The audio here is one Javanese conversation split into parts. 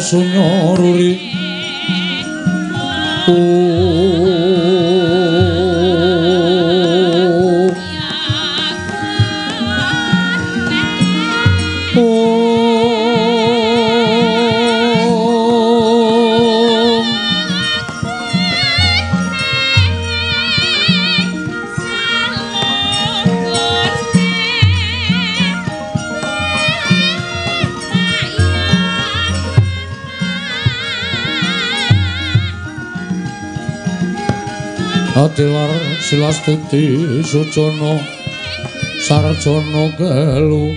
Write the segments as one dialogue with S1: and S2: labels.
S1: kawurean Silastuti Sujono Sarjono Gelu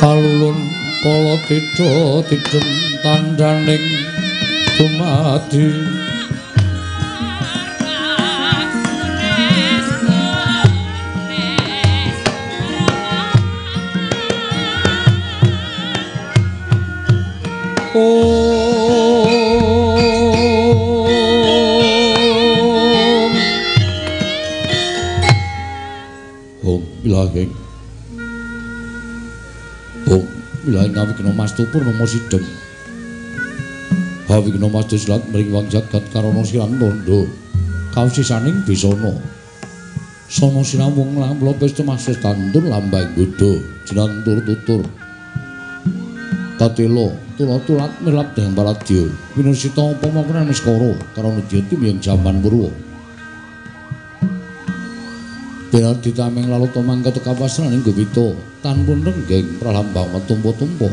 S1: kalulun kala tedha tidhem tandhaning dumadi Om Ilahing Ilahing ngawikna mastu purnomo sidhem. Hawikna mastu silat mring wang jagat karana siran tondo kawisisaning bisana Sono sinamung lamlo pesta masus tandur lambang godho jinantur tutur Tatelo tulat-tulat milap deng baladya winusita apa mangkene miskara karana jati miyang jaman purwa Benar ditameng lalu tomang katu kapasan ing gubito tanpun renggeng pralambang metumpo-tumpo.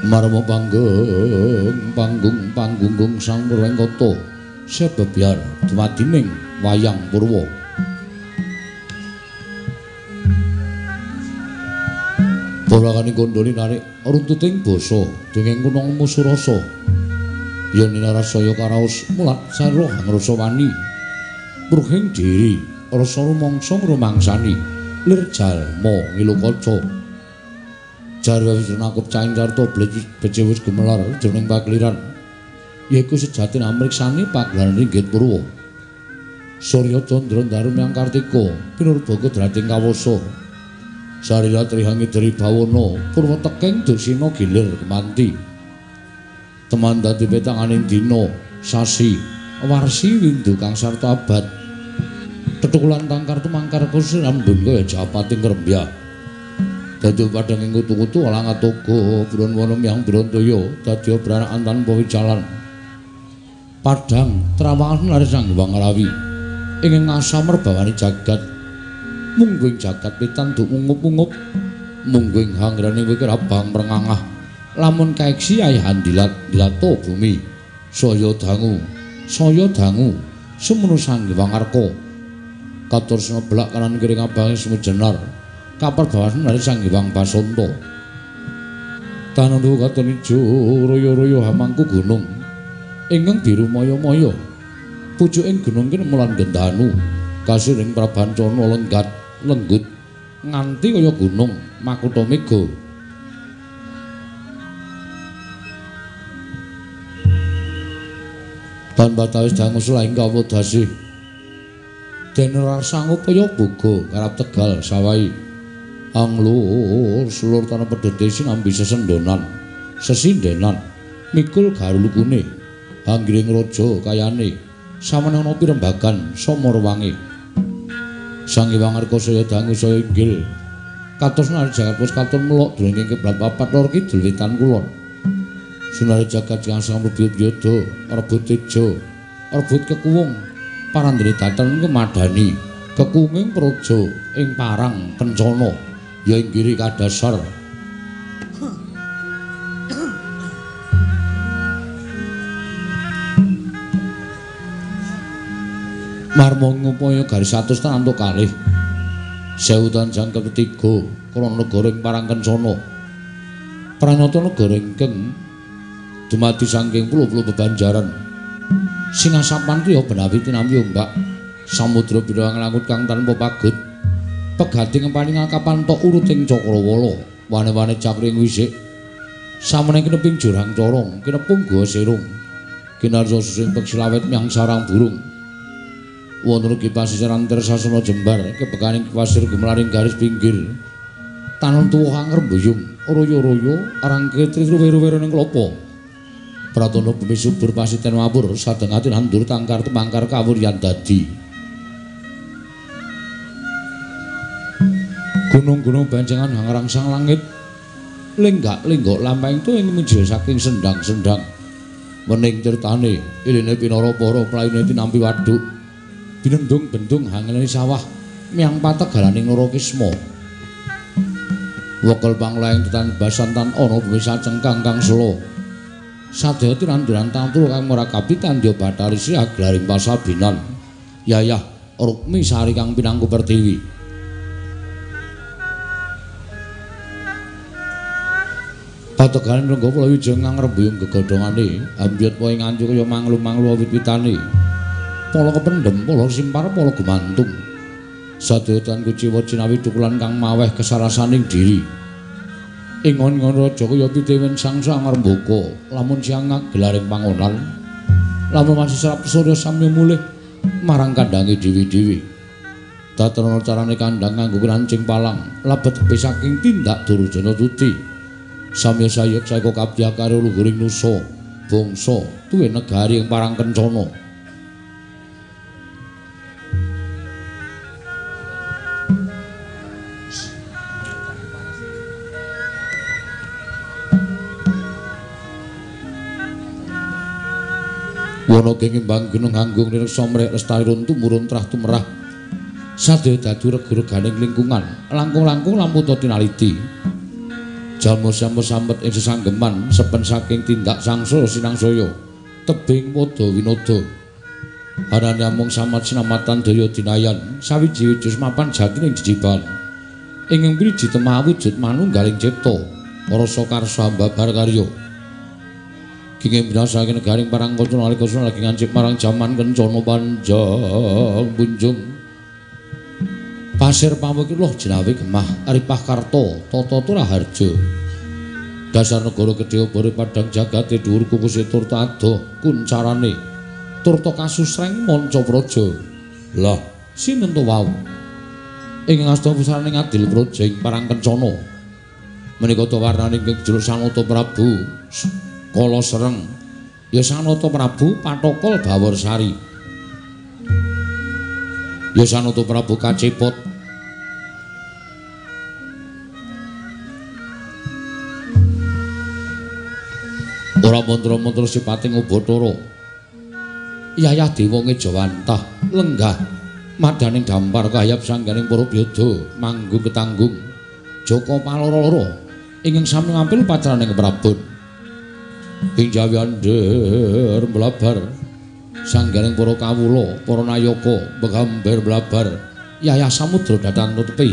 S1: Marmo panggung panggung panggung sang purweng koto sebebiar dumadining wayang purwa. Borakani kondoli narik runtuting basa dengeng kunong musurasa. Yen ninarasaya karaos mulat sarwa ngrasa wani. Pruhing diri rasa rumangsa ngrumangsani lir jalma ngilu kaca. Jarwa wis nakup caing carta becik wis gemelar jroning pakliran. Yaiku sejatine amriksani pagelaran ringgit purwa. Surya Candra Darum yang Kartika pinurba kedrating kawasa. Sarila trihangi dari bawana purwa teking dursina gilir kemanti. Teman dadi petanganing dina sasi warsi windu kang sarta abad. Tetukulan tangkar tumangkar kursi rambun kaya japating krembya. Dadi padang ing kutu-kutu alang atoga burun wonom yang Brantaya dadi branakan tanpa wijalan. Padang trawangan lari sang Hyang Rawi. Ing ngasam merbawani jagat. Mungguing jagat pitan duk ungup-ungup. Mungguing hangrane wikir abang merengangah. Lamun kaeksi ayahan dilat dilato bumi. Saya dangu, saya dangu. Semono sang Hyang Arka. Katur seblak kanan kiri ngabangi semujenar kapal bawah dari sang Hyang Basanta tanandu katon ijo royo-royo hamangku gunung. Ingkang biru moyo-moyo pucuking gunung kene mulan gendanu. Kasiring prabancana lenggat lenggut. Nganti kaya gunung makuta mega. Ban batawis dangu selaing kawodasi dene rasa ngupaya boga karap tegal sawai. Anglur selur tanah pedete sinambi sesendonan sesindenan mikul garulukune anggiring raja kayane. Samana ana pirembagan samorwange sang hyang arka saya dangu saya inggil. Kados nari jagat pus katon melok dringing kiblat papat lor kidul wetan kulon. Sunare jagat kang sang rebut yoda rebut tejo rebut kekuwung parandene daten kemadani kekunging praja ing parang kencana ya ing giri kadasar. Marmo ngupaya garis atus tanantuk kalih. Sewu tanjang ketiga krana negara ing parangkencana pranyata negara ingkang dumadi saking pulo-pulo bebanjaran singasapan priya benawi tinampi ombak samudra biru langit kang tanpa pagut. Pegati ngempani ngakapan tok uruting cakrawala. Wane-wane cakring wisik. Samene kineping jurang corong kinepung gua serung. Kinarjo susing peksilawet miang sarang burung. Wonten ugi pasisir antar sasana jembar kebekaning pasir gumlaring garis pinggir. Tanon tuwuh anger mbuyung royo-royo arang ketri ruwe-ruwe ning klopo pratono bumi subur pasiten mabur sadeng ati nandur tangkar temangkar kawuryan dadi gunung-gunung bancengan hangrang sang langit lenggak lenggok lampahing tu ing mijil saking sendang-sendang mening ceritane iline pinara para playune tinampi waduk binendung bendung hangelane sawah miang patek galaning Narakisma. Wekal panglaing tetan basan tan ana bumi sacengkang kang selo. Sadaya tiranduran tantru kang ora kapitan yo bathari sri aglaring pasabinan. Yayah Rukmi sari kang pinangku pertiwi. Pategalan renggo kula wijeng ngrembuyung gegodhongane, ambyut wae nganjuk kaya manglu-manglu wit-witane. polo kependem, polo simpar, polo gumantung. Sadotan kuciwa cinawi tukulan kang maweh kesarasaning diri. Ingon ngon raja kaya pitewen sang sangar mboko, lamun siangak gelaring pangonan. Lamun masih serap surya samya mulih marang kandangi dewi-dewi. Tatrono carane kandang nganggo rancing palang, labet tepi saking tindak durujana tuti. Samya sayek saiko kabya karo luhuring nusa, bangsa, tuwe negari ing parang kencana. Wana kengimbang gunung anggung nirsa mrek lestari runtu murun trah tumrah. Sadaya dadi rega-reganing lingkungan, langkung-langkung lampu to tinaliti. Jalma sambet-sambet ing sesanggeman sepen saking tindak sangsa sinangsaya. Tebing padha winada. Arane amung samat sinamatan daya dinayan, sawiji-wiji mapan jatining jejiban. Ing mriji temah wujud manunggaling cipta, rasa karsa ambabar karya. Kenging binasaking negaring parang kanca nalika suna lagi ngancik marang jaman kencana panjang bunjung. Pasir pamuk loh jenawi gemah aripah karto tata turaharja. Dasar negara gedhe obore padang jagate dhuwur kupuse turta ado kuncarane turta kasusreng manca praja lah sinten to wau? Ing ngasta pusarane ngadil praja ing parang kencana menika to warnane ing jero sanata prabu kala sereng ya sanata prabu patokol bawor sari ya sanata prabu kacepot ora mantra-mantra sipating ubatara. Yayah dewa ngejawantah lenggah madaning dampar kayap sangganing para byada manggung ketanggung. Joko paloro-loro ingkang sami ngampil pacaraning prabon ing jawiander blabar sanggaring para kawula para nayaka begambar blabar yaya samudra datan nutupi.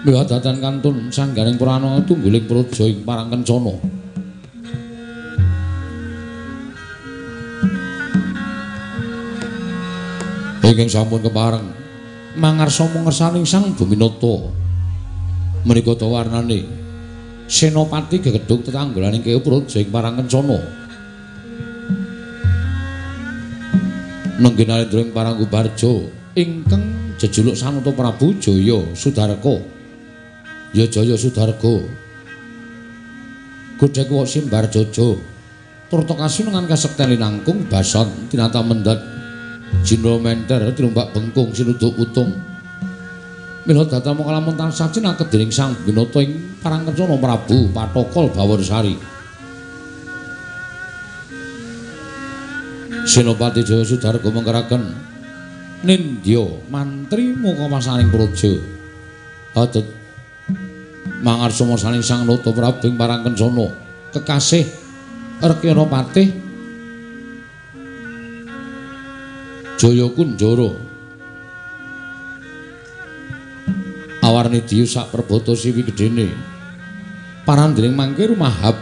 S1: Miwah datan kantun sanggaring para ana tungguling praja ing parang kencana Ingkang sampun kepareng mangarsa mengersaning sang Buminata menika to warnane senopati gegedhuk tetanggulaning kewu praja ing parang kencana. Nenggih narendra ing parang Gubarjo ingkang jejuluk Sanata Prabu Jaya Sudarka. Ya Jaya Sudarga. Godhek wok simbar jojo. Turta kasunungan kasekten linangkung basan tinata mendat. Jindra menter tinumbak bengkung sinuduk utung. Mila dhateng mung tansah cinaket dening Sang Binata ing Parangkencana Prabu Patokol Bawarsari. Senopati Jaya Sudarga mengkeraken Nindya mantri muka masaning praja. Adet mangarsa masaning Sang Nata Prabu ing Parangkencana kekasih Rekyana Patih Jaya Kunjara awarni diyu sak perboto siwi gedene parandring mangke rumahap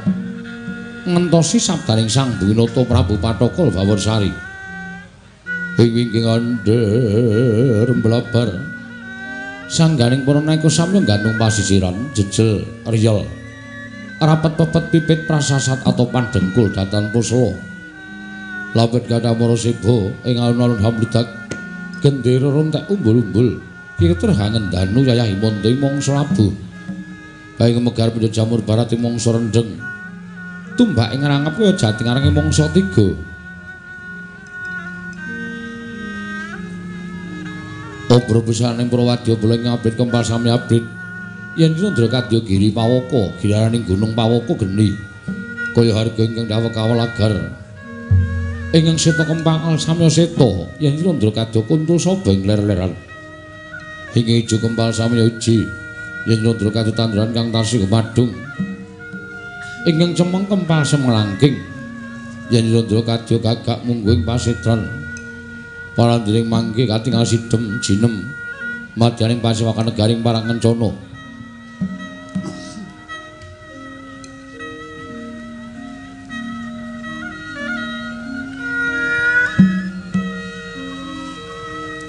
S1: ngentosi sabdaning sang Winata Prabu Patokol Bawarsari ing wingking andher mblabar. Sangganing para naika samya gantung pasisiran jejel riyel rapat pepet pipit prasasat atau pandengkul datan puslo lapet gada moro sebo ing alun-alun hamludak gendera rontek umbul-umbul kira hangen danu yayah imonte mongso labu bayi jamur barat mongso rendeng. Tumbak ing rangep kaya jati ngarange mongso tiga. Obro besaning Prawadya boleh ngabrit kempal sami abrit. Yen Candra kadya giri pawoko giraraning gunung pawoko geni. Kaya harga ingkang dawuh kawalagar ingkang seta kempang samya seta yen Candra kadya kuntul sobeng ler-leran ing ijo kempal samya uji. Yen Candra kadya tanduran kang tasih gemadung ingkang cemeng kempal semelangking yen Candra kadya gagak mungguing pasetran parandiring mangke katingal sidhem jinem. Madyaning pasewakan negaring parang kencana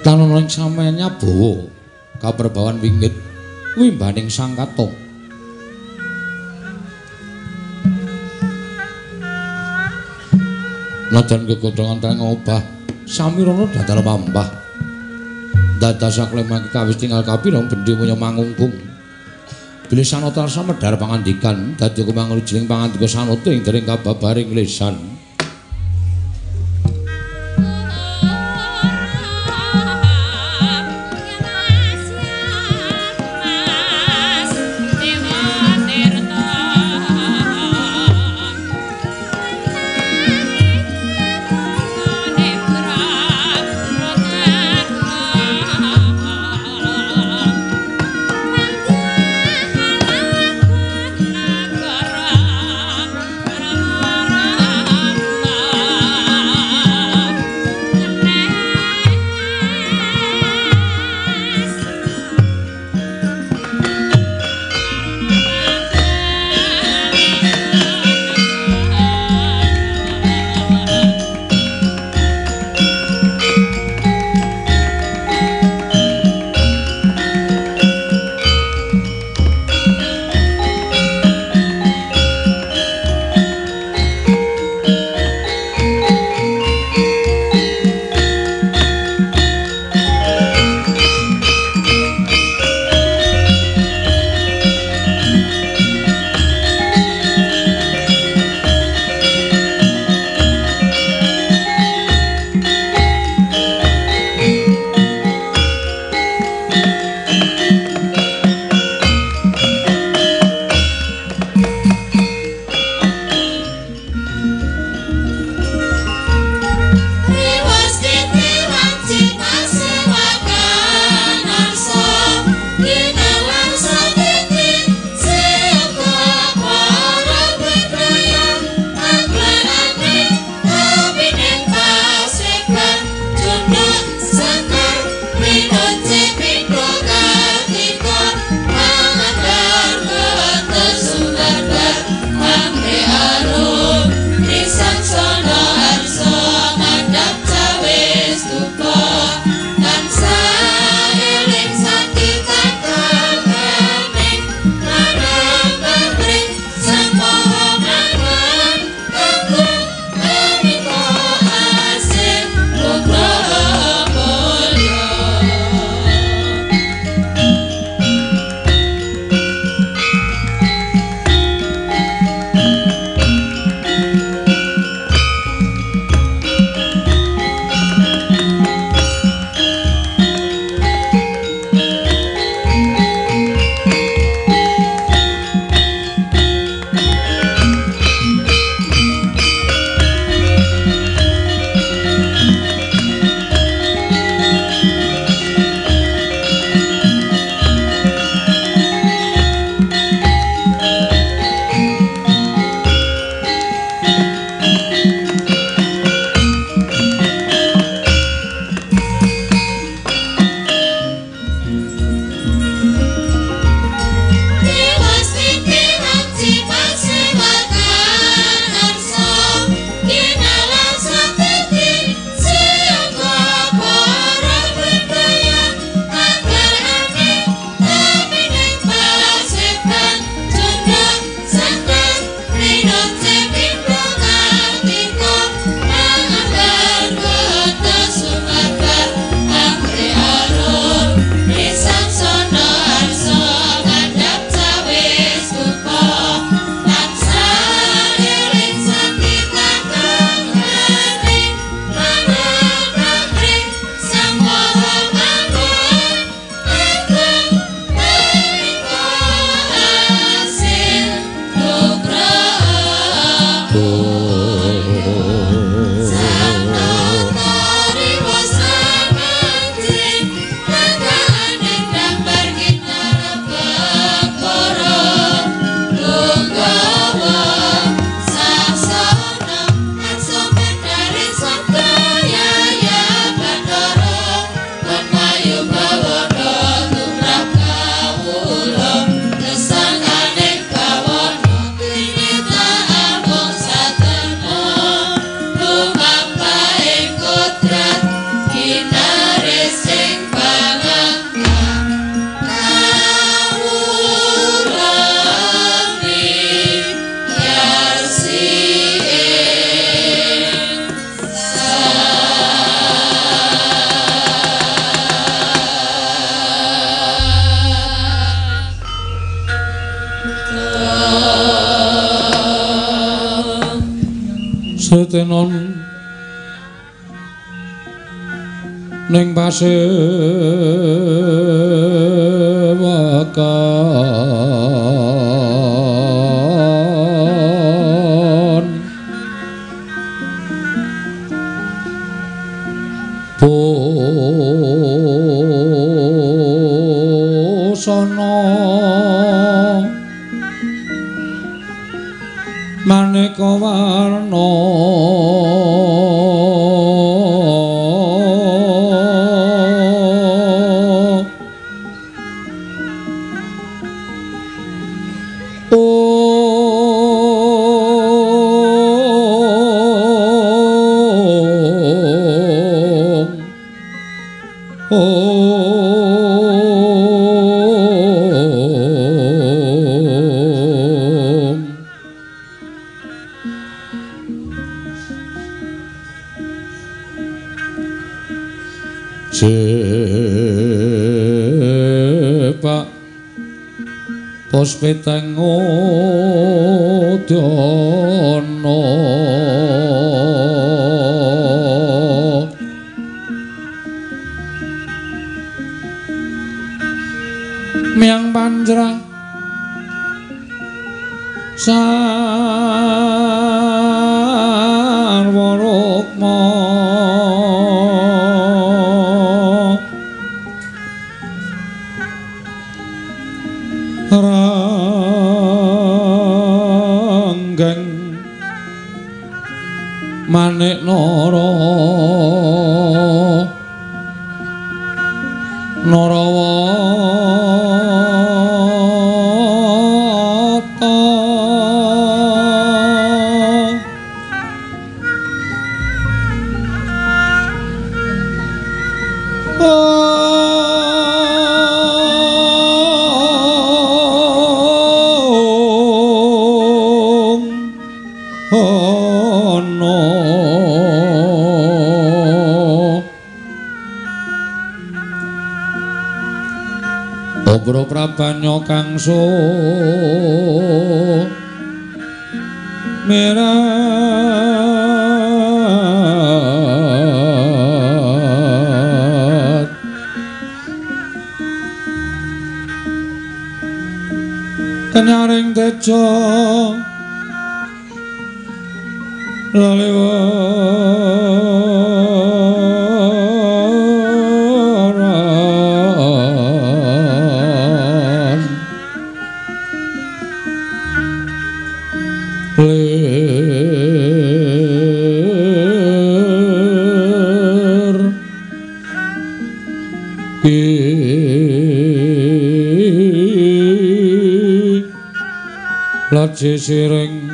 S1: Tanono ing samenya bawa kaperbawan wingit wimbaning sang katong. Nadan kegodhongan teng obah samirana dadal pambah. Dadas saklemake kawis tinggal kapirang bendhe munya mangungkung. Bilih sanata rasa medhar pangandikan dadi jiling pangandika sanata ing dering kababaring lisan. Peteng udana. Miang panjrang sarwa laji siring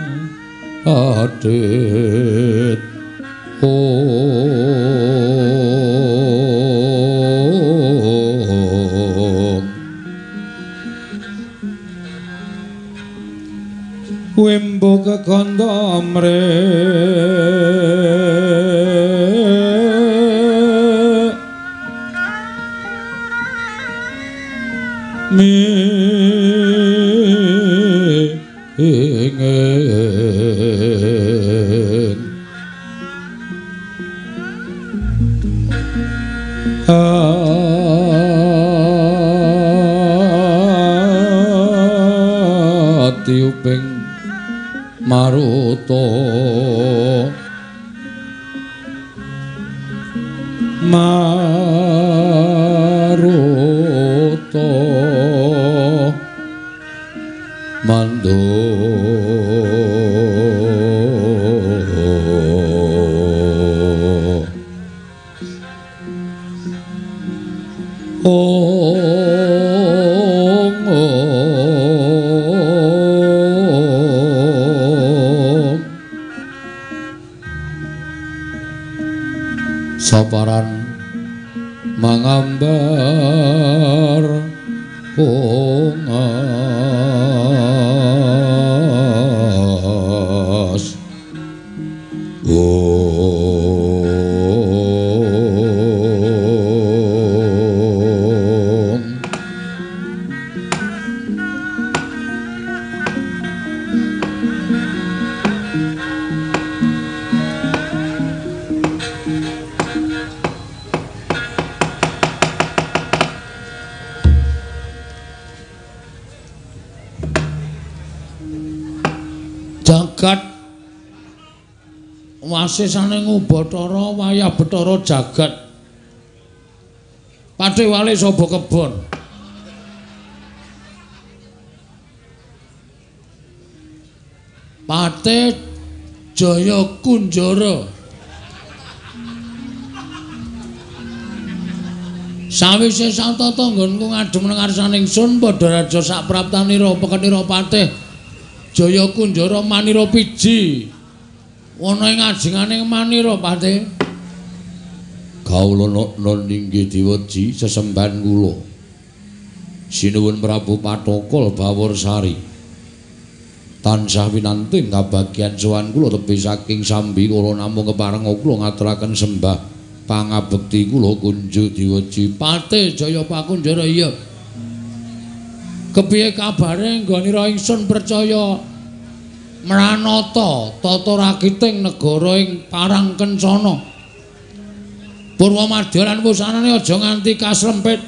S1: jagat. Pathe wali sapa kebon? Pathe Jaya Kunjara. Sawise santata nggonku ngadhem nang ngarsaning sun padha raja sak praptanira pekenira patih Jaya Kunjara manira piji. Ana ing ajengane manira patih Kawula non inggih diweji sesembahan kula. Sinuwun Prabu Patokol Bawor Sari. Tansah winanting kabagyan sowan kula tepi saking sambi kula namung kepareng kula ngaturaken sembah pangabekti kula kunjuk diweji. Pate jaya pakunjara iya. Kepiye kabare nggonira ingsun percaya? Mranata tata rakiting negara ing parang kencana purwa madya lan wusanane aja nganti kaslempit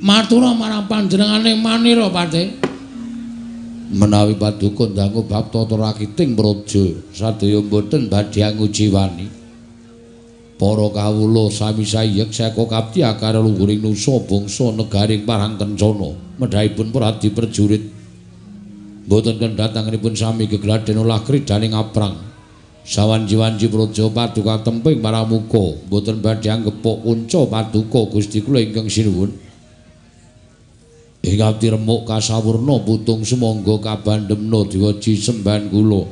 S1: matura marang panjenengane manira pate menawi paduka dangu bab tata rakiting praja sadaya mboten badhe ngujiwani para kawula sami sayek saka kapti akar lungguring nusa bangsa negaring parang kencana. Medhaipun pradi perjurit boten kendhatanganipun sami gegladen olah kridaning aprang sawanji-wanji praja paduka temping paramuka boten badhe anggepok kunca paduka Gusti kula ingkang sinuwun. Ing ati remuk kasawurna putung sumangga kabandemna diwaji sembahan kula.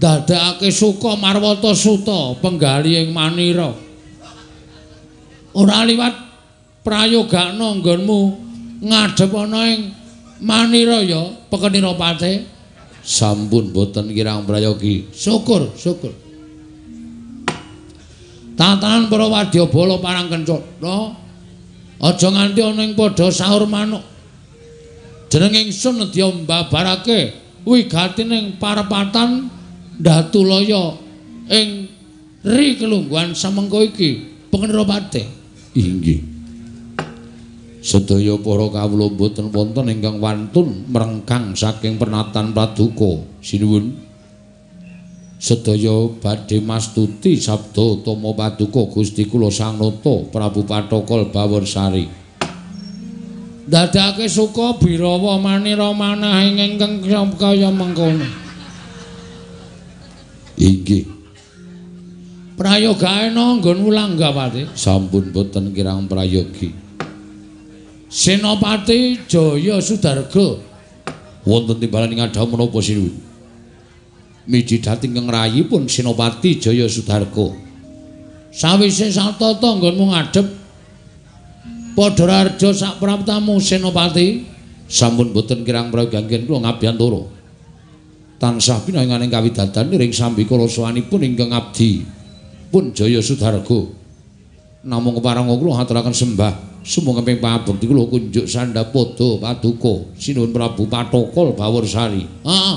S1: Dadakake suka marwata suta penggali ing manira. Ora liwat prayogakna nggonmu ngadhep ana ing manira ya pekenira pate sampun boten kirang prayogi. Syukur syukur. Tatanan para wadyabala parang kencana aja nganti ana ing padha sahur manuk. Jeneng ingsun nedya mbabarake wigatining parepatan Datulaya ing ri kelungguhan samengko iki. Pengendara pate. Inggih. Sedaya para kawula boten wonten ingkang wantun merengkang saking pernatan paduka sinuwun. Sedaya badhe mastuti sabda utama paduka Gusti kula Sang Nata Prabu Patokol Baworsari. Dadake suka birawa manira manah ingkang kaya mengkono. Inggih. Prayogane nggon Wulanggawati. Sampun boten kirang prayogi. Senopati Jaya Sudarga wonten timbalan ing adhamu menapa sinuwun? Miji dhateng ing rayipun Senopati Jaya Sudarga. Sawise satata nggonmu ngadhep padha raja sak praptamu Senopati sampun boten kirang prayogi kula ngabiyantara. tansah pinanganing kawidadan ring sambi kala sawanipun ingkang abdi pun jaya sudarga namung keparang kula aturaken sembah sumangga ping pabekti kula kunjuk sandhapada paduka sinuwun prabu patokol baworsari heeh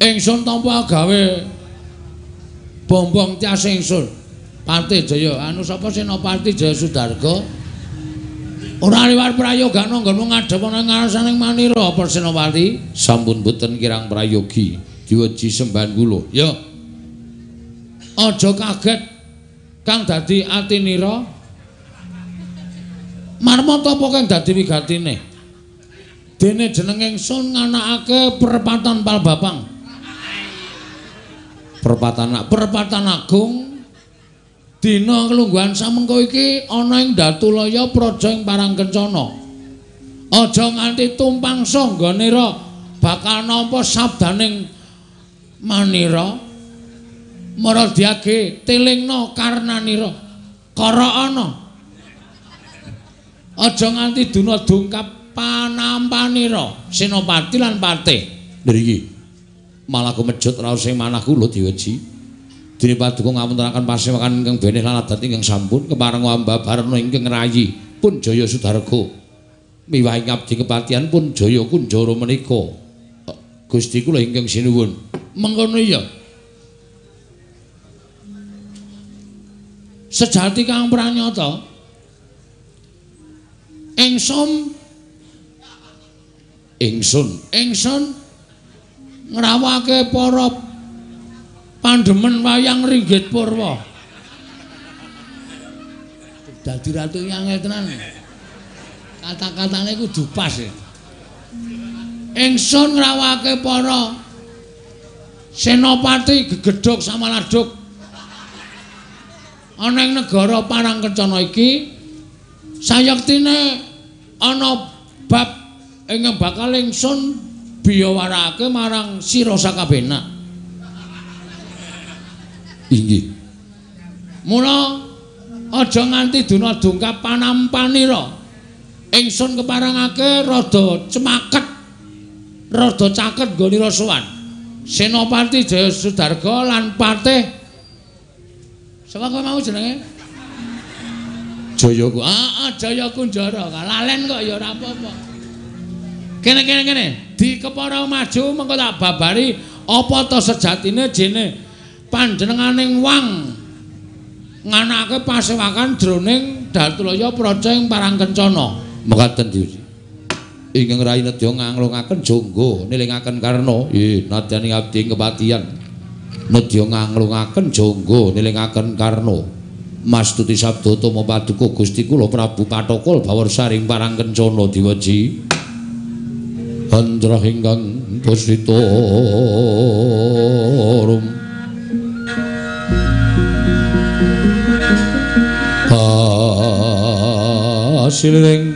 S1: ingsun tampa gawe bombong tias ingsun pati jaya anu sapa senopati jaya sudarga Ora liwat prayoga nggonmu ngadhep ana ngarsaning manira Persenopati. Sampun boten kirang prayogi. Diweji sembahan kula. Ya. Aja kaget kang dadi atinira. Marmata apa kang dadi wigatine? Dene jeneng ingsun nganakake perempatan Palbapang. Perempatan perempatan agung Dina kelungguhan samengko iki ana ing Datulaya praja ing Parang Kencana. Aja nganti tumpang sangganira bakal nampa sabdaning manira. Maradiage tilingna karnanira. Kara ana. Aja nganti duna dungkap panampanira Senopati lan Patih. Niki malah kumejut raos sing manah kula diweji. Dene paduka ngapuntenaken pasewakan ingkang benih lan adat ingkang sampun kepareng wamba barana ingkang rayi pun jaya sudarga. Miwahi ngabdi kepatihan pun jaya kunjara menika. Gusti kula ingkang sinuwun. Mengkono ya. Sejati kang pranyata. Ingsun
S2: ingsun
S1: ingsun ngrawake para pandemen wayang ringgit purwa. Dadi ratu yang tenan kata-katane kudu pas ingsun ngrawake para senopati gegedhog samaladuk ana ing negara Parangkencana iki sayektine ana bab ing bakal ingsun biyawarake marang sira sakabena
S2: inggih.
S1: Mula aja nganti duna dungkap panampanira ingsun keparangake rada cemaket rada caket nggone rasuwan senopati Jaya Sudarga lan patih Sapa kowe mau jenenge?
S2: Jayaku.
S1: Ah, ah Jaya Kunjara. Lalen kok ya ora apa-apa. Kene kene kene, di kepara maju mengko tak babari apa to sejatine jene panjenenganing wang nganake pasewakan jroning Datulaya Praja ing Parangkencana.
S2: Mekaten Gusti. Ingkang Rai Nedya nganglungaken jangga nilingaken karna, nggih nadyani abdi kepatihan. nedya nganglungaken jangga nilingaken karna mastuti sabda tama paduka Gusti kula Prabu Patokol bawur saring parang kencana diwaji. Andra ingkang pusita rum. Asiling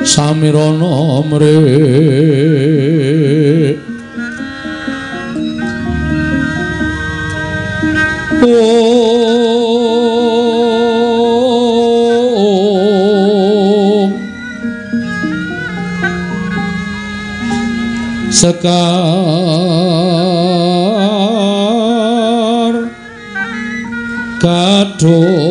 S2: Samirana mrih sekar. Kadung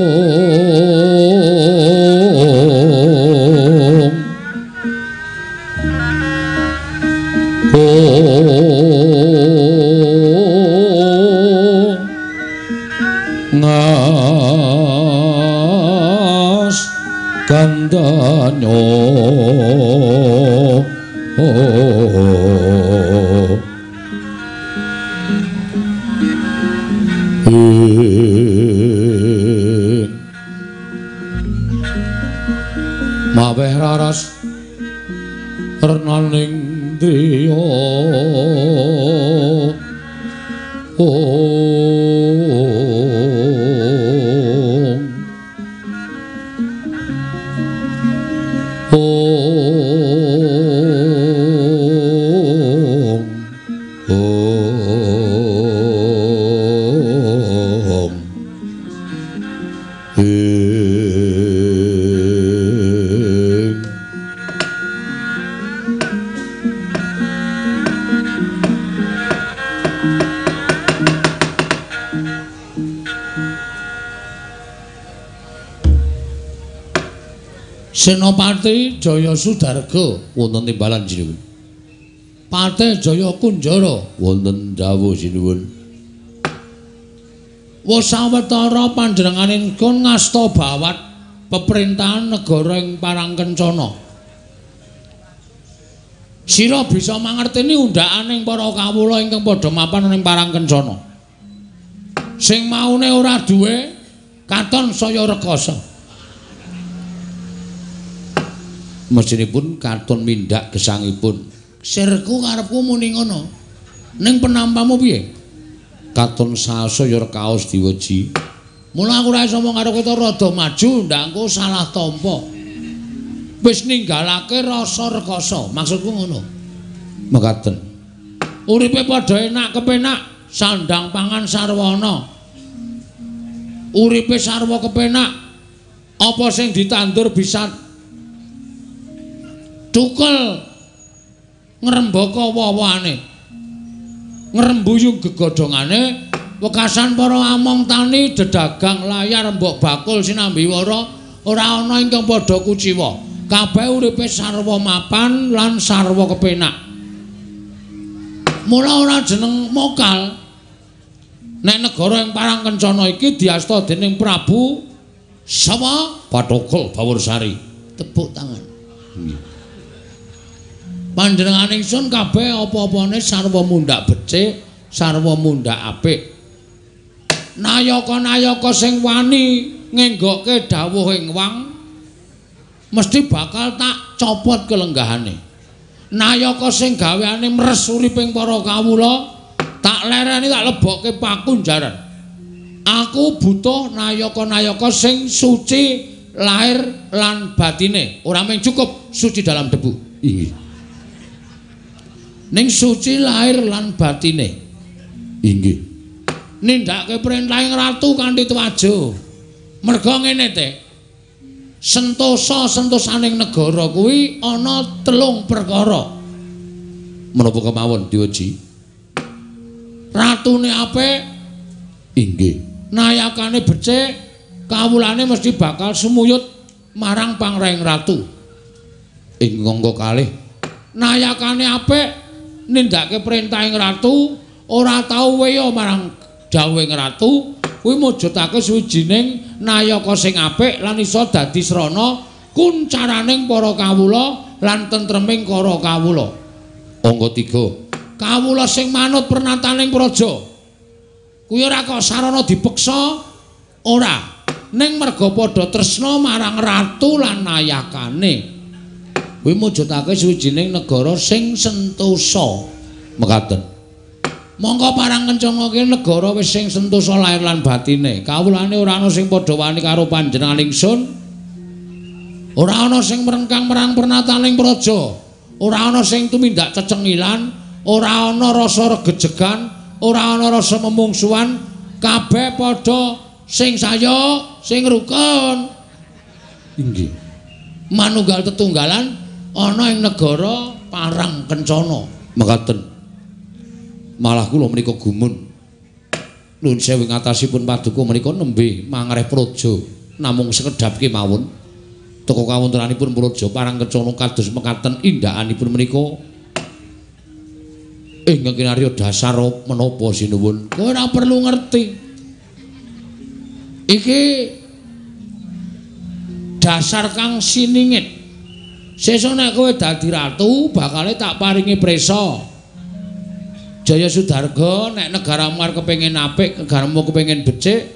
S1: Jaya Sudarga
S2: wonten timbalan sinuwun
S1: Patih Jaya Kunjara
S2: wonten dawuh sinuwun
S1: wis sawetara panjenenganing kun ngasta bawat peperintahan negara ing Parangkencana. Sira bisa mangerteni undhakaning para kawula ingkang padha mapan ning Parangkencana. Sing maune ora duwe katon saya rekoso
S2: mesinipun katon mindak gesangipun.
S1: Sirku karepku muni ngono. Ning penampamu piye?
S2: Katon sasaya kaos diweji.
S1: Mula aku ora iso mung karo kita rada maju ndangku salah tampa. Wis ninggalake rasa rekoso. Maksudku ngono.
S2: Mekaten.
S1: Uripe padha enak kepenak sandang pangan sarwana. Uripe sarwa kepenak apa sing ditandur bisa Tukul ngrembaka wawane ngrembuyung gegodhongane wekasan para among tani dedagang layar mbok bakul sinambi wara. Ora ana ingkang padha kuciwa. Kabeh uripe sarwa mapan lan sarwa kepenak. Mula ora jeneng mokal. Nek negara ing parang kencana iki diasta dening Prabu sapa
S2: Patokol Bawursari.
S1: Tepuk tangan.
S2: Nggih
S1: Panjenenganing sun kabeh apa-apane sarwa mundhak becik, sarwa mundhak apik. Nayaka-nayaka sing wani ngenggokke dawuhing wang mesti bakal tak copot kelenggahane. Nayaka sing gaweane mres uriping para kawula tak lereni tak lebokke pakunjaran. Aku butuh nayaka-nayaka sing suci lahir lan batine, ora mung cukup suci dalam debu.
S2: Inggih.
S1: Ning suci lahir lan batine.
S2: Inggih.
S1: Nindakake perintahing ratu kanthi tuwajo. Merga ngene te. Sentosa sentosaning negara kuwi ana telung perkara.
S2: Menapa kemawon Diwaji?
S1: Ratune apik,
S2: Inggih.
S1: nayakane becik, kawulane mesti bakal sumuyut marang pangrahing ratu.
S2: Ing ngangka kalih
S1: Nayakane apik, nindakake perintahing ratu, ora tau weya marang dawuhing ratu, kuwi mujudake suwijining nayaka sing apik lan iso dadi srana kuncaraning para kawula lan tentreming para kawula.
S2: angka 3.
S1: Kawula sing manut pernataning praja. Kuwi ora kok sarana dipeksa, ora. Ning merga padha tresna marang ratu lan nayakane. Kuwi mujudake suwijining negara sing sentosa.
S2: Mekaten.
S1: Monggo parang kencana ki negara wis sing sentosa lahir lan batine. Kawulane ora ana sing padha wani karo panjenengan ingsun. Ora ana sing merengkang marang pernataning praja. Ora ana sing tumindak cecengilan, ora ana rasa regejegan, ora ana rasa memungsuhan, kabeh padha sing saya, sing rukun.
S2: Inggih.
S1: Manunggal tetunggalan ana ing negara parang kencana.
S2: Mekaten. Malah kula menika gumun. Nuwun sewu ngatasipun paduka menika nembe mangreh praja namung sekedhap kemawon. Toko kawontenanipun praja parang kencana kados mekaten indakanipun menika ingkang kinarya dasar menapa sinuwun.
S1: Kowe ora perlu ngerti. Iki dasar kang siningit. Sesuk nek kowe dadi ratu, bakale tak paringi presa. Jaya Sudarga nek negaramu arep kepengin apik, negaramu kepengin becik,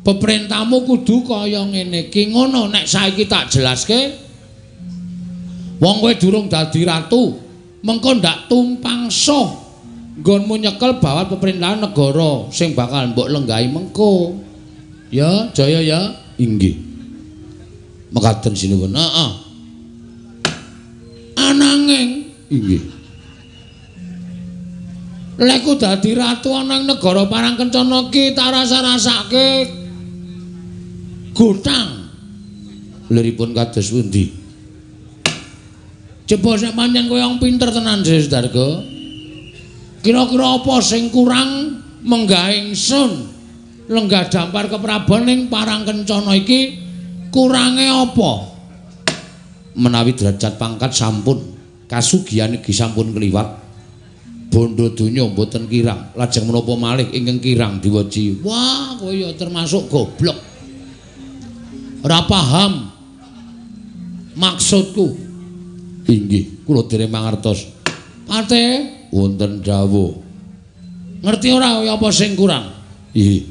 S1: peperintahmu kudu kaya ngene iki. Ngono nek saiki tak jelaske. Wong kowe durung dadi ratu, mengko ndak tumpang soh nggonmu nyekel bawat pemerintahan negara sing bakal mbok lenggahi mengko. Ya, jaya ya.
S2: Inggih. Mekaten sinuwun.
S1: Heeh. Ananging
S2: Inggih.
S1: lek dadi ratu ana ing negara parang kencana ki tak rasa-rasake gutang.
S2: Liripun kados pundi?
S1: Coba nek pancen kowe wong pinter tenan Jaya Sudarga. Kira-kira apa sing kurang menggah ingsun lenggah dampar keprabon ning parang kencana iki kurange apa?
S2: Menawi derajat pangkat sampun kasugihan iki sampun kliwat. Bondo donya mboten kirang, lajeng menapa malih ingkang kirang diwaji.
S1: Wah, kowe ya termasuk goblok. Ora paham maksudku.
S2: Inggih, kula dereng mangertos.
S1: Pate,
S2: Wonten dawuh.
S1: ngerti ora kaya apa sing kurang?
S2: Ih.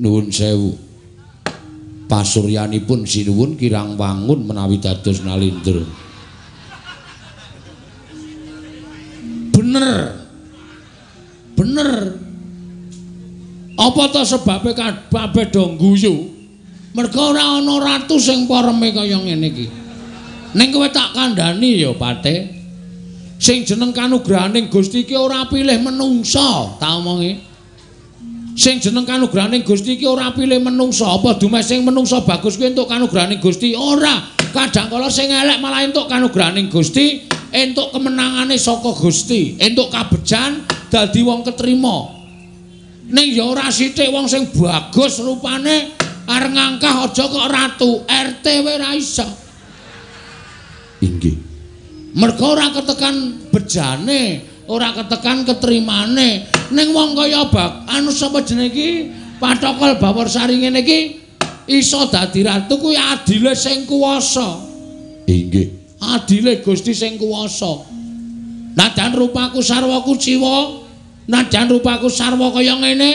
S2: Nuwun sewu. Pasuryanipun sinuwun kirang wangun menawi dados nalindra.
S1: Bener. Bener. Apa to sebabe kabeh do guyu? Merga ora ana ratu sing pareme kaya ngene iki. Ning kowe tak kandhani ya, Pate. Sing jeneng kanugrahaning Gusti iki ora pilih menungsa, tak omongi. Sing jeneng kanugrahaning Gusti iki ora pilih menungsa, apa dumes sing menungsa bagus kuwi entuk kanugrahaning Gusti? Ora. Kadang kala sing elek malah entuk kanugrahaning Gusti, entuk kemenangane saka Gusti, entuk kabejan dadi wong ketrima. Ning ya ora sithik wong sing bagus rupane arep ngangkah aja kok ratu, RT wae ora iso.
S2: Inggih.
S1: Merga ora ketekan bejane, ora ketekan ketrimane. Ning wong kaya bak anu sapa jenenge iki? Patokol Bawor Sari ngene iki iso dadi ratu kuwi adile sing kuwasa.
S2: Inggih.
S1: adile Gusti sing kuwasa. Najan rupaku sarwa kuciwa, najan rupaku sarwa kaya ngene,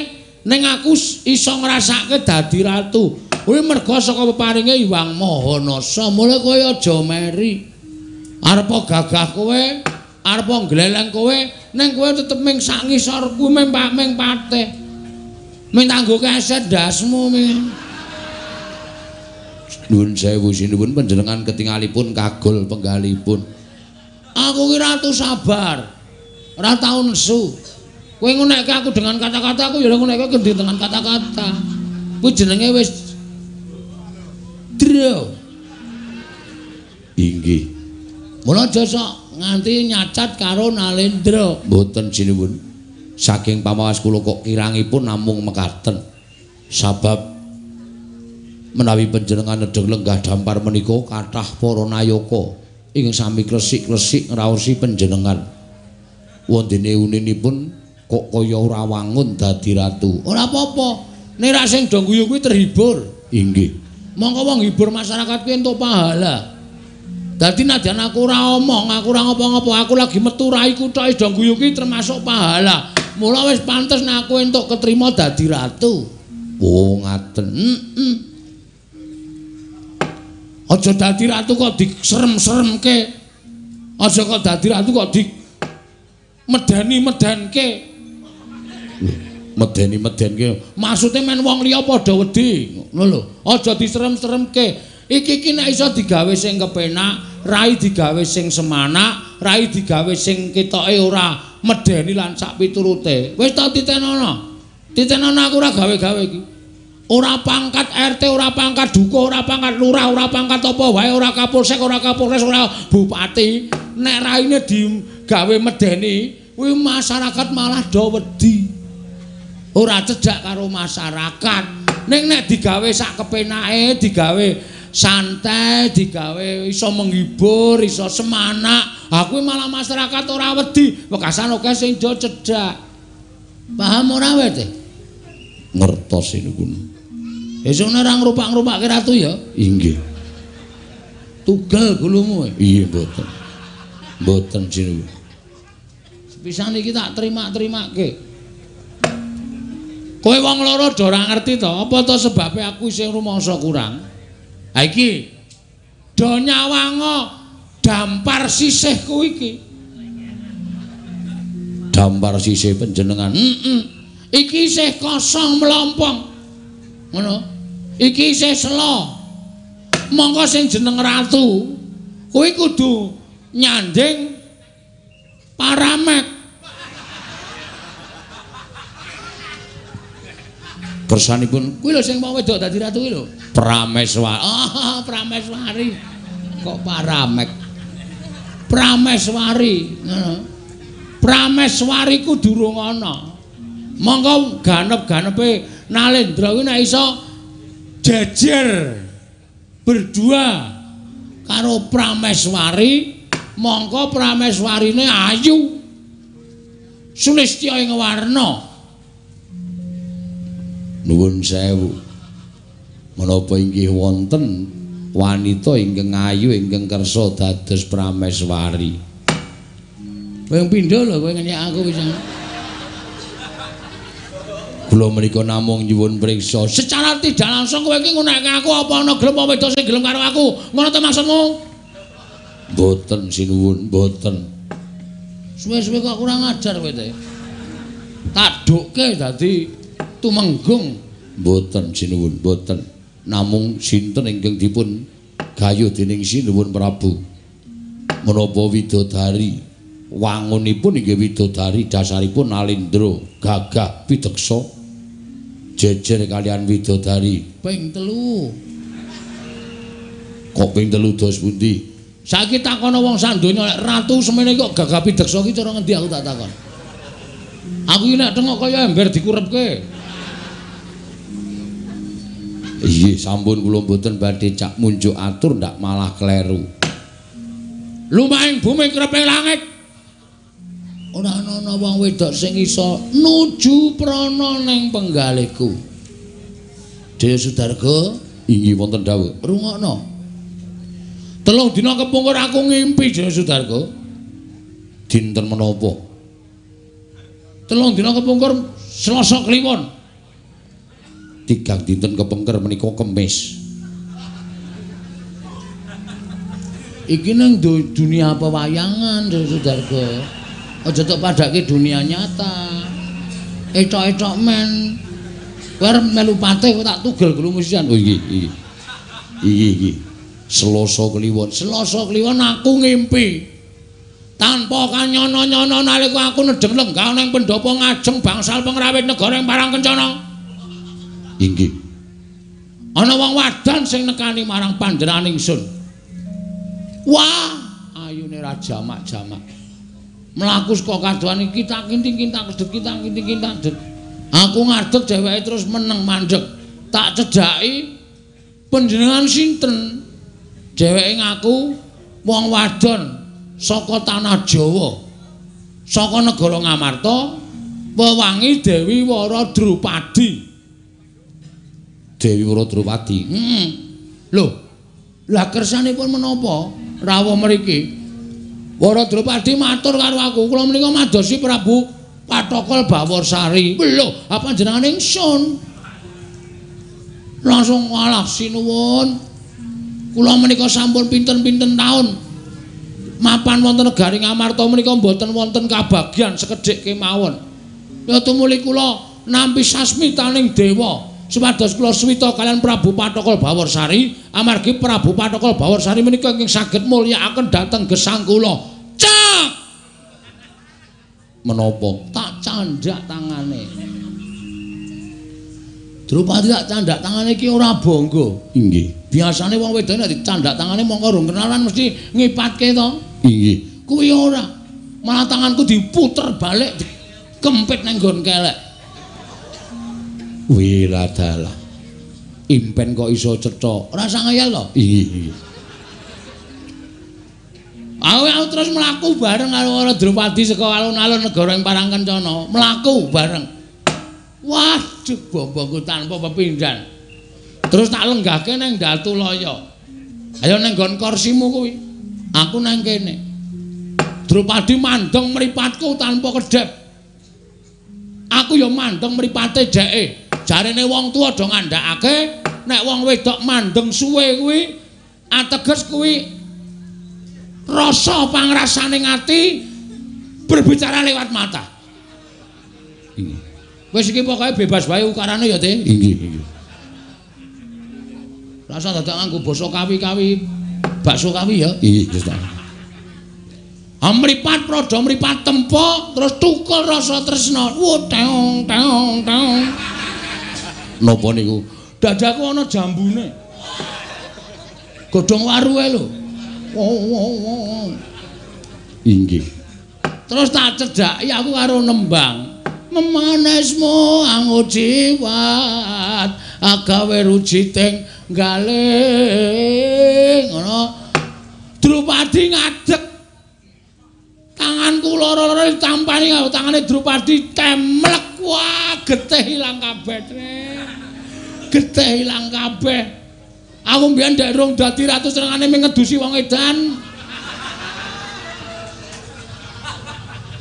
S1: ning aku iso ngrasake dadi ratu. Kuwi merga saka peparinge Iwang Mahanasa. Mule kowe aja meri. Arep gagah kowe, arep gleleng kowe, ning kowe tetep ming sak ngisorku ming pak ming patih. Ming tanggo keset dasmu ming.
S2: Nuwun sewu sinuwun panjenengan ketingalipun kagol penggalipun.
S1: Aku ki ratu sabar. Ora tau nesu. Kowe ngunekke aku dengan kata-kata aku ya ngunekke gendhi dengan kata-kata. Kuwi jenenge wis dro.
S2: Inggih.
S1: Mula aja sok nganti nyacat karo Nalendra.
S2: Mboten sinuwun. Saking pamawas kula kok kirangipun namung mekaten. Sabab menawi panjenengan nedheng lenggah dampar menika kathah para nayaka. Ing sami kresik-kresik ngraosi panjenengan. Wondene uninipun kok kaya ora wangun dadi ratu.
S1: Ora apa-apa. Nek ra sing do guyu kuwi terhibur.
S2: Inggih.
S1: Mongko wong hibur masyarakat kuwi entuk pahala dadi nadyan aku ora omong aku ora ngopo-ngopo aku lagi metu rai kutha do guyu kuwi termasuk pahala mula wis pantes nek aku entuk ketrima dadi ratu
S2: oh ngaten
S1: heeh Aja dadi ratu kok diserem-seremke. Aja kok dadi ratu kok di medani-medanke.
S2: Medeni-medenke.
S1: Maksude men wong liya padha wedi. Ngono lho. Aja diserem-seremke. Iki iki nek iso digawe sing kepenak, rai digawe sing semanak, rai digawe sing ketoke ora medeni lan sak piturute. Wis ta titenono. Titenono aku ora gawe-gawe iki. ora pangkat RT, ora pangkat dukuh, ora pangkat lurah, ora pangkat apa wae, ora kapolsek, ora kapolres, ora bupati. Nek raine digawe medeni, kuwi masyarakat malah do wedi. Ora cedhak karo masyarakat. Ning nek digawe sak kepenake, digawe santai, digawe iso menghibur, iso semanak, aku malah masyarakat ora wedi. Wekasan oke sing do cedhak. Paham ora wae
S2: Ngertos niku.
S1: Esuk ora ngrupak-ngrupakke ratu ya?
S2: Inggih.
S1: Tugel gulumu.
S2: Iya, mboten. Mboten jinuh.
S1: Sepisan iki tak terima-terimake. Kowe wong loro do ora ngerti to, apa to sebabe aku sing rumangsa kurang? Iki do nyawango dampar sisihku iki.
S2: Dampar sisih panjenengan.
S1: Heeh. Iki isih kosong melompong. ngono iki isih selo mongko sing jeneng ratu kuwi kudu nyanding paramek
S2: kersanipun
S1: kuwi lho sing mau wedok dadi ratu kuwi lho
S2: prameswari.
S1: Oh prameswari. Kok paramek prameswari. Prameswari ku durung ana. Mongko ganep-ganepe Nalendra kuwi nek iso jejer berdua karo Prameswari, mongko Prameswarine ayu. Sulistya ing warna.
S2: Nuwun sewu. Menapa inggih wonten wanita ingkang ayu ingkang kersa dados Prameswari?
S1: Kowe pindho lho kowe ngenyek aku wis.
S2: Kula menika namung nyuwun priksa.
S1: Secara tidak langsung kowe iki ngunekke aku apa ana gelem apa wedok sing gelem karo aku? Ngono ta maksudmu?
S2: Mboten sinuwun, mboten.
S1: Suwe-suwe kok kurang ajar kowe te. Tak dadi tumenggung.
S2: Mboten sinuwun, mboten. Namung sinten ingkang dipun gayuh dening sinuwun Prabu. Menapa widodari? Wangunipun inggih widodari dasaripun Nalindra gagah pideksa. Jejer kalian widodari.
S1: Ping telu.
S2: Kok ping telu dos pundi?
S1: Saiki takono wong sandonya lek ratu semene kok gagah pideksa ki cara ngendi aku tak takon? Aku iki nek tengok kaya ember dikurepke
S2: iya sampun kula mboten badhe cak munjuk atur ndak malah kleru
S1: lumaing bumi kreping langit ora ana wong wedok sing iso nuju prana ning penggalihku. Dewa Sudarga
S2: inggih wonten dawuh.
S1: Rungokno. Telung dina kepungkur aku ngimpi jeneng Sudarko.
S2: Dinten menapa?
S1: Telung dina kepungkur Selasa Kliwon.
S2: Tigang dinten kepengker menika Kemis.
S1: Iki nang du dunia pewayangan, Sudarko. Aja tok padake dunia nyata. Etok-etok men. Kowe melu patih kok tak tugel grumusian.
S2: Oh iki iki. Iki iki. Selasa Kliwon.
S1: Selasa Kliwon aku ngimpi. Tanpa kanyono-nyono nalika aku nedeng lenggah ning pendopo ngajeng bangsal pengrawit negara ing Parang Kencana.
S2: Inggih.
S1: Ana wong wadan sing nekani marang panjenengan ingsun. Wah, ayune ra jamak-jamak. Mlaku saka kadohan iki tak kinting-kinting kedhet kita kinting-kinting kedhet. Aku ngadeg dheweke terus meneng mandeg. Tak cedhaki panjenengan sinten? Dheweke ngaku wong wadon saka tanah Jawa. Saka negara Ngamarta, wewangi Dewi Wara Drupadi.
S2: Dewi Wradrawati.
S1: Hmm. Lho. Lah kersanipun menapa rawuh mriki? Wara Drupadi matur karo aku, kula menika madosi Prabu Patokol Baworsari. Lho, apa jenengan ingsun? Langsung ngalah sinuwun. Kula menika sampun pinten-pinten taun mapan wonten negari Ngamarta menika mboten wonten kabagyan sekedhik kemawon. Ya tumuli kula nampi sasmitaning dewa. Supados kula swita kalian Prabu Patokol Baworsari, amargi Prabu Patokol Baworsari menika ingkang saged mulyakaken dhateng gesang kula. Cak!
S2: Menapa?
S1: Tak candhak tangane. Drupadi tak candhak tangane iki ora bangga.
S2: Inggih.
S1: Biasane wong wedok nek dicandhak tangane mongko rung kenalan mesti ngipatke to.
S2: Inggih.
S1: Kuwi ora. Malah tanganku diputer balik kempit nang nggon kelek.
S2: Wiradalah. Impen kok iso cetha.
S1: Ora ngayal to. Aku aku terus mlaku bareng karo para Drupadi saka alun-alun negara ing Parangkencana. Mlaku bareng. Waduh, bombongku tanpa pepindhan. Terus tak lenggahke nang Datulaya. Ayo nang nggon kursimu kuwi. Aku nang kene. Drupadi mandeng mripatku tanpa kedhep. Aku ya mandeng mripate dheke. Jarene wong tuwa do ngandhakake nek wong wedok mandeng suwe kuwi ateges kuwi rasa pangrasaning ati berbicara lewat mata.
S2: Inggih.
S1: Wis iki pokoke bebas wae ukarane ya, Te.
S2: Inggih, inggih.
S1: Rasa dadak nganggo basa kawi-kawi bakso kawi ya.
S2: Inggih, Gusti.
S1: Amripat praja mripat tempo terus tukul rasa tresna. Wo teong teong teong.
S2: Napa niku?
S1: Dadaku ana jambune. Godhong waruhe lho. Wo wo wo.
S2: Inggih.
S1: Terus tak cedhaki aku karo nembang. Memanesmu angu jiwat agawe rujiting galing ngono. Drupadi ngadeg. Tanganku loro-loro ditampani karo tangane Drupadi temlek. Wah, getih ilang kabeh, Getih ilang kabeh. Aku mbiyen ndek rung dadi ratu senengane ming ngedusi wong edan.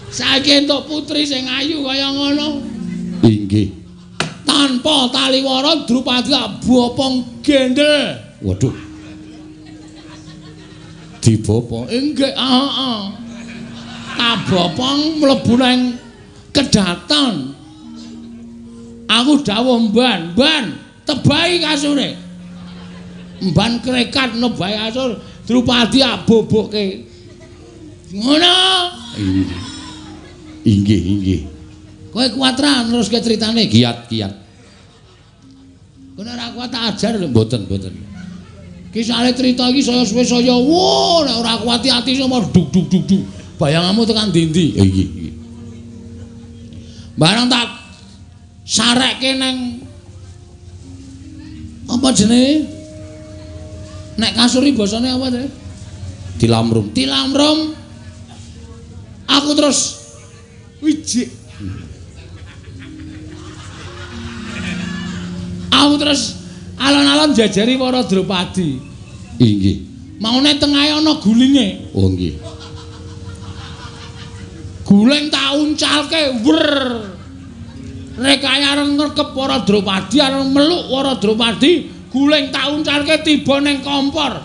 S1: Saiki entuk putri sing ayu kaya ngono.
S2: Inggih.
S1: Tanpa taliwara Drupadi bopong gendel.
S2: Waduh. Dibopo.
S1: Inggih, heeh. Kabopong mlebu nang kedaton. Aku dawuh mban, mban, tebahi kasure. Mban krekat nebahi kasur, Drupadi abobokke. Ngono.
S2: Inggih. Inggih.
S1: Kowe kuat ra neruske critane
S2: kiat.
S1: Kowe ora kuat tak ajar lho.
S2: Mboten, mboten.
S1: Kisah cerita iki saya suwe saya wo nek ora kuati ati sama duk duk duk duk. Bayanganmu tekan ndi-ndi.
S2: Inggih, inggih.
S1: Barang tak sarekke nang apa jenenge? Nek kasuri basane apa teh?
S2: Dilamrum.
S1: Tilamrum. Aku terus wijik. Aku terus alon-alon jajari para Drupadi.
S2: Inggih.
S1: Maune tengahe ana gulinge.
S2: Oh nggih.
S1: Guling tak uncalke wer. Rekaya areng ngrekep para Drupadi areng meluk para Drupadi, guling tak uncalke tiba ning kompor.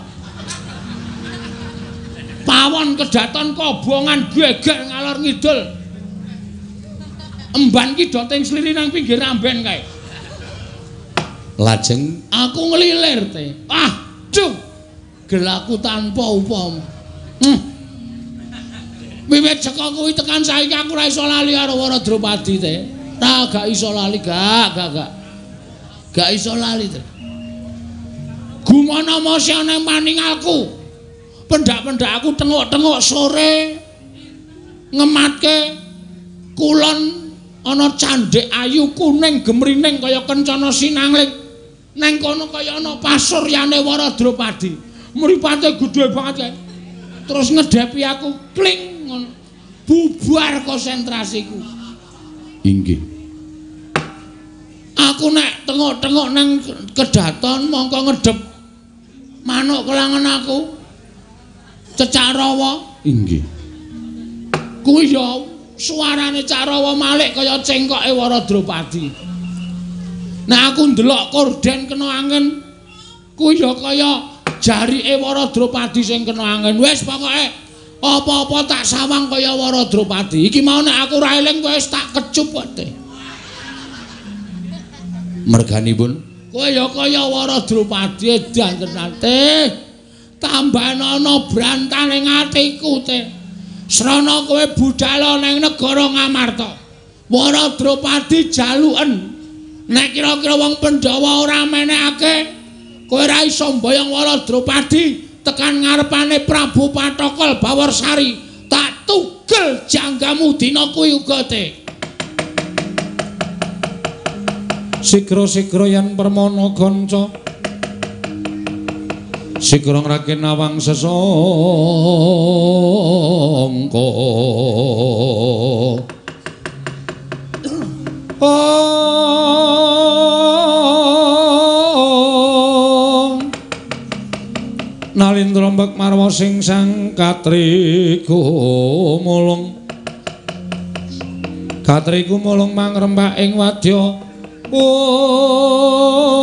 S1: Pawon kedaton kobongan geger ngalor ngidul. Emban ki do teng sliri nang pinggir ramben kae.
S2: Lajeng
S1: Aku nglilir te. Ah, duh. Gelaku tanpa upama. Hmm. Wiwit saka kuwi tekan saiki aku ora iso lali karo Wara Drupadi te. Ora gak iso lali, gak, gak, gak. Gak iso lali te. Gumana mosya nang maningalku. Pendak-pendak aku tengok-tengok sore ngematke kulon ana candhek ayu kuning gemrining kaya kencana sinangling. Neng kono kaya ana pasuryane Wara Drupadi. Mripate gedhe banget kae. Terus ngedepi aku kling. Bubar konsentrasiku.
S2: inggih.
S1: Aku nek tengok-tengok nang kedaton mongko ngedep manuk kelangan aku. Cecak rawa
S2: Inggih.
S1: kuwi ya suarane Cak Rawa malik kaya cengkoke Wara Drupadi. Nek aku ndelok korden kena angin kuwi ya kaya jarike Wara Drupadi sing kena angin. Wis pokoke apa-apa tak sawang kaya Wara Drupadi. Iki mau nek aku ra eling tak kecup wae.
S2: Merganipun
S1: Kowe ya kaya Wara Drupadi dantenate. Tambahan ana brantane atiku te. Srana kowe budhal ning negara Ngamarta. Wara Drupadi jaluken. Nek kira-kira wong Pandhawa ora menehake, kowe ora iso mboyong Wara Drupadi tekan ngarepane Prabu Patokol Bawarsari. Tak tugel janggamu dina kuwi uga te.
S2: Sikra-sikra yen permana kanca. Sikra ngraken awang sesangka. Oh. Nalindra mbek marwa sing sang katriku mulung Katriku mulung mangrembak ing wadya Wong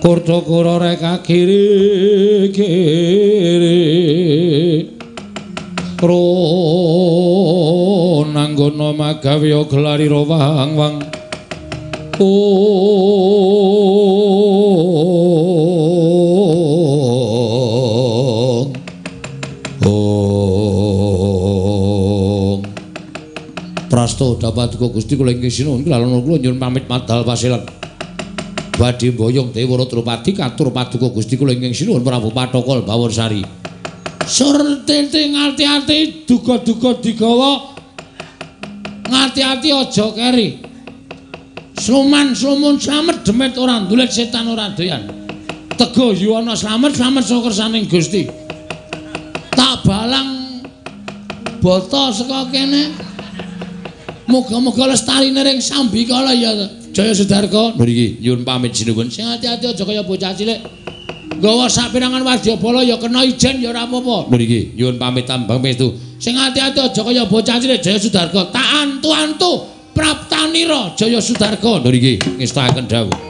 S2: Kurta kura reka kiri kiri. Kro nanggono magawe glarira wang wang Om Prasto dapat kok Gusti kula ingkang sinuwun kelalono kula nyuwun pamit madal pasilan. Badhe mboyong Dewara Drupadi katur paduka Gusti kula ingkang sinuwun Prabu Patokol
S1: Sur tete ngati-ati duga-duga digawa. Ngati-ati aja keri. Sluman slumun slamet demet ora ndulet setan ora doyan. Tego yuwana slamet slamet saka kersaning Gusti. Tak balang boto saka kene Muga-muga lestarine ring sambikala ya. Jaya Sudarko.
S2: Mriki nyuwun pamit sinuwun
S1: Sing ati-ati aja kaya bocah cilik. Gawa sapirangan wadyabala ya kena ijen ya ora apa-apa.
S2: Mriki nyuwun pamit tambang pestu
S1: Sing ati-ati aja kaya bocah cilik Jaya Sudarko. Tak antu-antu Praptanira Jaya Sudarko.
S2: Mriki ngestaken dawuh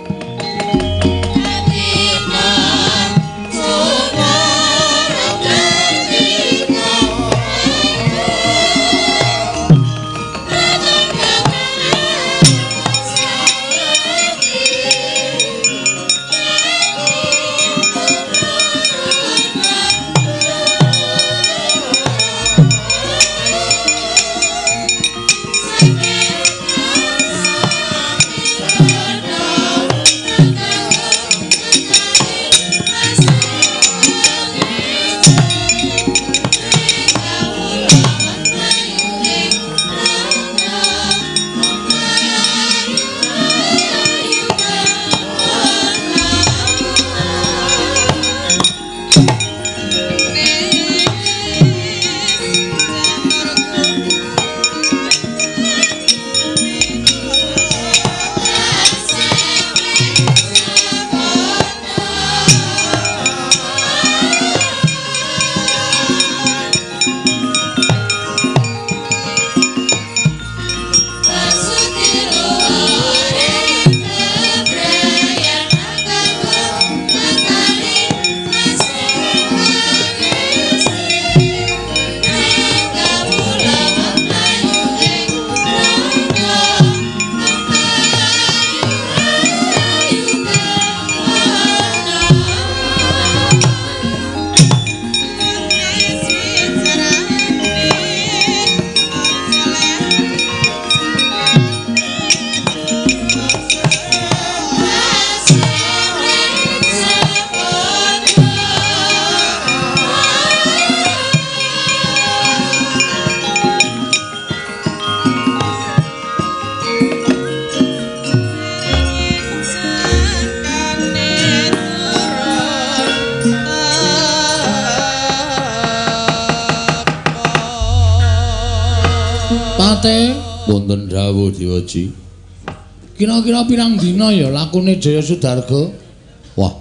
S1: kira-kira pirang dina ya lakune Jaya Sudarga.
S3: Wah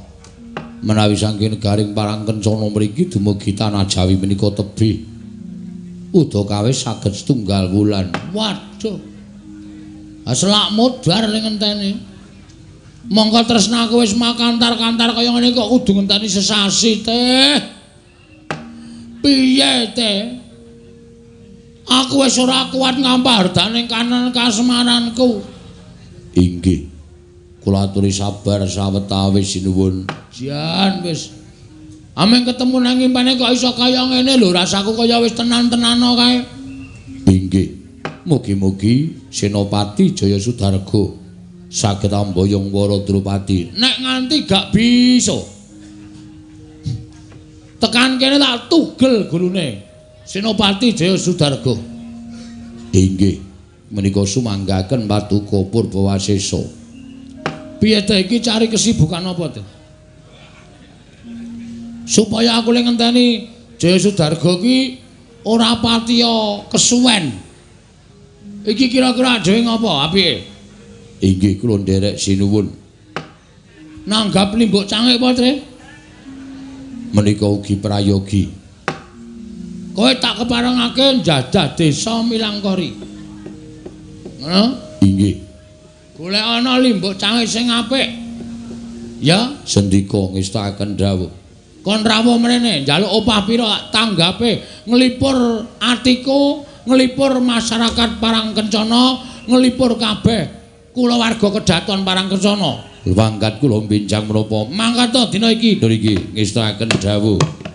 S3: menawi saking negaring parang kencana mriki dumugi tanah Jawi menika tebih. Udakawis saged setunggal wulan.
S1: Waduh. Aslak mudhar ning ngenteni. Mongko tresnaku wis makantar-kantar kaya ngene kok kudu ngenteni sesasi teh. Piye teh? Aku wis ora kuat ngampar ning kanan kasemaranku.
S3: Inggih. Kula aturi sabar sawetawis sinuwun.
S1: Jan wis. Ameng ketemu nang impane kok iso kaya ngene lho, rasaku kaya wis tenan-tenano kae.
S3: Inggih. Mugi-mugi Senopati Jaya Sudarga saged amboyong wara Drupadi.
S1: Nek nganti gak bisa. Tekan kene tak tugel gulune. Senopati Jaya Sudarga.
S3: Inggih, menika sumanggaken Paduka Purbawasesa.
S1: Piye ta iki cari kesibukan apa to? Supaya aku le ngenteni Jaya Sudarga ki ora patiya kesuwen. Iki kira-kira dhewe ngopo? Piye?
S3: Inggih, kula nderek sinuwun.
S1: Nanggap limbuk cangik apa, Tre?
S3: Menika ugi prayogi.
S1: kowe tak keparengake njajah desa Milangkori. Ngono?
S3: Inggih.
S1: Golek ana limbuk cangih sing apik. Ya,
S3: sendika ngestakaken dawuh.
S1: Kon rawuh mrene, njaluk opah pira tanggape nglipur atiku, nglipur masyarakat Parangkencana, nglipur kabeh kula warga kedaton Parangkencana.
S3: Wangkat kula benjang menapa?
S1: Mangkat to dina iki.
S3: Dina iki ngestakaken dawuh.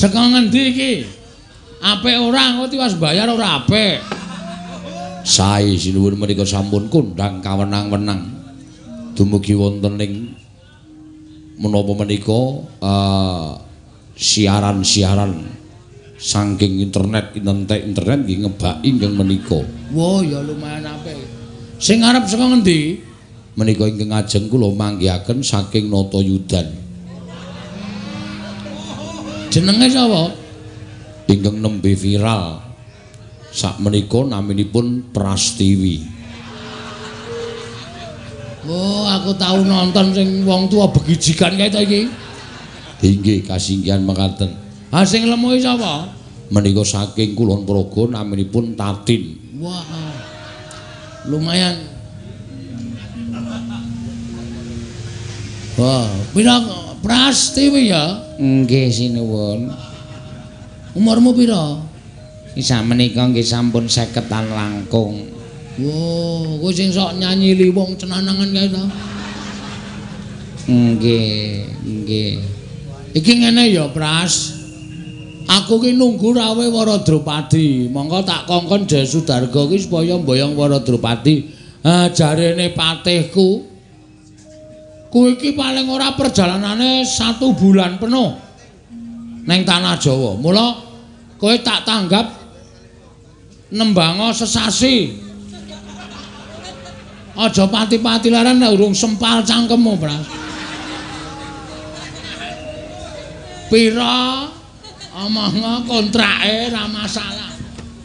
S1: Saka ngendi iki? Apik ora engko tiwas bayar ora apik.
S3: Sae sinuwun menika sampun kondang kawenang-wenang. Dumugi wonten ing menapa menika uh, siaran-siaran saking internet internet internet nggih ngebaki ingkang menika.
S1: Wah ya lumayan apik. Sing arep saka ngendi?
S3: menika ingkang ajeng kula manggihaken saking Natayudan.
S1: Jenenge sapa?
S3: Ingkang nembe viral. Sak menika naminipun Prastiwi.
S1: Oh, aku tahu nonton sing wong tua begijikan kae ta iki.
S3: Inggih kasinggihan mekaten.
S1: Ha sing lemu sapa?
S3: Menika saking Kulon Progo naminipun Tatin.
S1: Wah. Lumayan Wah, pira Prastiwi ya?
S4: Nggih sinuwun.
S1: Umurmu pira?
S4: Isa menika nggih sampun 50-an langkung.
S1: Wo, kowe sing sok nyanyi liwong cenanangan kae ta?
S4: Nggih, nggih.
S1: Iki ngene ya, Pras. Aku ki nunggu rawe Waradrupadi. Monggo tak kongkon Jasudarga ki supaya mboyong Waradrupadi. Ha jarene patihku. Kuwi iki paling ora perjalanane satu bulan penuh. Neng tanah Jawa. Mula kowe tak tanggap nembango sesasi. Aja pati-pati laran nek urung sempal cangkemmu, Pras. Pira? Omong kontrake ra masalah.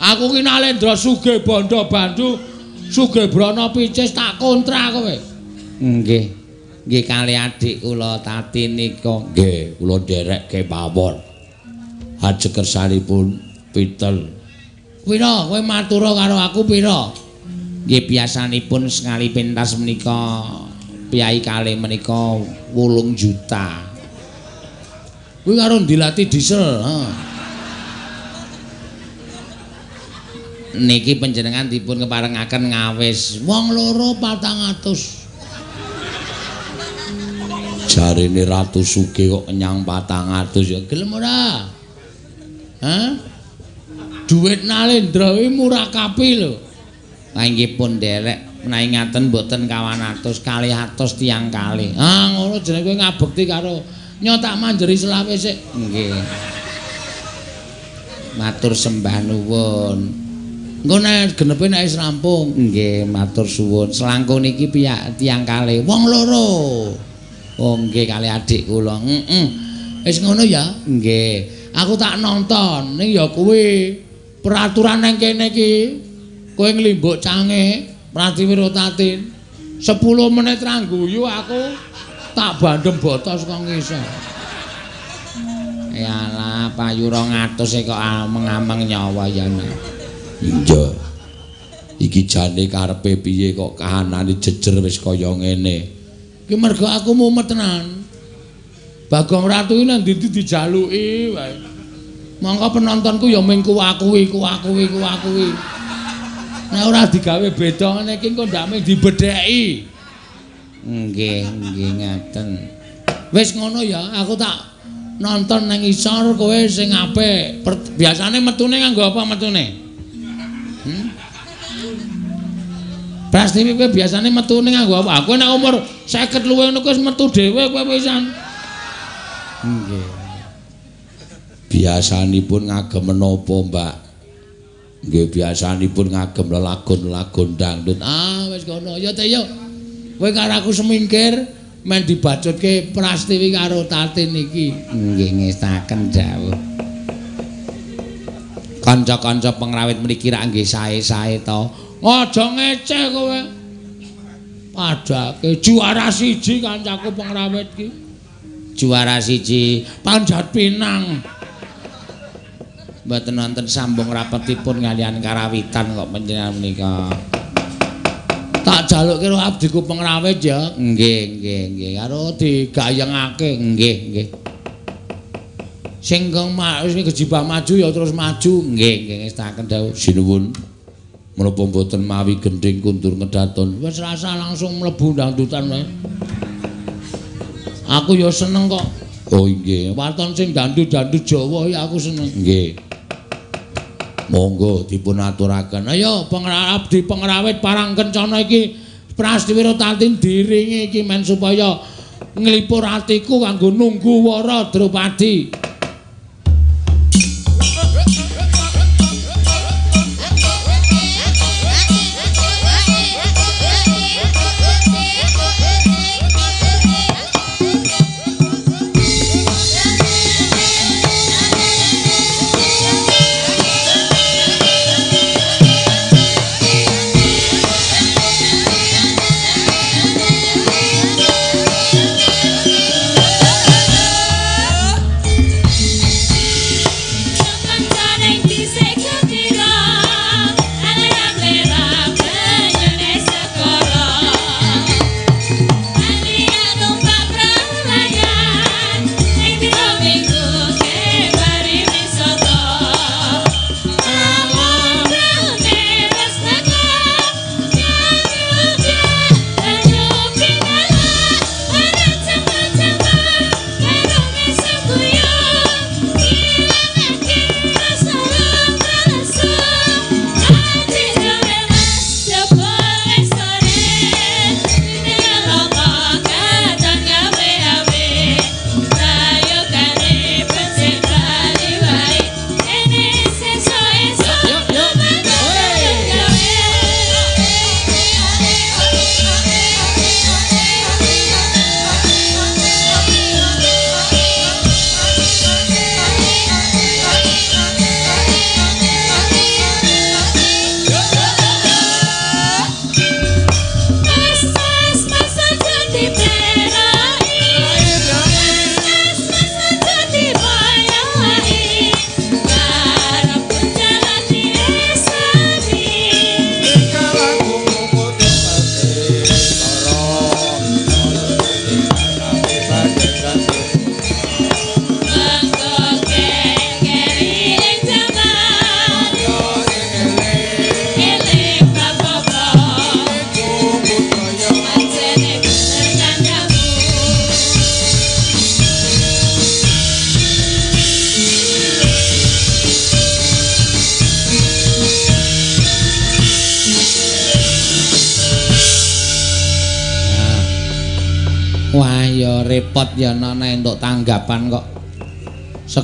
S1: Aku ki Nalendra Sugih Bondo Bandu Sugih Brana Picis tak kontrak kowe.
S5: Nggih. Nggih kali adik kula Tati nika.
S2: Nggih, kula nderekke pawon. Haje kersanipun pitel.
S1: Pira kowe matura karo aku pira?
S5: Nggih biasanipun sekali pentas menika piyai kali menika 8 juta.
S1: Kuwi karo dilatih diesel, ha.
S5: Niki panjenengan dipun keparengaken ngawis
S1: Wong loro 400.
S2: Jarine Ratu Sugih kok kenyang 400 ya
S1: Gelem ora? Hah? Duit Nalendra kuwi murah kapi lho.
S5: Lah inggih pun nderek menawi ngaten mboten kawan atus kalih atus tiang kali.
S1: Ah ngono jenenge kowe ngabekti karo nyotak manjeri selawe sik.
S5: Nggih. Matur sembah nuwun.
S1: Engko nek genepe nek wis rampung.
S5: Nggih, matur suwun. Selangkung niki piyak tiang kali.
S1: Wong loro.
S5: Oh nggih kali adik kula.
S1: Heeh. Wis ngono ya.
S5: Nggih.
S1: Aku tak nonton ning ya kuwi peraturan nang kene iki. Kowe nglimbuk cange Pratiwira Tatin. 10 menit rangguyu aku tak bandem botos kok ngisor.
S5: Yalah, payu 200 e kok ameng-ameng nyawa ya.
S2: Iya. Iki jane karepe piye kok kahanane jejer wis kaya ngene.
S1: Ki mergo aku mumet tenan. Bagong Ratu iki nang ndi dijaluki wae. Mongko penontonku ya mung kuwi kuwi kuwi kuwi kuwi. Nek ora digawe beda ngene iki kok ndak dibedheki.
S5: Nggih, nggih ngaten.
S1: Wis ngono ya, aku tak nonton nang isor kowe sing apik. Biasane metune nganggo apa metune? Pasti kowe biasane metune nganggo apa? Aku nek umur 50 luwih ngono wis metu dhewe kowe pisan.
S5: Nggih.
S2: Biasanipun ngagem menapa, Mbak? Nggih biasanipun ngagem lelagon-lelagon dangdut.
S1: Ah, wis ngono. Ya teh yo. Kowe karo aku semingkir men dibacutke Prastiwi karo Tatin iki.
S5: Nggih ngestaken dawuh. Kanca-kanca pengrawit mriki rak nggih sae-sae to.
S1: Aja ngeceh kowe. Padake juara siji kancaku pengrawit ki.
S5: Juara siji
S1: Panjat Pinang.
S5: mboten wonten sambung rapetipun kalian karawitan kok panjenengan menika.
S1: Tak jalukke karo abdiku pengrawit ya.
S5: Nggih, nggih, nggih.
S1: Karo digayengake.
S5: Nggih, nggih.
S1: Sing kang ma- sing kejibah maju ya terus maju.
S5: Nggih, nggih ngestaken dawuh.
S2: Sinuwun menapa mboten mawi gending kundur ngedaton.
S1: Wis rasa langsung mlebu dangdutan wae. Aku ya seneng kok.
S2: Oh nggih,
S1: Waton sing dandut-dandut Jawa ya aku seneng.
S2: nggih. Monggo dipun aturaken.
S1: Ayo pengrawit abdi pengrawit parang kencana iki Prastiwira Tatin diringi iki men supaya nglipur atiku kanggo nunggu Wara Drupadi.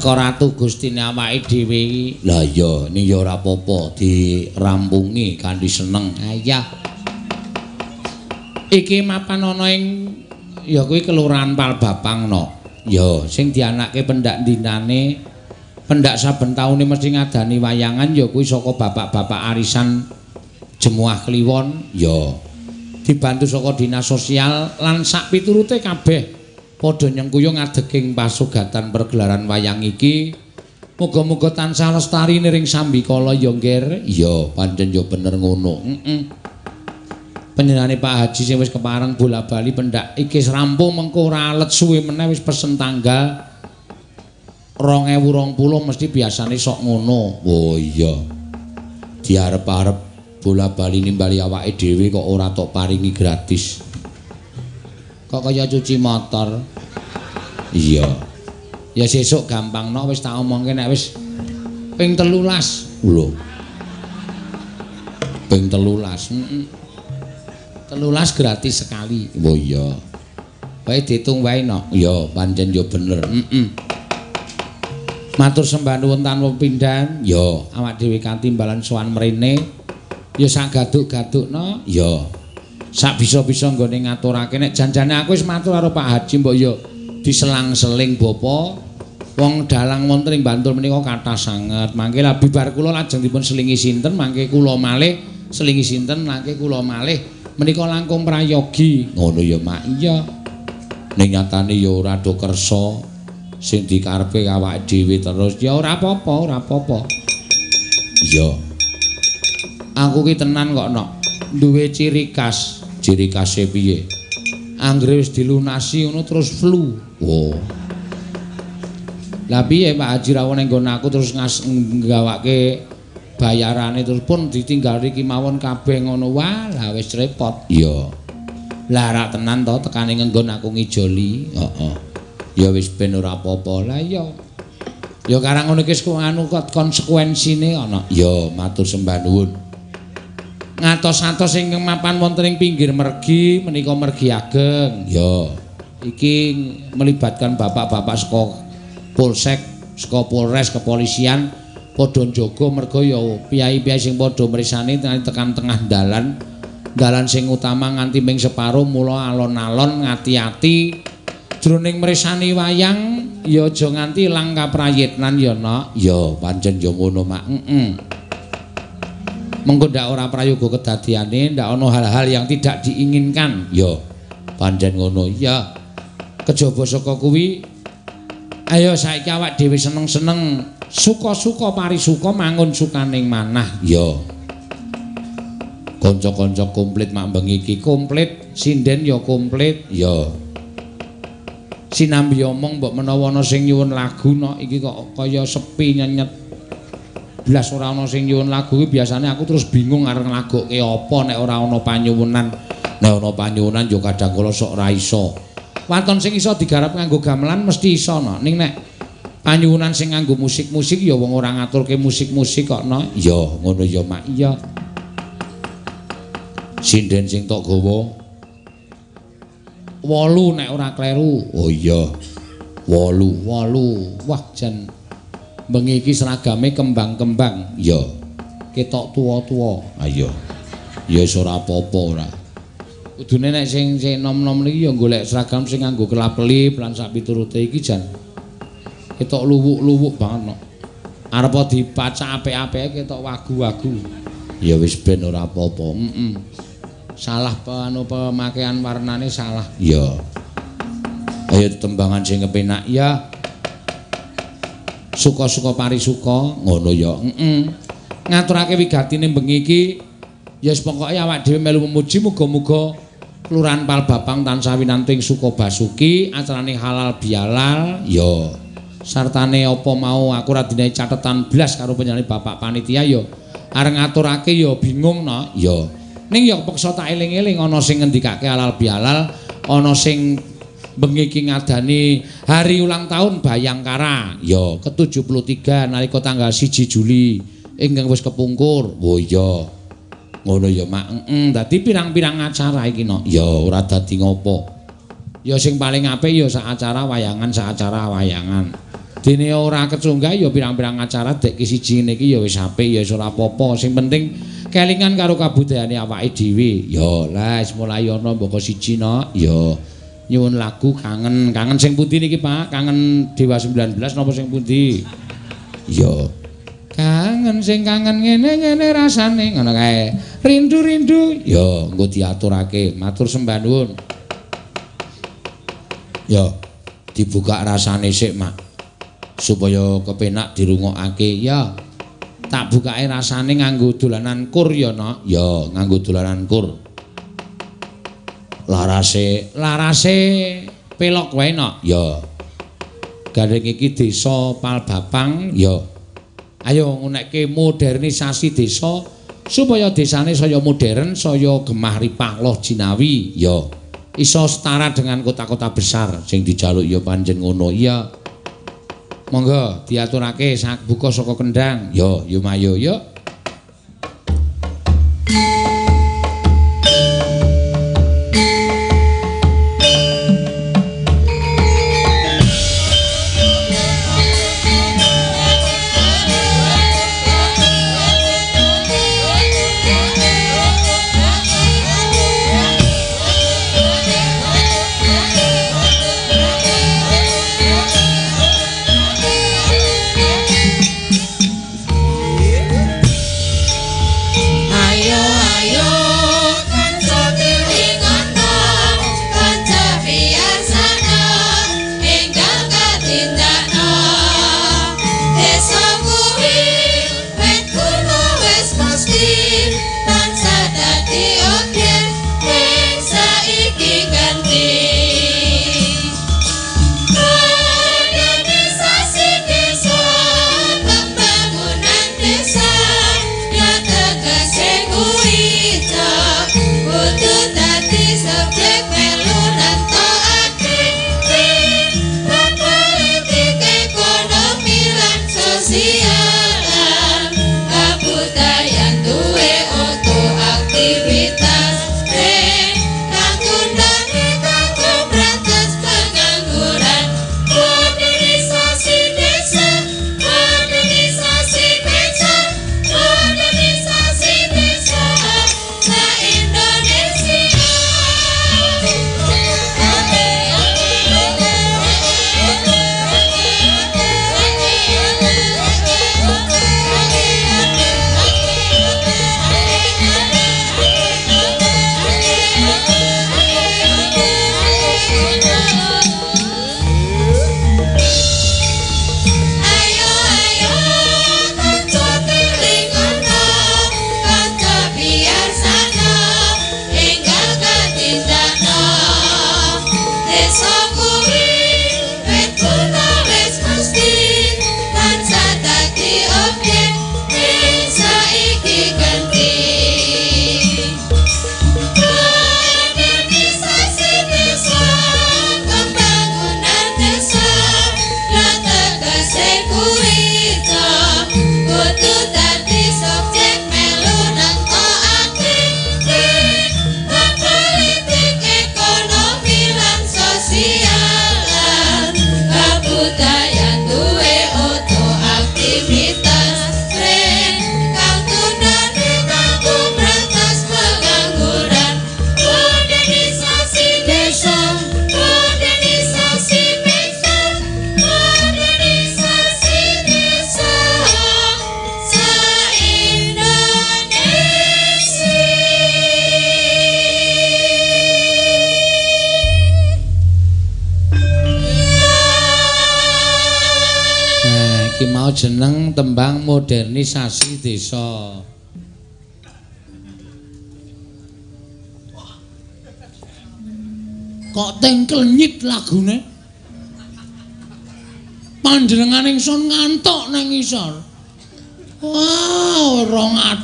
S1: Saka Ratu Gustine awake dhewe iki.
S6: Lah iya, ning ya ora apa-apa dirampungi kanthi seneng.
S1: Iya. Iki mapan ana ing ya kuwi kelurahan Palbapang no.
S6: Ya,
S1: Sing dianake pendak dinane pendak saben taune mesti ngadani wayangan ya kuwi saka bapak-bapak arisan Jemuah Kliwon
S6: ya.
S1: dibantu saka dinas sosial lan sak piturute kabeh padha nyengkuyung ngadeging pasugatan pergelaran wayang iki muga-muga tansah lestari ning sambikala ya ngger
S6: Iya, pancen ya bener ngono.
S1: heeh Pak Haji sing wis kepareng bola-bali pendak iki rampung mengko ora alet suwe meneh wis pesen tanggal 2020 mesti biasane sok ngono
S6: Oh iya. Diarep-arep bola-bali nimbali awake dhewe kok ora tok paringi gratis.
S1: Kok kaya cuci motor
S6: Iya.
S1: ya sesuk gampang no wis tak omongke nek wis ping 13
S6: Lho. Ping 13.
S1: heeh 13 gratis sekali
S6: Oh iya.
S1: wae ditung wae no
S6: Iya, pancen ya bener.
S1: heeh matur sembah nuwun tanpa pindhan
S6: Ya,
S1: awak dhewe kanthi balan sowan mrene ya sak gaduk-gadukno
S6: ya.
S1: Sak bisa-bisa nggone ngaturake nek janjane aku wis matur karo Pak Haji mbok ya diselang-seling bapa wong dalang wonten ing Bantul menika kathah sanget. Mangke lah bibar kula lajeng dipun selingi sinten? Mangke kula malih selingi sinten? Mangke kula malih menika langkung prayogi.
S6: Ngono ya, Mak.
S1: iya.
S6: Ning nyatane ya ora do kersa sing dikarepe awake dhewe terus.
S1: ya ora apa-apa ora apa-apa.
S6: Iya.
S1: aku ki tenan kok nok. Duwe ciri khas
S6: Ciri khase piye?
S1: anggere wis dilunasi ngono terus flu
S6: Oh,
S1: Lah piye Pak Haji rawon nggon aku terus ngas nggawake bayarane terus pun ditinggal iki mawon kabeh ngono wah lah wis repot.
S6: iya.
S1: Lah rak tenan to tekane nggon aku ngijoli.
S6: Heeh. Ya wis ben ora apa-apa.
S1: Lah iya. Ya karang ngono iki anu kok konsekuensine ana.
S6: Ya, matur sembah nuwun.
S1: Ngatos-atos ingkang mapan wonten ing pinggir mergi menika mergi ageng.
S6: Ya.
S1: Iki melibatkan bapak-bapak saka Polsek, saka Polres kepolisian padha njaga merga ya piyai-piyai sing padha mrisani tekan tengah dalan. Dalan sing utama nganti ping separo mula alon-alon ngati-ati jroning mrisani wayang ya aja nganti ilang kaprayitnan ya nok.
S6: Ya, pancen ya ngono, Mak.
S1: Heeh. Mengko ndak ora prayoga kedadiane, ndak ana hal-hal yang tidak diinginkan.
S6: Ya, pancen ngono.
S1: Ya. Kejaba saka kuwi ayo saiki awak dhewe seneng-seneng suka-suka parisuka mangun sukaning manah.
S6: Ya. Kanca-kanca komplit mak bengi iki
S1: Komplit, sinden ya komplit.
S6: Ya.
S1: Sinambi omong mbok menawa ana sing nyuwun lagu no iki kok kaya sepi nyenyet. Blas ora ana sing nyuwun lagu iki biasane aku terus bingung arep nglagokke apa nek ora ana panyuwunan.
S6: Nek ana panyuwunan yo kadang kala sok ora iso.
S1: Waton sing iso digarap nganggo gamelan mesti iso no. Ning nek panyuwunan sing nganggo musik-musik ya wong ora ngaturke musik-musik kok no.
S6: Ya, ngono ya, Mak.
S1: Iya.
S6: Sinden sing tok gawa.
S1: Wolu nek ora kleru.
S6: Oh iya. Wolu.
S1: Wolu. Wah jan bengi iki seragame kembang-kembang.
S6: Ya.
S1: Ketok tuwa-tuwa.
S6: Ayo. Ya wis ora apa-apa ora.
S1: Kudune nek sing sing nom-nom niki ya golek seragam sing nganggo kelap-kelip lan sak piturute iki jan ketok luwuk-luwuk banget no. Arep dipacak apik-apike ketok wagu-wagu.
S6: Ya wis ben ora apa-apa.
S1: Heeh. Salah anu pemakaian warnane salah.
S6: Ya. Ayo tembangan sing kepenak.
S1: Ya. Suka-suka parisuka.
S6: Ngono ya.
S1: Heeh. Ngaturake wigatine bengi iki ya wis pokoke awak dhewe melu memuji muga-muga Kelurahan Palbapang tansah winanting suka basuki, acarane halal bihalal,
S6: Ya.
S1: sartane apa mau aku ora dinae catetan blas karo penyanyi Bapak panitia ya areng ngaturake ya bingung no.
S6: Ya.
S1: Ning ya peksa tak eling-eling ana sing ngendikake halal bihalal, ana sing bengi iki ngadani hari ulang tahun Bayangkara
S6: Ya.
S1: ke-73 nalika tanggal 1 Juli ingkang wis kepungkur.
S6: Oh iya. Ngono ya, Mak.
S1: Heeh, dadi pirang-pirang acara iki no.
S6: Ya ora dadi ngopo.
S5: Ya sing paling apik ya sak acara wayangan, sak acara wayangan. Dene ora kecunggah ya pirang-pirang acara dek ki siji ngene iki ya wis apik ya ora apa-apa. Sing penting kelingan karo kabudayane awake dhewe. Ya lah wis mulai ana mboko siji no. Ya nyuwun lagu kangen. Kangen sing pundi niki Pak? Kangen Dewa 19 napa sing pundi? Ya. Kangen sing kangen ngene-ngene rasane ngono kae. Rindu-rindu. Ya engko diaturake. Matur sembah nuwun. Ya dibuka rasane sik, Mak. supaya kepenak dirungokake ya tak bukake rasane nganggo dolanan kur ya no ya nganggo dolanan kur larase. Larase pelok wae no ya. Gareng iki desa Palbapang ya. Ayo ngunekke modernisasi desa supaya desane saya modern saya gemah ripah loh jinawi. Ya. Iso setara dengan kota-kota besar sing dijaluk ya panjen ngono. Iya. Monggo diaturake sak buka saka kendang. Yo, yo mayo,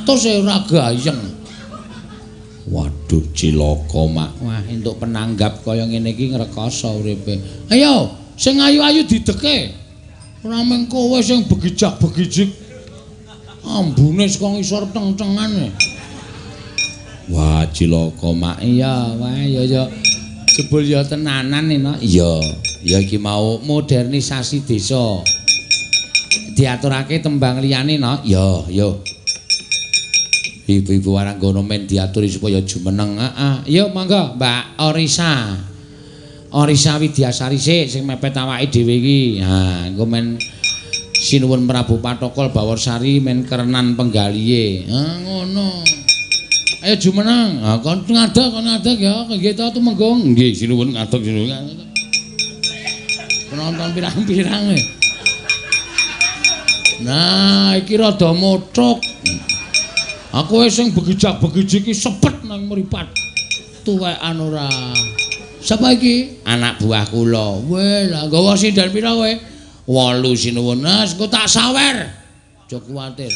S1: 200 e ora gayeng.
S5: Waduh, cilaka, Mak.
S1: Wah, entuk penanggap kaya ngene iki ngrekoso uripe. Ayo, sing ayu-ayu dideke. Ora mung kowe sing begijak-begijik. ambune saka ngisor teng-tengane.
S5: Wah, cilaka mak iya, wah ya ya.
S1: Jebul ya tenanan ino. Iya, ya iki mau modernisasi desa. Diaturake tembang liyane no. Ya, yo. Ibu-ibu waranggono men diaturi supaya jumeneng. Heeh. Ya monggo, Mbak Orisa. Orisa Widyasari sik sing mepet awake dhewe iki. Ha, engko men sinuwun Prabu Patokol Baworsari men kerenan penggalihe. Ha, ngono. Ayo jumeneng. Ha kon ngadeg kon ngadeg ya nggih ta tumenggo. Nggih sinuwun ngadeg sinuwun. Penonton pirang-pirang e. Nah, iki rada motok. Aku sing begijak-begiji iki sepet nang mripat. Tuwekan ora. Sapa iki? Anak buah kula. Weh, lah gawa sindan pira kowe? 8 sinuwun. Nah, engko tak sawer. Aja kuwatir.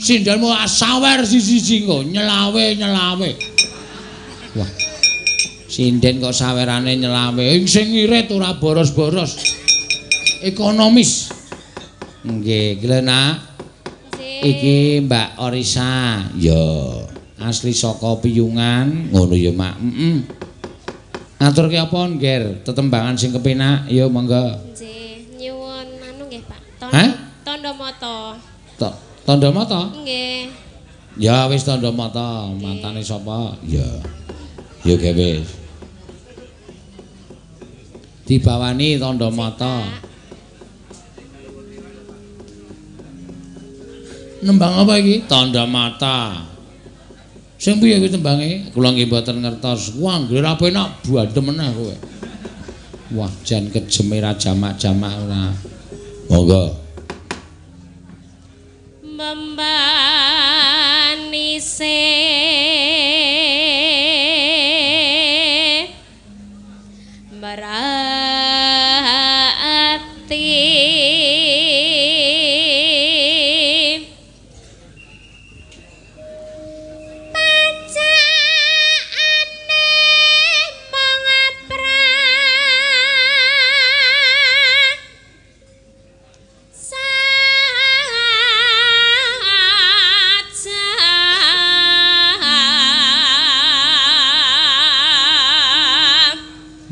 S1: Sindanmu sawer siji-siji engko nyelawe nyelawe. Wah. Sinden kok sawerane nyelawe. Ing sing irit ora boros-boros. Ekonomis. Nggih, Glena. Iki Mbak Orisa. Ya, asli saka Piyungan. Ngono ya, Mak. Heeh. Aturke apa, Ngger? Tetembangan sing kepenak. Ya, monggo.
S5: Nggih, nyuwun anu nggih, Pak.
S1: Hah?
S5: Tondo moto.
S1: Tok tandha mata?
S5: Nggih.
S1: Ya wis tandha mata. Matane sapa? Ya. Ya wis. Dibawani tandha mata. Nembang apa iki? Tandha mata. Sing piye kuwi tembange? Kula nggih mboten ngertos. Wah, nggih ra penak bandem meneh kowe. Wah, jan kejeme ra jamak-jamak ora. Monggo.
S5: Membani se merati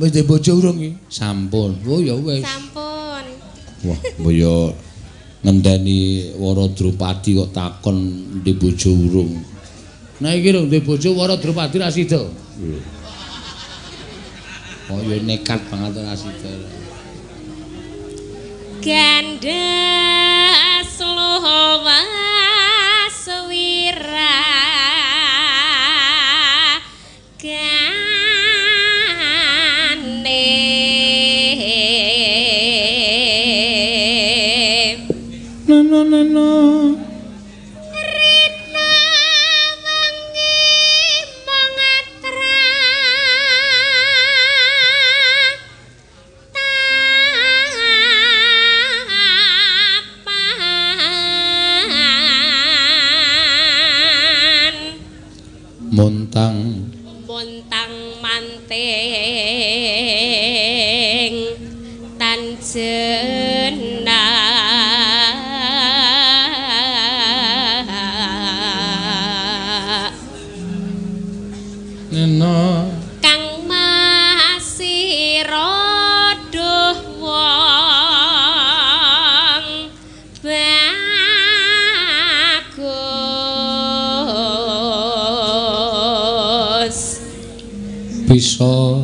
S1: Wis ndek bojo urung iki? Sampun. Oh ya wis.
S5: Sampun.
S1: Wah, mbaya ngenteni Wara Drupadi kok takon ndek bojo urung. Nah iki lho ndek bojo Wara Drupadi ra sida. Oh ya nekat banget ra sida.
S5: Ganda slowa swira
S1: Bisa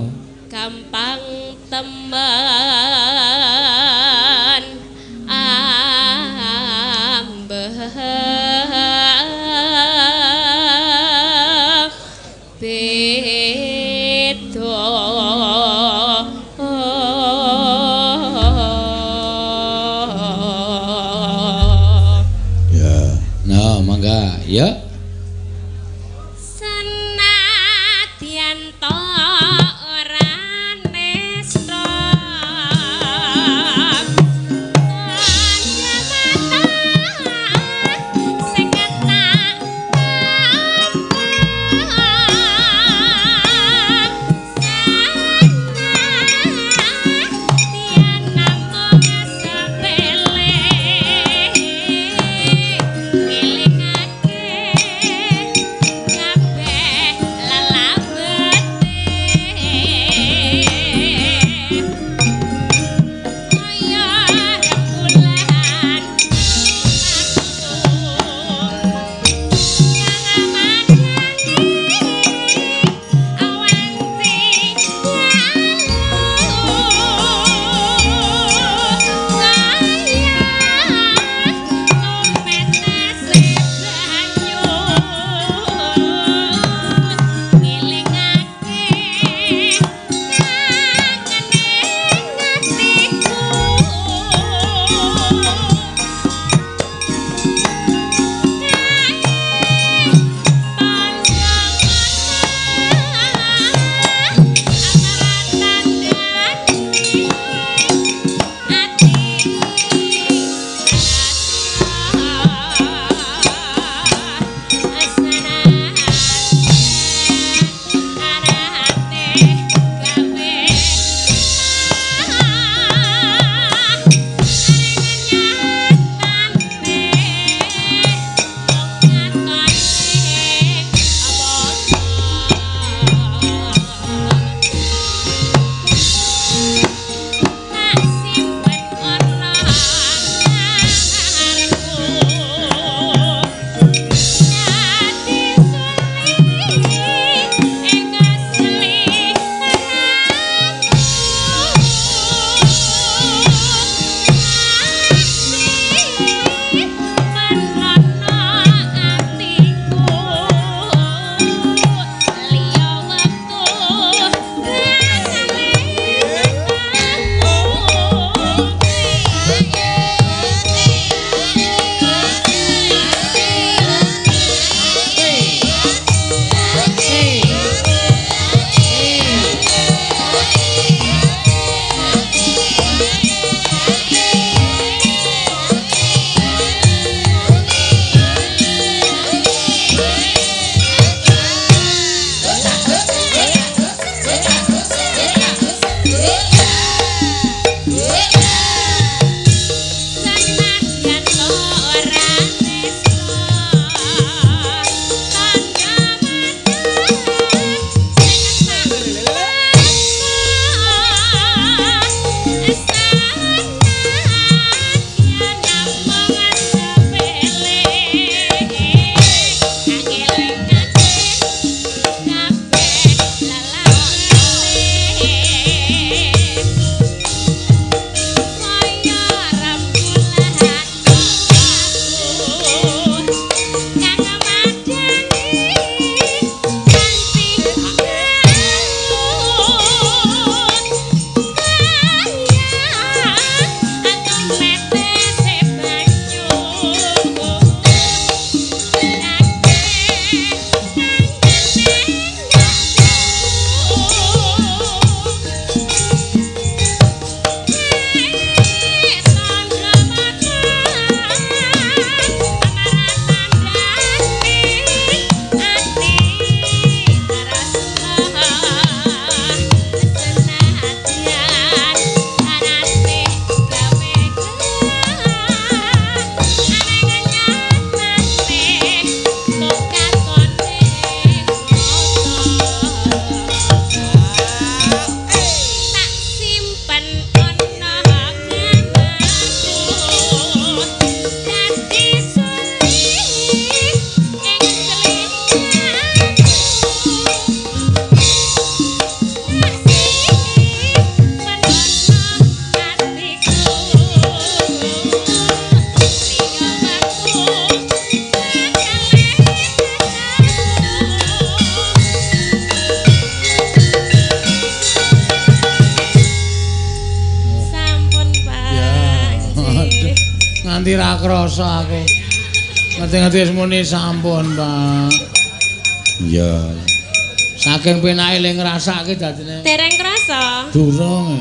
S7: Saking penake le ngrasake dadine
S5: Dereng krasa.
S7: durung.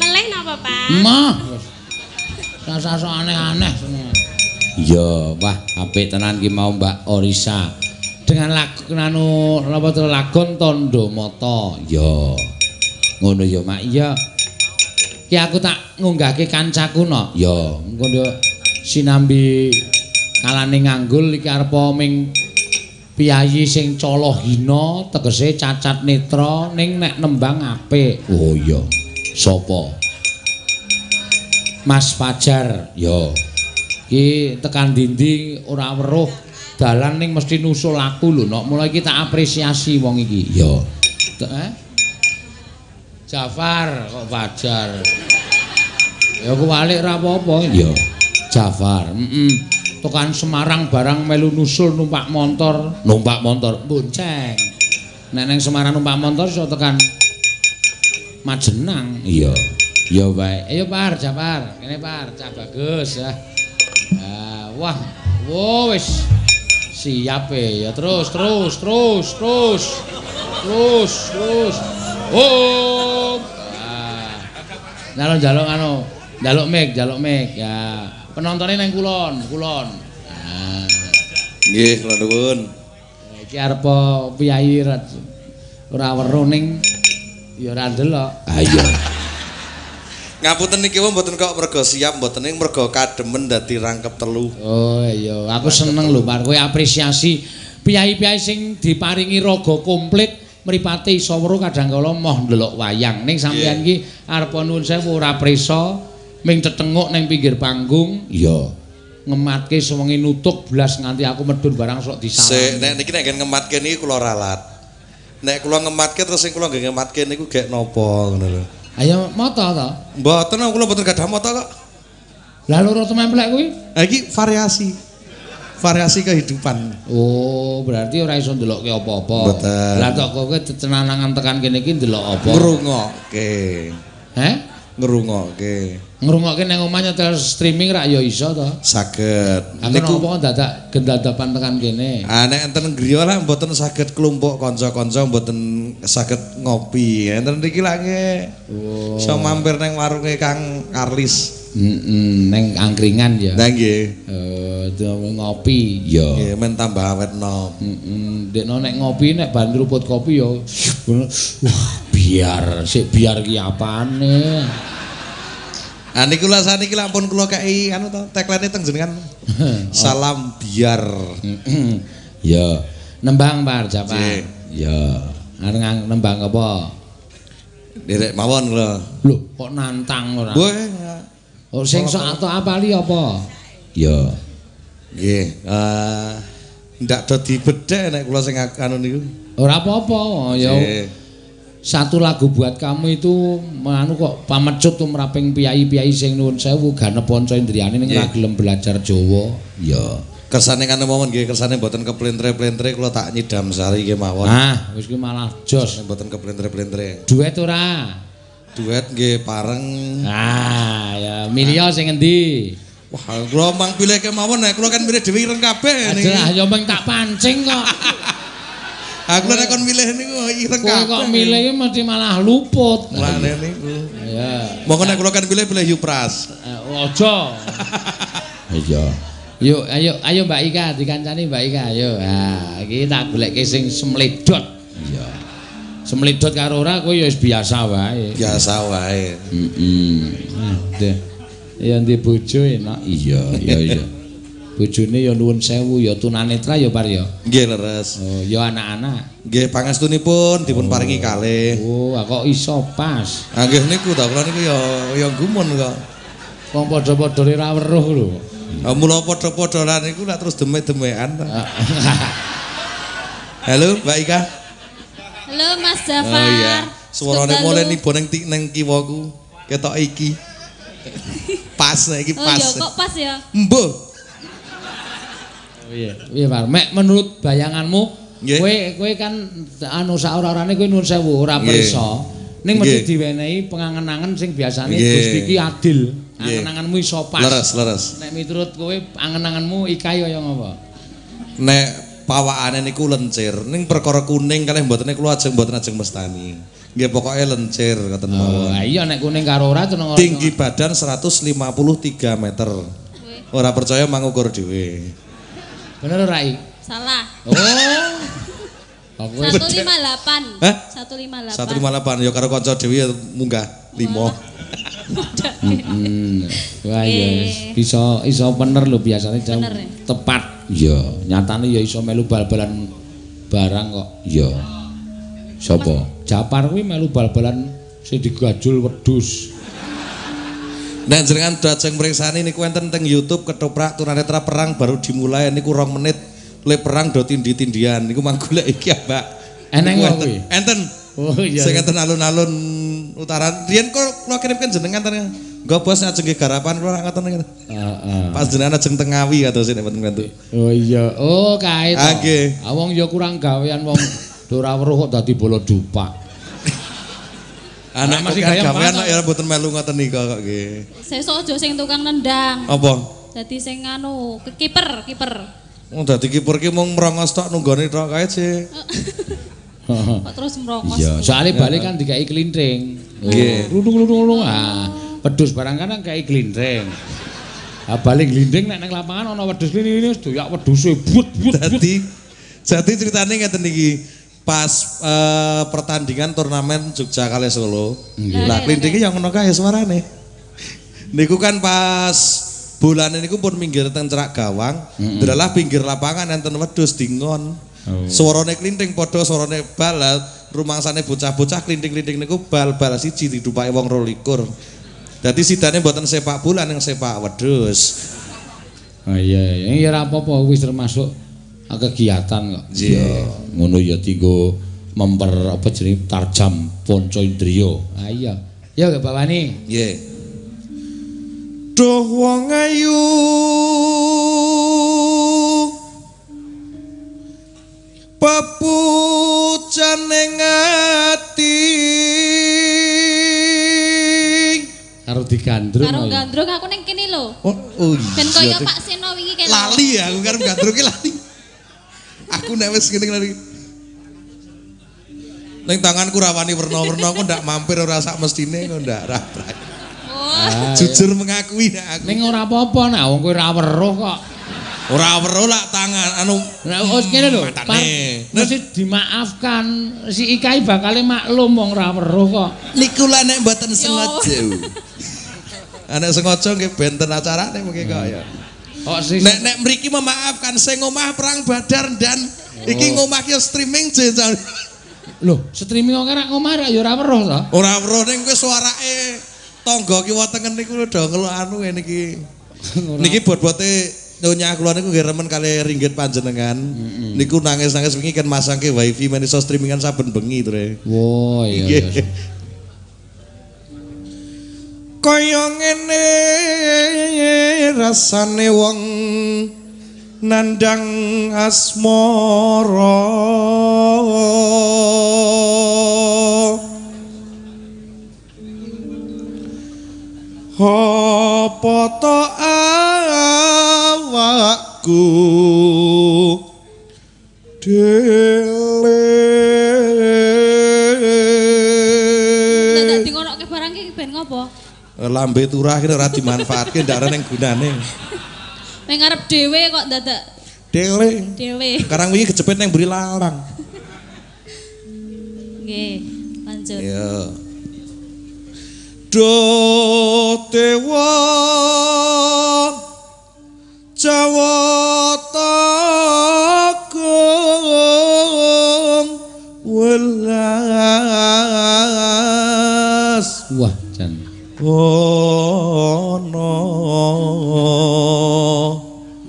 S5: Melih napa, Pak?
S7: Mah. Rasa sok aneh-aneh seneng.
S1: Iya, wah apik tenan ki mau Mbak Orisa. Dengan lagu anu napa to lagon Tondo Mata. Iya. Ngono ya, Mak. Iya. Ki aku tak ngunggahke kancaku no. Ya, engko sinambi kalane nganggul iki arep ming piyayi sing cala hina tegese cacat netra ning nek nembang apik. Oh iya. Sopo? Mas Fajar. Ya. Ki tekan dindi ora weruh dalan ning mesti nusul aku lho, nok. Mulai iki tak apresiasi wong iki. Ya. Eh? Jafar kok Fajar. Ya aku balik ra apa-apa. Ya. Jafar. Heeh. Tekan Semarang barang melu nusul numpak motor, numpak motor bonceng. Nek neng Semarang numpak motor iso tekan Majenang. Iya. Ya baik. Ayo Par, Jafar. Kene Par, cah bagus ya. Ah, wah. Wo wis siap e. Ya terus, terus, terus, terus. Terus, terus. Oh. Ah. Njaluk-njaluk anu, njaluk mic, njaluk mic. Ya. Penontonnya neng kulon, kulon. Nah,
S8: Nggih, kula nuwun.
S1: iki arep piyayi ra- ora weruh ning ya ora ndelok. Ah iya.
S8: Ngapunten niki wae mboten kok mergo siap mboten ning mergo kademen dadi rangkep telu.
S1: Oh iya, aku seneng lho Pak kowe apresiasi piyayi-piyayi sing diparingi raga komplit mripate iso weruh kadang kala moh ndelok wayang. Ning sampeyan iki arep nuwun sewu ora preso ming tetenguk ning pinggir panggung. Iya. Ngematke sewengi nutuk blas nganti aku medun barang sok
S8: Sik,
S1: disalam.
S8: nek niki nek ngematke niki kula ralat. Nek kula ngematke terus sing kula nggih ngematke niku gek napa ngono lho.
S1: Ayo moto to.
S8: Mboten kula mboten gadah moto kok.
S1: Lah loro templek kuwi?
S8: Ha iki variasi. Variasi kehidupan.
S1: Oh, berarti ora iso ndelokke apa-apa.
S8: Mboten.
S1: Lah tok kowe tetenanangan tekan kene iki ndelok apa?
S8: Ngrungokke.
S1: Heh?
S8: Ngrungokke.
S1: Ngrungokke nang omah nyetel streaming ra ya iso to.
S8: Saged.
S1: Aku nopo dadak gendadapan tekan kene.
S8: Ah nek enten griya lah mboten saged kelompok kanca-kanca mboten saged ngopi. Enten niki lah nggih.
S1: Oh.
S8: Iso mampir nang warunge Kang Karlis.
S1: Heeh, neng angkringan ya.
S8: Nah nggih.
S1: Eh, uh, ngopi ya.
S8: Nggih men tambah awet nom.
S1: Heeh, dekno nek ngopi nek ban ruput kopi ya wah biar sik biar ki apane.
S8: Ah niku lah saniki lah ampun kula kei anu to tagline teng jenengan. Salam biar.
S1: Ya, nembang Par Japa.
S8: Nggih.
S1: Ya, areng ang- nembang apa?
S8: Derek mawon kula.
S1: Lho, kok nantang ora?
S8: Boleh.
S1: Oh, sing sok atau apali apa? Ya.
S8: Nggih. Eh ndak do dibedhek nek kula sing anu niku.
S1: Ora apa-apa, ya.
S8: Nggih.
S1: Satu lagu buat kamu itu anu kok pamecut tumraping piyayi-piyayi sing nuwun sewu ganep panca indriyane ning
S8: Nggih.
S1: gelem belajar Jawa. Ya.
S8: Kersane kan mawon nggih kersane mboten keplentre-plentre kula tak nyidam sari nggih mawon.
S1: Ah, wis kuwi malah jos.
S8: Mboten keplentre-plentre.
S1: Duet ora?
S8: Duet nggih pareng.
S1: Ah, ya milih sing endi?
S8: Wah, kula mang pilih kemawon nek kula kan milih dhewe ireng kabeh niki.
S1: Aduh, ya meng tak pancing kok.
S8: Aku nek kon milih niku ireng kabeh.
S1: kok milih mesti malah luput.
S8: Lane niku.
S1: Ya.
S8: Monggo nek kula kan pilih pilih Yupras.
S1: Eh, Ojo. Iya. Yuk, ayo, ayo Mbak Ika, dikancani Mbak Ika, ayo. Nah, iki tak goleke sing semledot. Iya. Semledot karo ora kowe ya wis biasa wae.
S8: Biasa wae.
S1: Heeh. Ya ndi bojo enak. Iya, iya, iya. Bojone ya nuwun sewu ya tunanetra ya Par ya.
S8: Nggih leres.
S1: Oh, ya anak-anak.
S8: Nggih pangestunipun dipun paringi kalih.
S1: Oh, ah, kok iso pas.
S8: Ah nggih niku ta kula niku ya ya gumun kok.
S1: Wong padha-padha ora weruh lho.
S8: Ah, Mula padha-padha lan niku lak terus demek-demekan ta. Halo Mbak Ika.
S5: Halo Mas
S8: Oh
S5: Jafar.
S8: iya. Suarane
S5: Sedalu.
S8: mulai nibo ning ning kiwaku. Ketok iki. Pas iki
S5: Oh
S8: pas.
S5: iya kok pas ya.
S8: Mbuh.
S1: Oh iya. Iya, Par. Mek menurut bayanganmu, kowe kowe kan anu sak ora-orane kowe nuwun sewu ora prisa. Ning mesti diwenehi pengangen-angen sing biasane. Gusti iki adil.
S8: Nggih.
S1: Angen-angenmu iso pas.
S8: Leres, leres.
S1: Nek miturut kowe angen-angenmu ikai kaya ngapa?
S8: Nek pawakane niku lencir, ning perkara kuning kalih mbotene kula ajeng mboten ajeng mestani. Nggih pokoke lencir ngoten
S1: Oh,
S8: mawon.
S1: lah iya nek kuning karo ora tenang
S8: Tinggi badan 153 meter. Ora percaya mangukur dhewe.
S1: Bener ora?
S9: Salah.
S1: Oh. Aku wis
S9: 158.
S8: Hah?
S9: 158.
S8: 158 ya karo kanca dhewe ya munggah 5.
S1: Hmm. Wah iya
S9: Eh.
S1: bisa iso bener lho biasanya jam
S9: ya?
S1: tepat. Iya, nyatane ya iso melu bal-balan barang kok. Iya. Sopo? Japar kuwi melu bal-balan sing digajul wedhus.
S8: Nek jenengan dajeng mriksani niku enten teng YouTube ketoprak tunanetra perang baru dimulai niku rong menit le perang do tindi-tindian niku manggolek iki Mbak.
S1: Eneng kok
S8: enten.
S1: kuwi?
S8: Enten.
S1: Oh iya.
S8: Sing enten alun-alun utara. Riyen kok kula kirimkan jenengan tadi. Nggo bos ajeng ke garapan kula ngoten niku.
S1: Heeh.
S8: Pas jenengan ajeng teng Ngawi atau sing mboten ngantuk.
S1: Oh iya. Oh kae to.
S8: Nggih.
S1: Ah wong ya kurang gawean wong ora weruh kok dadi bola dupak.
S8: Anak
S1: masih gaya
S8: gawean
S1: mana?
S8: ya mboten melu ngoten niku kok nggih.
S9: Sesuk aja sing tukang nendang.
S8: Apa?
S9: Dadi sing anu, ke kiper, kiper.
S8: Wong dadi kiper ki mung merongos tok nunggone tok kae sih.
S9: Kok terus merokos.
S1: Iya, soalnya balik kan dikai klinting.
S8: Nggih.
S1: Lulung-lulung ah. Wedhus barang kan kai klinting. Ah balik glinding nek nang lapangan ana wedhus ini ini doyak wedhuse but but but.
S8: Dadi jadi ceritanya ngeten iki pas eh, pertandingan turnamen Jogja kali Solo. Lah klintinge yang ngono kae suarane. Niku kan pas bulan niku pun minggir teng cerak gawang, delalah pinggir lapangan enten wedhus dingon. Suarane klinting padha suarane bal, lah rumangsane bocah-bocah klinting-klinting niku bal-bal siji didupake wong 22. Dadi sidane mboten sepak bola ning sepak wedhus.
S1: Ah iya, iya ya ora apa-apa wis termasuk kegiatan kok.
S8: Iya.
S1: Ngono ya tinggo memper apa jenenge tarjam ponco indriya. Ah iya. Ya Pak Wani.
S8: Nggih. Duh wong ayu pepucaning ati
S1: Karo digandrung.
S9: Karo gandrung aku ning kene lho.
S8: Oh, oh
S9: Ben
S8: iya.
S9: kaya Pak Seno wingi kene.
S8: Lali ya aku karo gandrung ki lali. Aku nek wis ngene lali. Ning tanganku rawani werna-werna aku ndak mampir ora sak mestine kok ndak ra.
S9: Oh,
S8: Jujur mengakui nek aku.
S1: Ning ora apa-apa nak wong kowe ora weruh kok.
S8: Ora weruh lak tangan anu
S1: Nah, oh ngene lho, mesti dimaafkan. Si Ikai bakal maklum wong ora weruh kok.
S8: Niku lah nek mboten sengaja. Anak sengaja nggih benten acarane mungkin kok ya.
S1: Si
S8: Nek nek mriki memaafkan sing ngomah perang Badar dan iki ngomah ki streaming jenjang.
S1: Lho, streaming kok ora ngomah ra ya ora weruh to.
S8: Ora weruh ning kowe suarake tangga kiwa tengen niku lho do ngelu anu ngene iki. Niki bot-bote nyonya kula niku nggih remen kali ringgit panjenengan. Niku nangis-nangis wingi kan masangke wifi men iso streamingan saben bengi tre.
S1: Wo iya iya.
S8: Kaya ngene rasane wong nandang asmara. Apa to awakku dele lambe turah kene ora dimanfaatke ndak ana ning gunane.
S9: Ning ngarep dhewe kok dadak
S8: Dele.
S9: dhewe.
S8: Sekarang wingi kejepit nang mburi larang.
S9: Nggih, lanjut.
S8: Ya. Do dewa Jawa Takung welas
S1: Wah, jan.
S8: Ono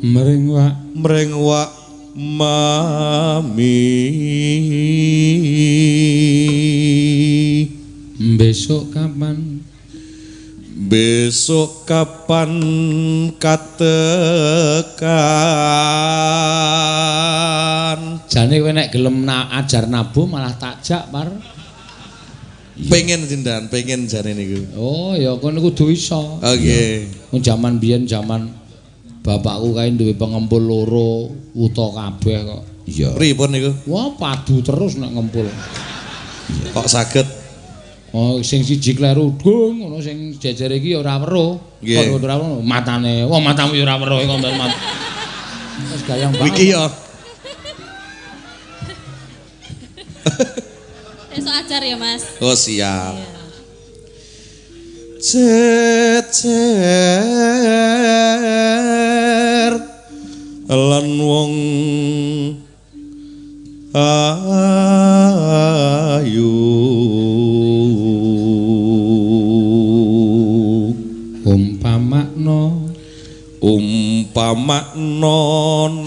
S1: Mering wak.
S8: mring wak mami
S1: Besok kapan?
S8: besok kapan katekan
S1: Jane kowe nek gelem na ajar nabuh malah takjak, Par.
S8: Pengen sindan, pengen jane niku.
S1: Oh, ya kowe kudu iso.
S8: Oke.
S1: Wong jaman biyen jaman bapakku kae duwe pengempul loro uta kabeh kok. Iya.
S8: Pripun niku?
S1: Wah, padu terus nek ngempul.
S8: Kok saged
S1: Oh, sing siji kleru dung, ngono sing jejer iki ora weruh. Kok ora weruh, matane. Wah, matamu ora weruh kok mbak mat. Wis gayang banget.
S8: Iki ya.
S5: Esok ajar ya, Mas.
S8: Oh siap. Cecer lan wong ayu
S1: Umpamakna
S8: umpamakna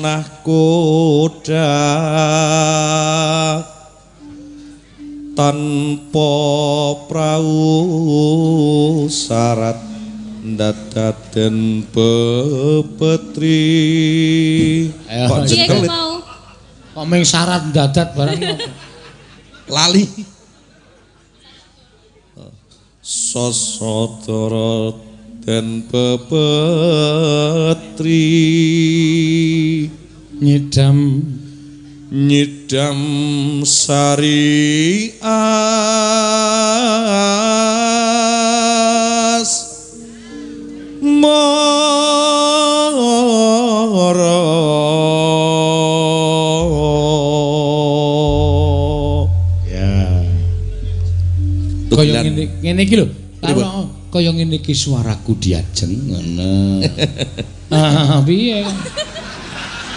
S8: nahkoda tanpa prau syarat ndadaden pepetri. Kok jekel
S5: ku mau?
S1: kok ming syarat dadat barang
S8: lali. Sosodoro dan pepetri.
S1: Nyidam
S8: nyidam sari as moro
S1: Ya. Kaya ngene ngene iki lho. Karo kaya ngene iki suaraku diajeng ngono. Ah, piye?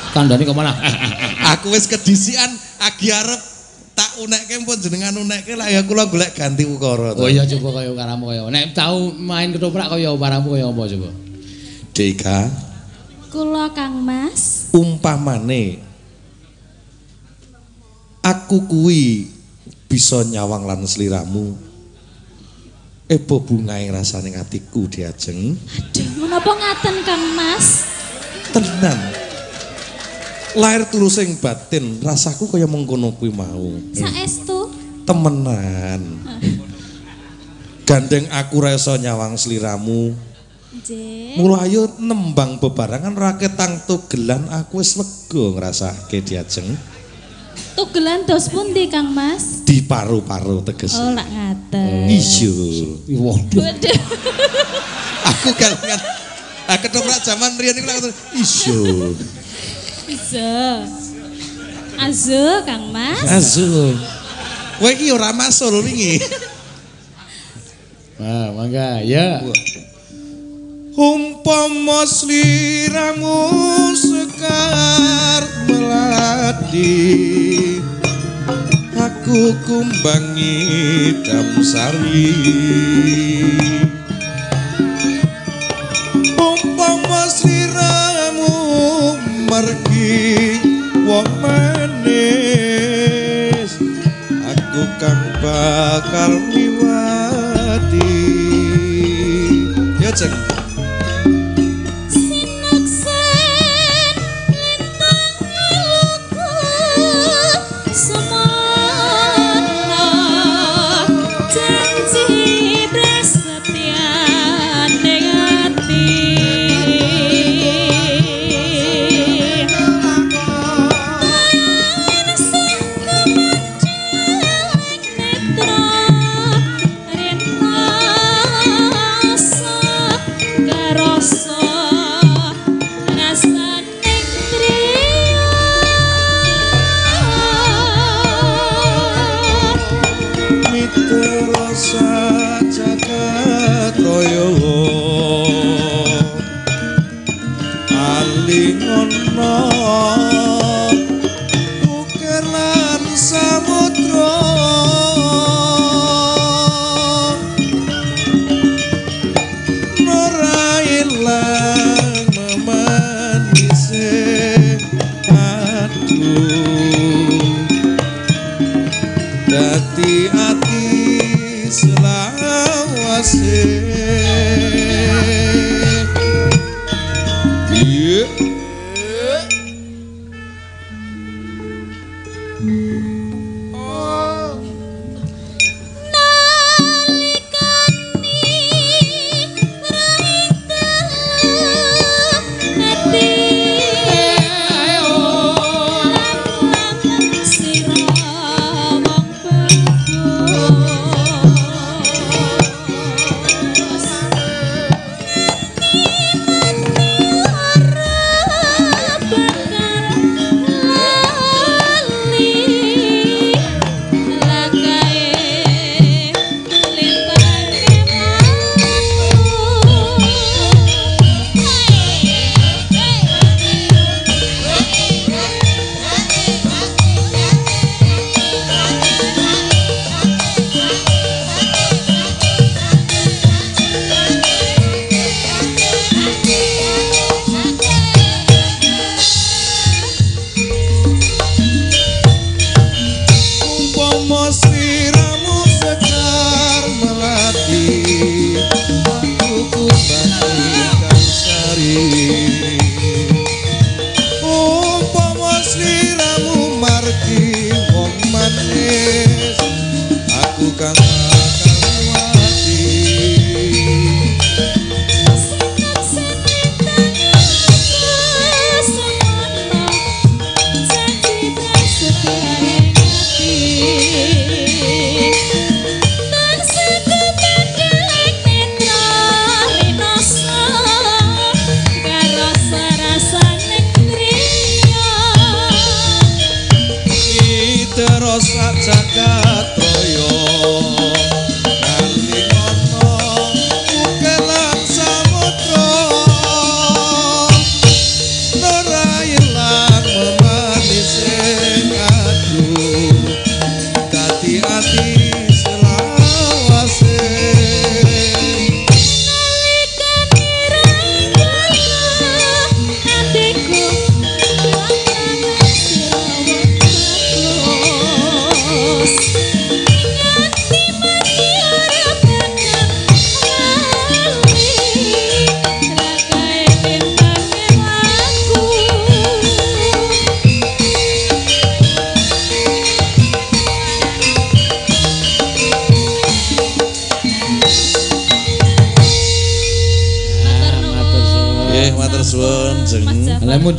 S1: Kandhane kok malah
S8: aku wis kedisian agi arep tak unekke pun jenengan unekke lah ya kula golek ganti ukara to.
S1: Oh iya coba kaya karamu kaya. Nek tau main ketoprak kaya paramu kaya apa coba?
S8: Deka
S5: Kula Kang Mas.
S8: umpamane aku kuwi bisa nyawang lan sliramu Ebo bungae rasane atiku diajeng
S5: Aduh, menapa ngaten Kang Mas?
S8: tenan lahir tulusing batin rasaku kaya mengkono kuwi mau
S5: Saestu.
S8: temenan gandeng aku rasa nyawang sliramu mula ayo nembang bebarangan raket tang tugelan aku wis lega ngrasake diajeng
S5: Tugelan dos pundi Kang Mas?
S8: di paru-paru tegese
S5: Oh, lak ngaten.
S8: Iya.
S1: Waduh.
S8: Aku kalangan Ah ketoprak zaman riyen iku lak iso.
S5: Iso. Azo Kang Mas.
S8: Asu. Kowe iki ora masul wingi.
S1: Nah, mangga ya.
S8: Umpama sliramu sekar melati Aku kumbangi damsari Umpama bakal miwati. Ya cek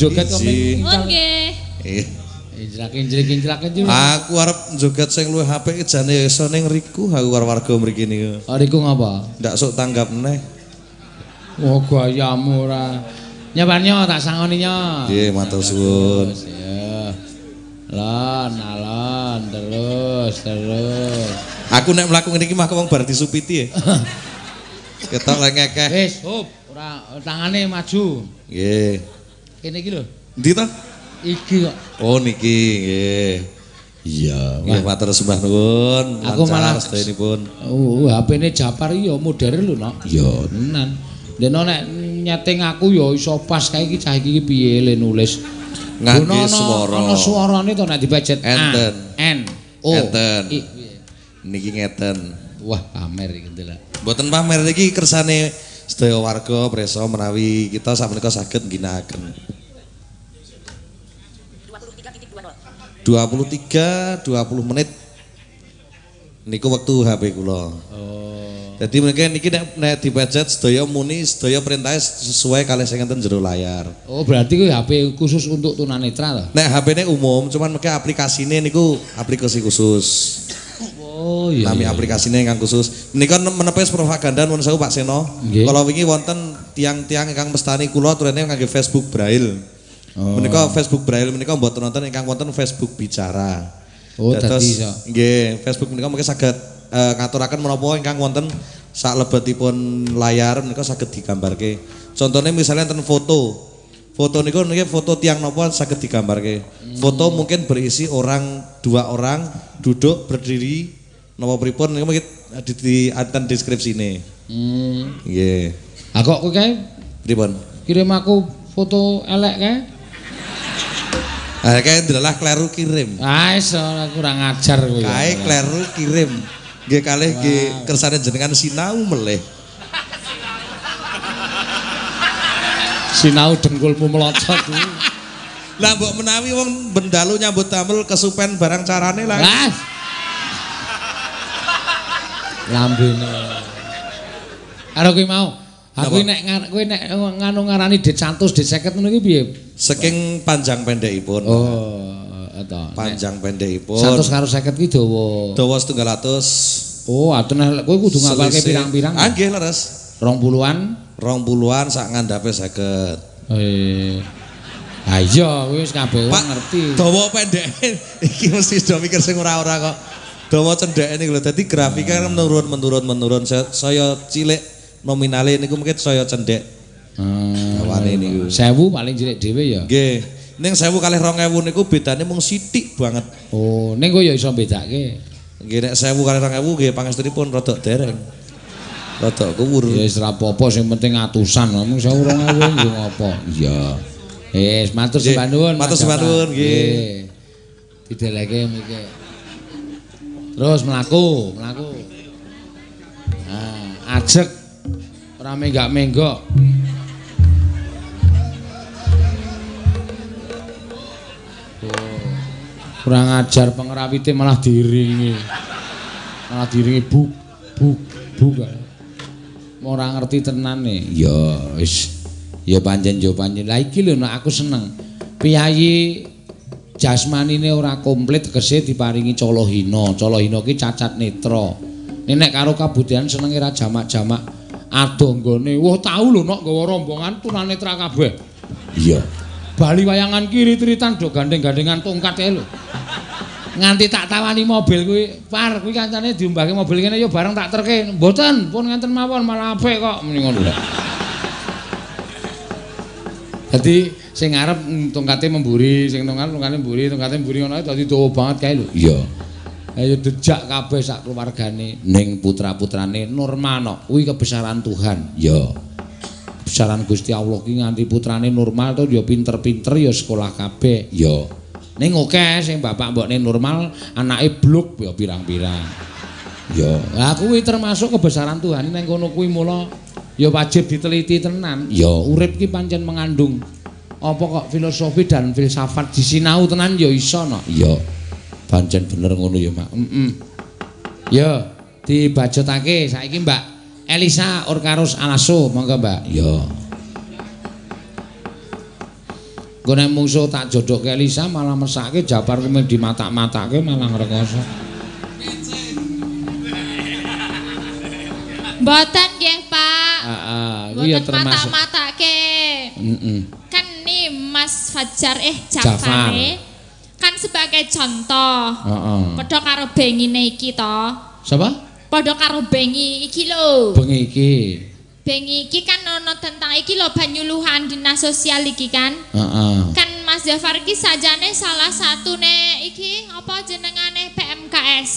S1: joget kok.
S5: Oh nggih.
S8: Eh,
S1: Injlak-injlak injlak
S8: Aku arep joget sing luwih apik jane iso ning riku aku karo warga mriki niku.
S1: Ariku ngapa?
S8: Ndak sok tanggap neh.
S1: Oh gayamu ora. Nyobanyo tak sangoni nyo.
S8: Nggih, matur suwun.
S1: Terus, Ya. Lon, alon, terus, terus.
S8: Aku nek mlaku ngene iki mah wong bar disupiti ya. Ketok lek ngekeh.
S1: Wis, hop, ora tangane maju.
S8: Nggih.
S1: Kene iki lho.
S8: Ndi to?
S1: Iki kok.
S8: Oh niki nggih. Iya, nggih matur sembah nuwun.
S1: Aku malah-
S8: sedayanipun.
S1: Oh, HP-ne Japar iya modern lho, Nok. Iya, tenan. Dene nek nyeting aku ya iso pas kae iki cah iki piye le nulis.
S8: Ngangge swara.
S1: Ana swarane to nek dibajet A,
S8: Enten.
S1: N, O.
S8: Enten. Niki ngeten.
S1: Wah, pamer iki ndelok.
S8: Mboten pamer niki kersane sedaya warga preso menawi kita sakmenika saged ngginakaken. 23 20 menit niku wektu HP kula. Oh. Jadi mungkin niki nek nek dipejet sedaya muni sedaya perintah sesuai kalih sing enten jero layar.
S1: Oh, berarti kuwi HP khusus untuk tunanetra to?
S8: Nek HP-ne umum, cuman mungkin aplikasine niku aplikasi khusus.
S1: Oh, iya.
S8: Nami
S1: iya.
S8: aplikasine ingkang khusus. Menika menepis propaganda nuwun sewu Pak Seno.
S1: Nggih.
S8: Kalau wingi wonten tiang-tiang ingkang mestani kula turene ngangge Facebook Braille.
S1: Oh.
S8: Menika Facebook Braille menika mboten nonton ingkang wonten Facebook bicara.
S1: Oh, dadi iso.
S8: Nggih, Facebook menika mungkin saged eh, ngaturaken menapa ingkang wonten sak lebetipun layar menika saged digambarke. Contohnya misalnya enten foto. Foto niku niki foto tiang napa saged digambarke. Foto mungkin berisi orang dua orang duduk berdiri napa pripun niku mungkin enten deskripsine.
S1: Hmm.
S8: Nggih.
S1: Ah kok kowe kae
S8: Pripun?
S1: kirim aku foto elek kae?
S8: Ah kae ndelalah kleru kirim.
S1: Ah, iso kurang ajar kowe.
S8: Kae kleru kirim. Nggih kalih nggih kersane jenengan sinau melih.
S1: Sinau dengkulmu melocot kuwi.
S8: Lah mbok menawi wong bendalu nyambut damel kesupen barang carane lah.
S1: Lah. Lambene. Karo kuwi mau. Aku nek kowe nek nganu ngarani dit 100 dit 50 ngono iki piye?
S8: Saking panjang pendekipun.
S1: Oh, eta.
S8: Panjang pendekipun.
S1: 100 karo 50 ki dawa.
S8: dawa setunggal atus.
S1: Oh, atuh kowe kudu ngapalke pirang-pirang.
S8: Ah nggih leres.
S1: 20-an.
S8: Rong puluhan sak ngandhape saged.
S1: Eh. Ha iya, kowe wis kabeh ngerti.
S8: dawa pendek iki mesti do mikir sing ora-ora kok. Dawa cendheke niku lho. Dadi grafiknya kan menurun menurun menurun. Saya, cilik nominale niku mungkin saya cendhek.
S1: Hmm.
S8: Dawane niku.
S1: 1000 paling cilik dhewe ya.
S8: Nggih. Ning 1000 kalih 2000 niku bedane mung sithik banget.
S1: Oh, ning kowe ya iso bedake.
S8: Nggih nek 1000 kalih 2000 nggih pangestunipun rada dereng. Rada kuwur.
S1: Ya wis ora apa-apa sing penting atusan. Mung 1000 2000 yo ngopo. Iya. Wis matur sembah nuwun.
S8: matur sembah
S1: Bapak.
S8: nuwun, nggih.
S1: Dideleke mriki. Terus mlaku, mlaku. Nah, ajek ora menggak-menggok. Oh, Kurang ajar pengrawite malah diringi. Malah diringi buk buk. kae. Ora ngerti tenane. Ya wis. Ya panjen yo panjen. Lah iki lho nek aku seneng. Piyayi jasmanine ora komplit tegese diparingi cala hina. Ki cacat netra. Nek karo kabudayan senenge ra jamak-jamak adonggone. Wah tau lho nek gawa rombongan tunanetra kabeh. Iya. Bali wayangan kiri tritan do gandeng-gandengan tongkat ae lho. Nganti tak tawani mobil kuwi, par kuwi kancane diumbake mobil kene yo bareng tak terke. Mboten, pun ngenten mawon malah apik kok muni ngono lho. Dadi sing ngarep mm, tongkate memburi, sing tongkat tongkate mburi, tongkate mburi ngono dadi dawa banget kae lho. Iya. Ayo dejak kabeh sak keluargane ning putra-putrane Nurmana. Kuwi kebesaran Tuhan. Ya. Kebesaran Gusti Allah ki nganti putrane normal to ya pinter-pinter ya sekolah kabeh. Ya. Ning oke sing bapak mbokne normal, anake bluk ya pirang-pirang. Ya, lah kuwi termasuk kebesaran Tuhan ning kono kuwi mula ya wajib diteliti tenan. Ya, urip ki pancen mengandung apa kok filosofi dan filsafat disinau tenan ya iso no. Ya. Pancen bener ngono ya, Mak. Heeh. Ya, dibajotake saiki Mbak Elisa Orkarus Alaso, monggo Mbak. Ya. Engko nek mungsuh tak jodohke Elisa malah mesake Japar kuwi dimatak-matake malah ngrekoso.
S10: Mboten nggih, Pak.
S1: Heeh, kuwi ya
S10: Mboten
S1: termasuk.
S10: mata-matake.
S1: Heeh.
S10: Kan nih Mas Fajar eh
S1: Jafar.
S10: Jafare kan sebagai contoh.
S1: Heeh.
S10: Padha karo bengine iki to.
S1: Sapa?
S10: Padha karo bengi iki lho.
S1: Bengi iki.
S10: Bengi iki kan ono tentang iki lho banyuluhan dinas sosial iki kan.
S1: Heeh.
S10: Kan Mas Jafar iki sajane salah satu nek iki apa jenengane PMKS.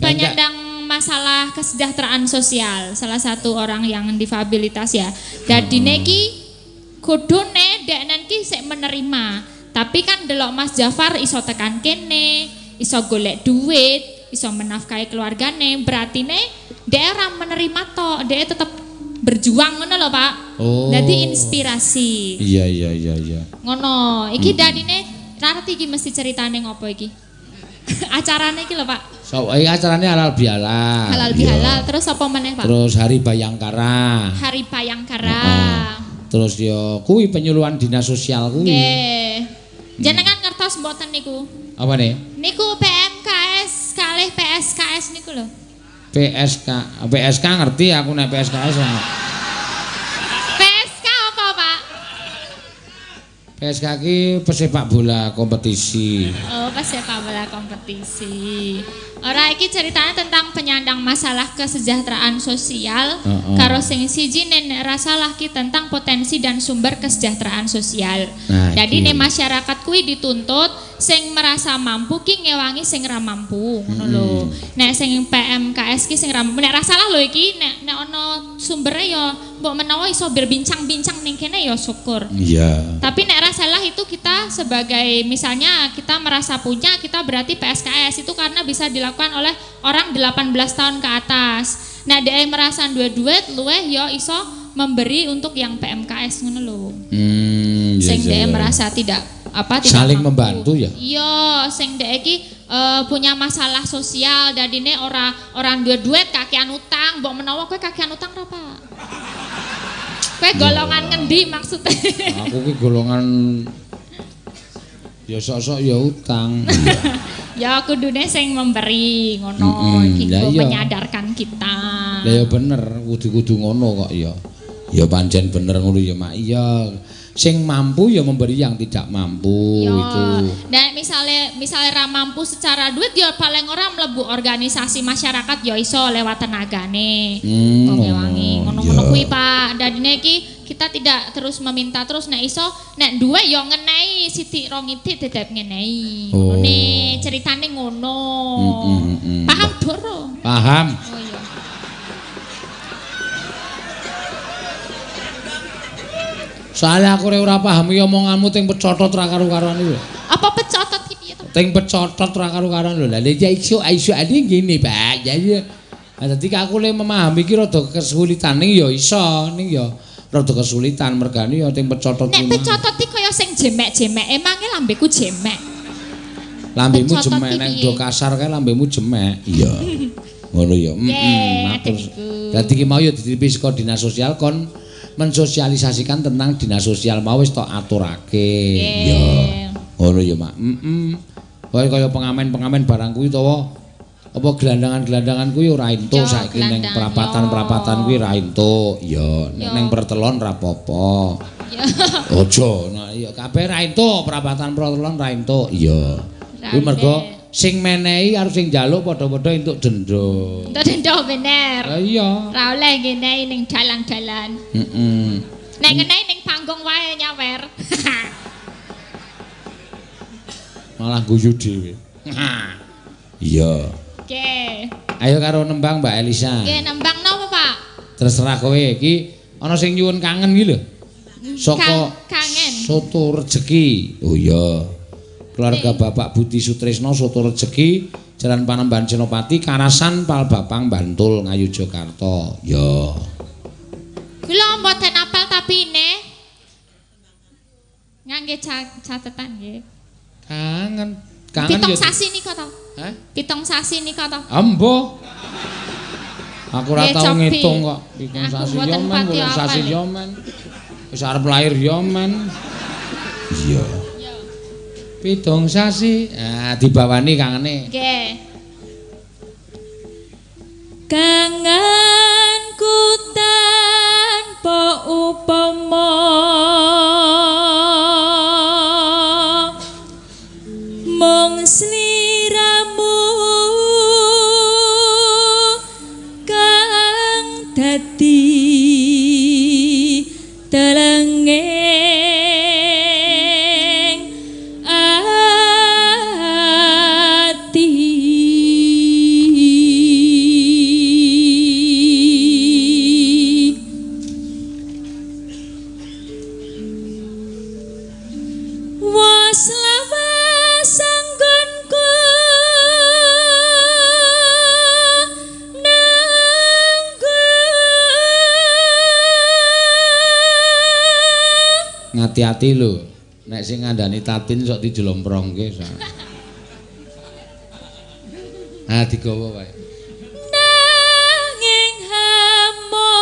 S10: Penyandang masalah kesejahteraan sosial, salah satu orang yang difabilitas ya. Jadi neki kudune deknen ki sik menerima. Tapi kan delok Mas Jafar iso tekan kene, iso golek duit, iso menafkahi keluargane, berarti ne dia ora menerima tok, dia tetep berjuang ngono lho, Pak.
S1: Oh.
S10: Jadi inspirasi.
S1: Iya iya iya iya.
S10: Ngono, iki dadine rarti iki mesti ceritane ngopo iki? Acarane iki lho, Pak.
S1: So, iki acarane halal bihalal.
S10: Halal
S1: Iya.
S10: bihalal terus apa meneh, Pak?
S1: Terus hari Bayangkara.
S10: Hari Payangkara.
S1: Heeh. Terus ya kuwi penyuluhan dinas sosial kuwi.
S10: Nggih. Jenengan ngertos mboten niku?
S1: Apa nih?
S10: Niku PMKS kalih PSKS niku lho.
S1: PSK. PSK ngerti aku nek PSKS.
S10: PSK apa, Pak?
S1: PSK ki pesepak bola kompetisi.
S10: Oh, pas sepak bola kompetisi. Ora iki ceritanya tentang penyandang masalah kesejahteraan sosial
S1: Heeh.
S10: karo sing siji nek rasalah ki tentang potensi dan sumber kesejahteraan sosial.
S1: Nah,
S10: Jadi nek masyarakat kuwi dituntut sing merasa mampu ki ngewangi sing ra mampu ngono lho. Nek sing PMKS ki sing ra mampu nek rasalah lho iki nek nek ana sumbere ya mbok menawa iso berbincang-bincang ning kene ya syukur.
S1: Iya.
S10: Tapi nek rasalah itu kita sebagai misalnya kita merasa punya kita berarti PSKS itu karena bisa dilakukan oleh orang 18 tahun ke atas. Nah, dia merasa dua duit luweh ya iso memberi untuk yang PMKS ngono lho.
S1: Hmm, iya,
S10: Sing
S1: iya,
S10: dia
S1: iya.
S10: merasa tidak apa tidak
S1: Saling
S10: mampu.
S1: membantu ya?
S10: Iya, sing dia iki eh, punya masalah sosial dadine ora orang dua duit kakean utang, mbok menawa kowe kakean utang ora, Pak? Kowe golongan ngendi maksudnya?
S1: Aku ki golongan ya sok-sok ya utang.
S10: Ya kudune sing memberi ngono
S1: Mm-mm,
S10: iki
S1: lah
S10: nggo
S1: iya.
S10: menyadarkan kita.
S1: Lah ya bener, kudu-kudu ngono kok ya. Ya pancen bener ngono ya, Mak. Iya. Sing mampu ya memberi yang tidak mampu
S10: Yo.
S1: itu.
S10: Dan misalnya misalnya ra mampu secara duit ya paling ora mlebu organisasi masyarakat ya iso lewat tenagane.
S1: Hmm,
S10: Kok ngewangi
S1: ngono,
S10: ngono-ngono
S1: ya.
S10: kuwi Pak. Dadine iki kita tidak terus meminta terus nek iso nek duwe ya ngenehi sithik rong itik tetep ngenehi.
S1: Oh.
S10: Nih, ceritane ngono.
S1: Mm, mm, mm.
S10: Paham Doro?
S1: Paham? Soalnya aku ora paham ya omonganmu ting pecotot ra karo-karuan iki. lho.
S10: Apa pecotot iki piye to?
S1: Ting pecotot ra karo-karuan lho. Lah ya iso iso ade ngene, Pak. Ya ya. Dadi aku le memahami ki rada kesulitan ning ya iso ning ya rada kesulitan mergane ya ting pecotot
S10: Nek
S1: ki. mah.
S10: pecotot iki kaya sing jemek-jemek, emange lambeku jemek.
S1: Lambemu jemek
S10: ki
S1: nek
S10: piye?
S1: do kasar kae lambemu jemek. Iya. Ngono ya. Heeh. Dadi ki mau ya dititipi saka dinas sosial kon mensosialisasikan tentang dinas sosial mau wis tok aturake. Iya. Ngono ya, Mak. Heeh. Kaya kaya pengamen-pengamen barang kuwi utawa apa gelandangan-gelandangan kuwi ora entuk saiki ning perapatan-perapatan kuwi ora entuk. Ya, ning pertelon ra apa-apa.
S10: Ya.
S1: Ojo, nah kabeh ra entuk perapatan pertelon ra entuk. Iya. Kuwi mergo. Sing menehi karo sing njaluk padha-padha entuk denda.
S10: Entuk denda bener.
S1: Lah iya.
S10: Ra oleh ngene ning dalan-dalan.
S1: Heeh.
S10: Nek ngenehi ning panggung wae nyawer.
S1: Malah guyu dhewe. Iya.
S10: Oke.
S1: Ayo karo nembang Mbak Elisa.
S10: Oke, nembang napa, Pak?
S1: Terserah kowe iki ana sing nyuwun kangen iki lho. Saka
S10: Kang- kangen.
S1: Soto Rejeki. Oh iya. Keluarga Bapak Budi Sutrisno Soto Rejeki Jalan Panembahan Senopati Karasan Palbapang Bantul Ngayu Jakarta. Ya.
S10: Kula mboten apal tapi ne. Ngangge ca- catetan nggih.
S1: Kangen. Kangen
S10: Pitung
S1: ya.
S10: sasi nika to.
S1: Hah?
S10: Pitung sasi nika to.
S1: Ambo. Aku ora
S10: Nggih,
S1: tau ngitung kok. Pitung sasi yo men, bulan
S10: apal
S1: sasi yo men. Wis arep lahir yo men. Iya.
S10: Pitung sasi. Ah dibawani kangene.
S1: Nggih. Kangenku tanpa upama mung
S10: Ngati-ati lho. Nek sing ngandani tatin sok dijlomprongke. Ah digawa wae.
S1: nanging hamong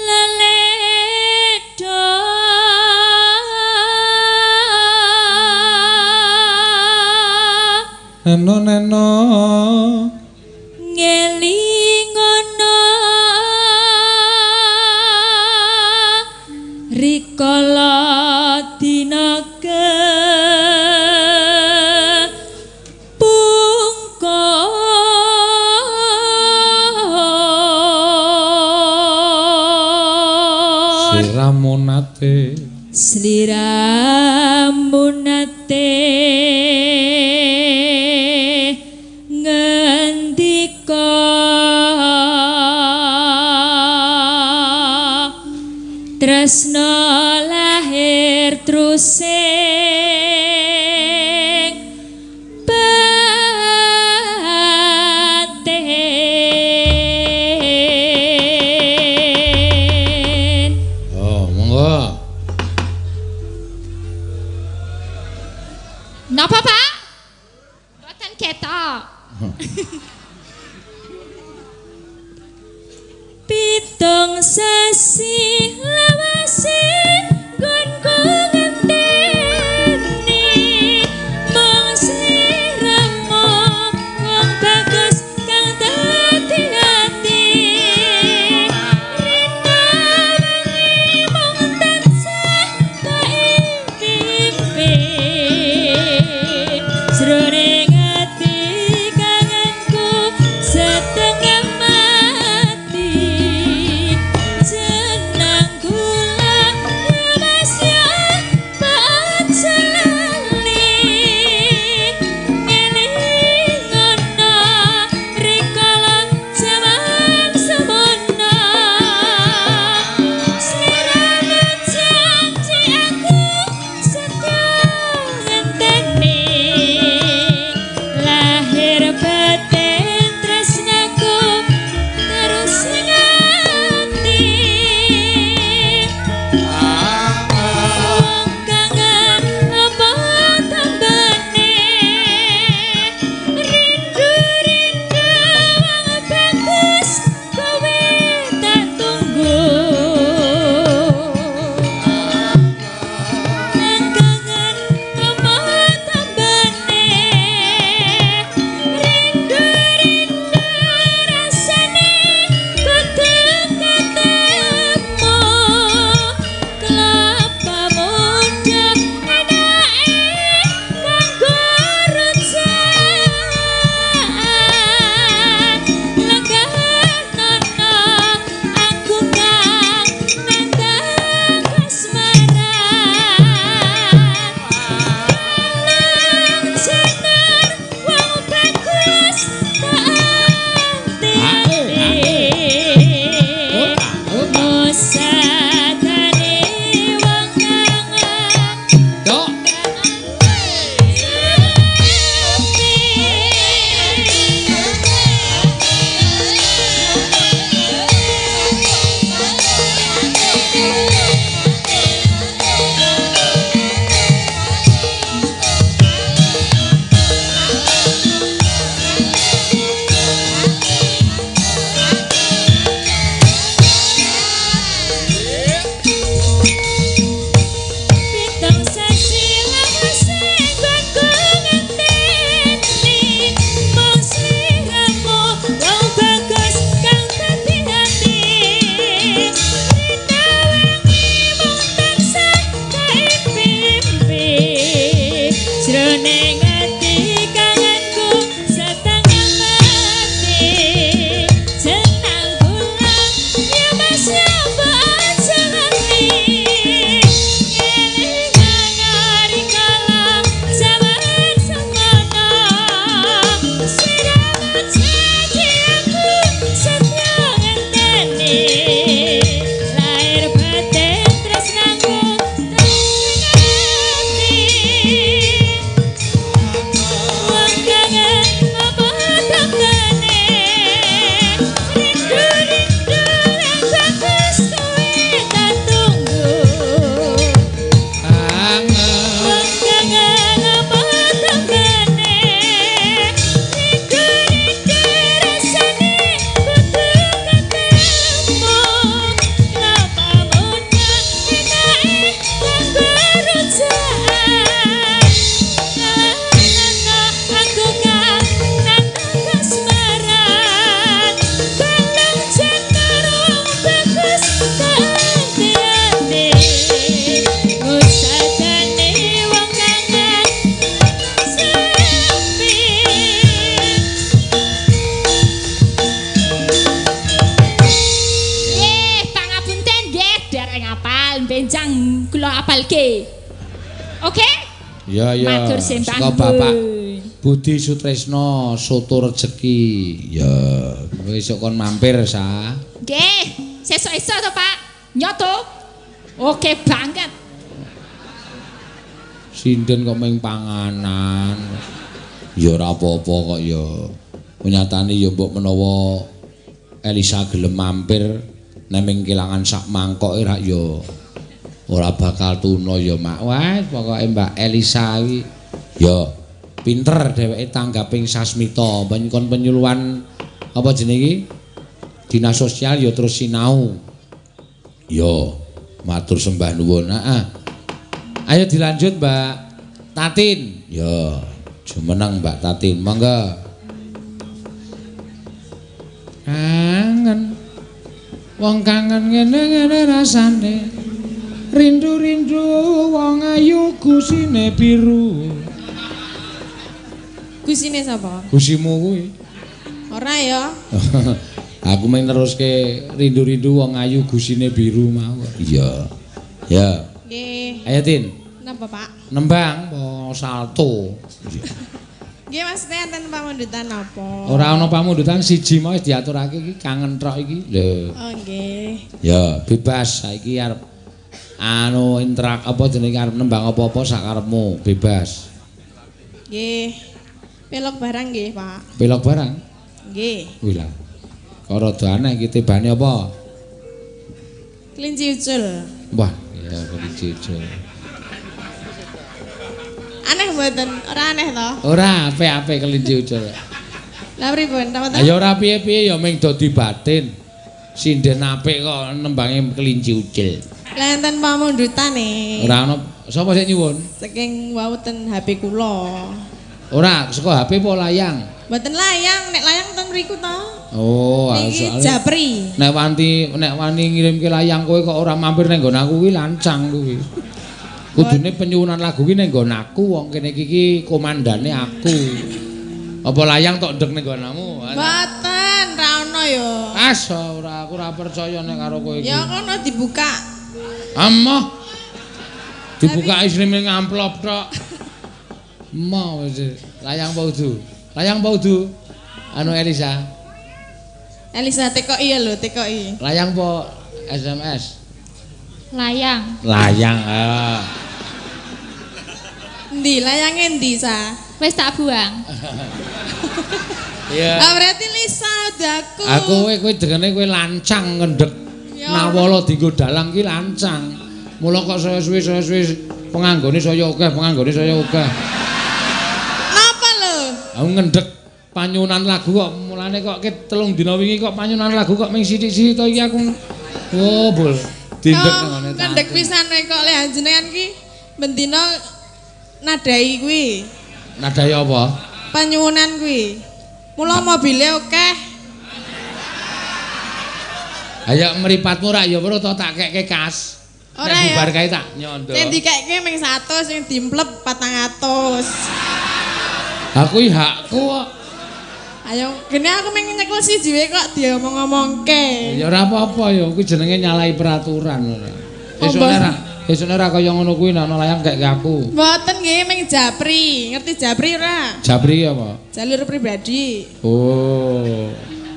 S1: leledo
S10: Neno neno.
S1: Budi Sutresno Soto Rezeki. Ya, kowe esuk kon mampir sa.
S10: Nggih, sesuk-esuk to, Pak. Nyoto. Oke banget.
S1: Sinden kok meng panganan. Ya ora apa-apa kok ya. Nyatane ya mbok menawa Elisa gelem mampir neming kelangan sak mangkok ora ya ora bakal tuna ya Mak. Wah, pokoke Mbak Elisa iki ya pinter dheweke tanggaping sasmita ben kon penyuluhan apa jenenge? Dinas sosial ya terus sinau. Ya, matur sembah nuwun. Heeh. Ayo dilanjut Mbak Tatin. Ya, jumeneng Mbak Tatin. Monggo. Kangen. Wong kangen ngene-ngene rasane. Rindu-rindu wong ayu gusine biru.
S3: Gusine sapa?
S1: Gusimu kuwi.
S3: Ora ya.
S1: Aku main terus ke rindu-rindu wong ayu gusine biru mau. Iya. Ya.
S3: Nggih.
S1: Ayo Tin.
S3: Napa, Pak?
S1: Nembang po salto.
S3: Nggih, maksudnya enten pamundutan apa?
S1: Ora ana pamundutan siji mau wis diaturake iki kangen tok iki. Lho.
S3: Oh, nggih.
S1: Ya, bebas saiki arep anu interak apa jenenge arep nembang apa-apa sak karepmu, bebas.
S3: Nggih. Pelok barang nggih, Pak.
S1: Pelok barang.
S3: Nggih.
S1: Wih lah. Kok rada aneh iki tibane apa?
S3: Kelinci ucul.
S1: Wah, ya kelinci ucul.
S3: Aneh mboten? Ora aneh to?
S1: Ora ape-ape kelinci ucul.
S3: Lah pripun? To?
S1: Ayo ora piye-piye ya ming dadi batin. Sinden apik kok nembange kelinci ucil.
S3: Lah enten pamundutane.
S1: Ora ana sapa sing nyuwun?
S3: Saking wau ten HP kula.
S1: Ora saka HP apa layang?
S3: Mboten layang, nek layang ten mriku to.
S1: Oh,
S3: Niki
S1: soalnya
S3: Japri.
S1: nek wanti nek wani ngirimke layang kowe kok ora mampir ning nggon aku kuwi lancang kuwi. Kudune penyuwunan lagu ki ning nggon aku wong kene iki ki komandane aku. Apa layang tok ndek ning nggonmu?
S3: Mboten, ra ono yo.
S1: As ora aku ora percaya nek karo kowe iki.
S3: Ya kono dibuka.
S1: Amoh. Dibuka isrime ngamplop tok. Mau layang apa udu? Layang apa udu? Anu Elisa.
S3: Elisa TKI ya lho, TKI.
S1: Layang apa SMS?
S10: Layang.
S1: Layang. Ah.
S3: Endi layange endi sa?
S10: Wis tak buang.
S1: Iya.
S3: Ah berarti Lisa udaku.
S1: Aku kowe kowe dengene kowe lancang ngendhek.
S3: Ya.
S1: Nawala dienggo dalang ki lancang. Mula kok saya suwi penganggone saya akeh, penganggone saya akeh. Aku ngendhek panyunan lagu kok mulane kok ke telung dina wingi kok panyunan lagu kok ming sithik-sithik to iki aku. Oh, bol. Dindek ngene ta.
S3: Ngendek pisan wae kok le jenengan ki bendina nadai kuwi.
S1: Nadai apa?
S3: Panyuwunan kuwi. Mula mobile akeh.
S1: Ayo mripatmu ra ya weruh to tak kekke kas.
S3: Ora
S1: Nek
S3: ya.
S1: bubar kae tak nyondo.
S3: Sing dikeke ming 100 sing dimplep 400.
S1: Aku iki hakku kok.
S3: Ayo kene aku ming nyekel siji wae kok diomong-omongke.
S1: Ya ora apa-apa ya, kuwi jenenge nyalahi peraturan ora.
S3: Oh,
S1: Esuk
S3: Mbak.
S1: ora, esuk ora kaya ngono kuwi nek ana layang gek aku.
S3: Mboten nggih ming Japri. Ngerti Japri ora?
S1: Jabri apa?
S3: Jalur pribadi.
S1: Oh,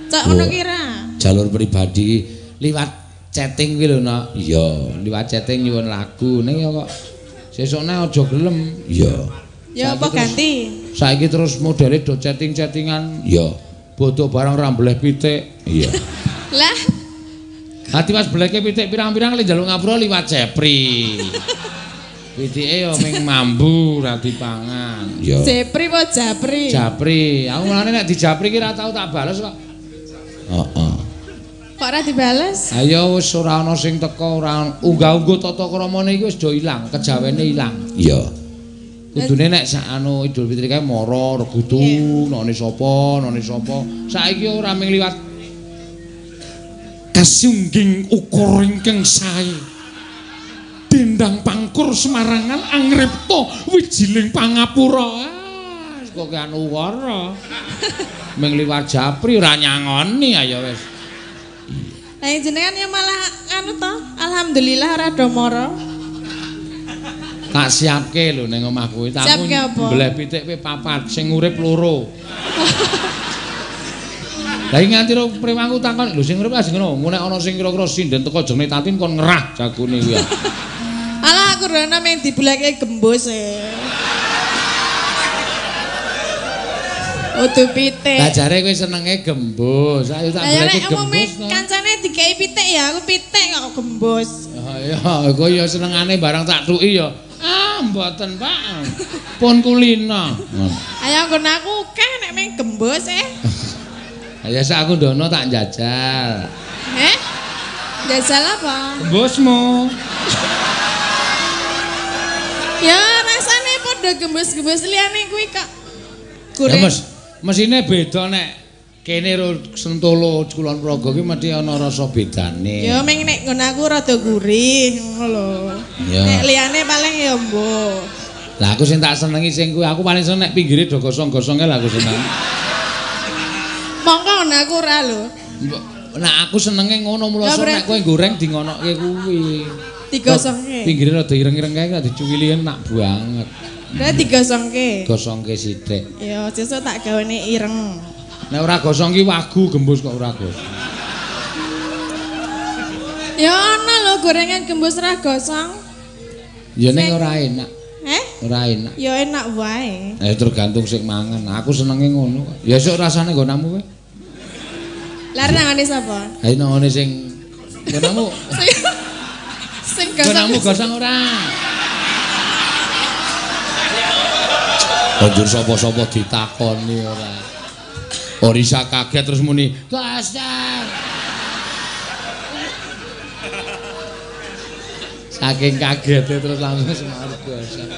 S3: Cok ngono ki ora?
S1: jalur pribadi liwat chatting kuwi lho, Nak. Iya, liwat chatting nyuwun lagu ning ya kok sesukne aja gelem. Iya.
S3: Ya apa ganti?
S1: Saiki terus modele do chatting-chattingan. Iya. Bodo barang ra mbleh pitik. Iya.
S3: Lah,
S1: Hati mas bleke pitik pirang-pirang le njaluk ngapura liwat Cepri. Pitike yo ming mambu ra dipangan. Yo.
S3: Japri apa Japri?
S1: Japri, aku mulane nek di Japri ki ra tau tak bales kok. Heeh.
S3: Kok ora dibales?
S1: Ayo wis ora ana sing teko ora unggah-ungguh tata kramane iki wis do ilang, kejawene ilang. Iya. Kudune nek sak anu Idul Fitri kae mara regudu, none sapa, none sapa. Saiki ora ming liwat kasungging ukur ingkang sae. Dendang pangkur Semarangan angripta wijiling pangapura. Ah, kok anu wara. Ming liwat Japri ora nyangoni ayo wis.
S3: Lah jenengan ya malah anu to, alhamdulillah ora do mara.
S1: Tak siapke lho ning omah kuwi.
S3: Apa?
S1: mbleh pitik pe papat sing urip loro. Lah nganti ro premangku takon, lho sing urip asing ngono, nek ana sing kira-kira sinden teko jene tatin kon ngerah jagone kuwi. ya.
S3: Alah aku rono meng dibulake gembus e. Udu pitik.
S1: Lah jare kowe senenge gembus. Ayo tak
S3: Lah ya
S1: boleh
S3: umume
S1: gembus. no.
S3: kancane dikei pitik ya aku pitik kok gembus.
S1: Ya, kowe ya senengane barang tak tuki ya. Ah, mboten, Pak. Pun kulina.
S3: Ayo nggon aku keh nek meng gembus eh.
S1: Ya sak aku ndono tak jajal.
S3: Eh? Jajal apa?
S1: Gembusmu.
S3: Ya rasane padha gembus-gembus liyane kuwi kok.
S1: Ya. Mas, mesine beda nek kene Sentolo Kulon Progo ki mesti ana rasa bedane.
S3: Ya meng nek nggon aku rada gurih ngono lho. Nek liyane paling ya mbuh.
S1: Lah aku sing tak senengi sing kuwi aku paling seneng nek pinggire do gosong-gosonge lah aku seneng.
S3: Mongko ngono aku ora lho.
S1: Mbok- Nah aku senenge ngono mulo nek kowe goreng di ngonoke kuwi.
S3: Digosongke.
S1: Pinggire rada ireng-ireng kae rada dicuwili enak banget.
S3: Udah digosongke.
S1: Gosongke sithik.
S3: Ya sesuk tak gawene ireng.
S1: Nek ora gosong ki wagu gembus kok ora gosong.
S3: Ya ana lho gorengan gembus ra gosong.
S1: Ya ning ora enak,
S3: Eh?
S1: ora enak.
S3: Ya enak wae.
S1: Eh tergantung sing mangan. Aku senenge ngono. kok. Ya sok rasane nggonamu kowe.
S3: Lah nangane sapa?
S1: Ayo nangone sing nggonamu.
S3: Sing
S1: Nggonamu
S3: gosong.
S1: gosong ora?
S2: Banjur sapa-sapa ditakoni ora.
S1: Orisa kaget terus muni, "Gosong." Saking kagetnya terus langsung semarang gosong.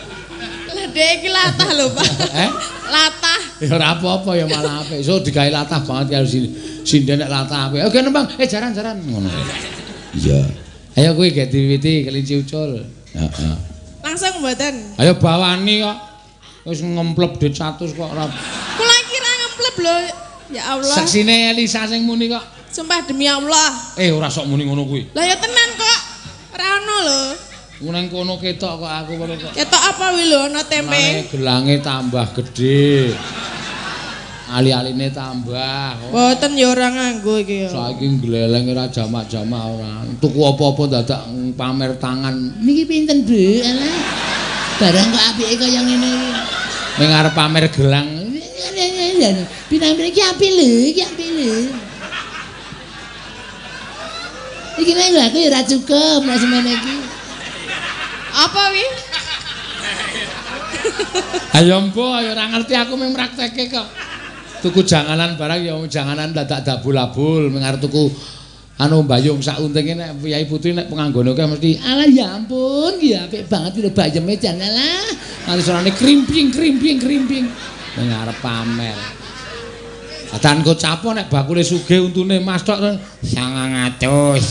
S3: Lah dek iki latah lho, Pak.
S1: Eh?
S3: Latah.
S1: Ya ora apa-apa ya malah apik. So digawe latah banget karo sini. Sinden nek latah apik. Oke nembang. Eh jaran-jaran ngono.
S2: Iya.
S1: Ayo kowe get diwiti kelinci ucul.
S2: Heeh.
S3: Langsung mboten.
S1: Ayo bawani kok. Wis ngemplep dit 100 kok ora.
S3: Kula kira ngempleb lho. Ya Allah.
S1: Saksine Elisa sing muni kok.
S3: Sumpah demi Allah.
S1: Eh ora sok muni ngono kuwi.
S3: Lah ya tenan kok. Ora ono lho.
S1: Nang kono ketok kok aku baru kok.
S3: Ketok apa wi lho
S1: Nane
S3: tempe.
S1: gelange tambah gede. Ali-aline tambah.
S3: Mboten ya ora nganggo iki ya.
S1: Saiki gleleng ora jamak-jamak ora. Tuku apa-apa dadak pamer tangan. Niki pinten, Bu? Alah. Barang kok apike kaya ngene iki. Ning arep pamer gelang. Pinamir iki apik lho, iki apik lho. Iki nek lho aku ya ora cukup nek semene iki.
S3: Apa wi?
S1: Ayo mpo, ayo ora ngerti aku mung praktekke kok. Tuku janganan barang ya janganan dadak dabul-abul, mung arep tuku anu mbayung sak untinge nek Yai Putri nek penganggone kae mesti alah ya ampun ya apik banget lho bayeme jan alah. Nanti suarane krimping krimping krimping. Ning arep pamer. Atan kok capo nek bakule sugih untune Mas tok 900.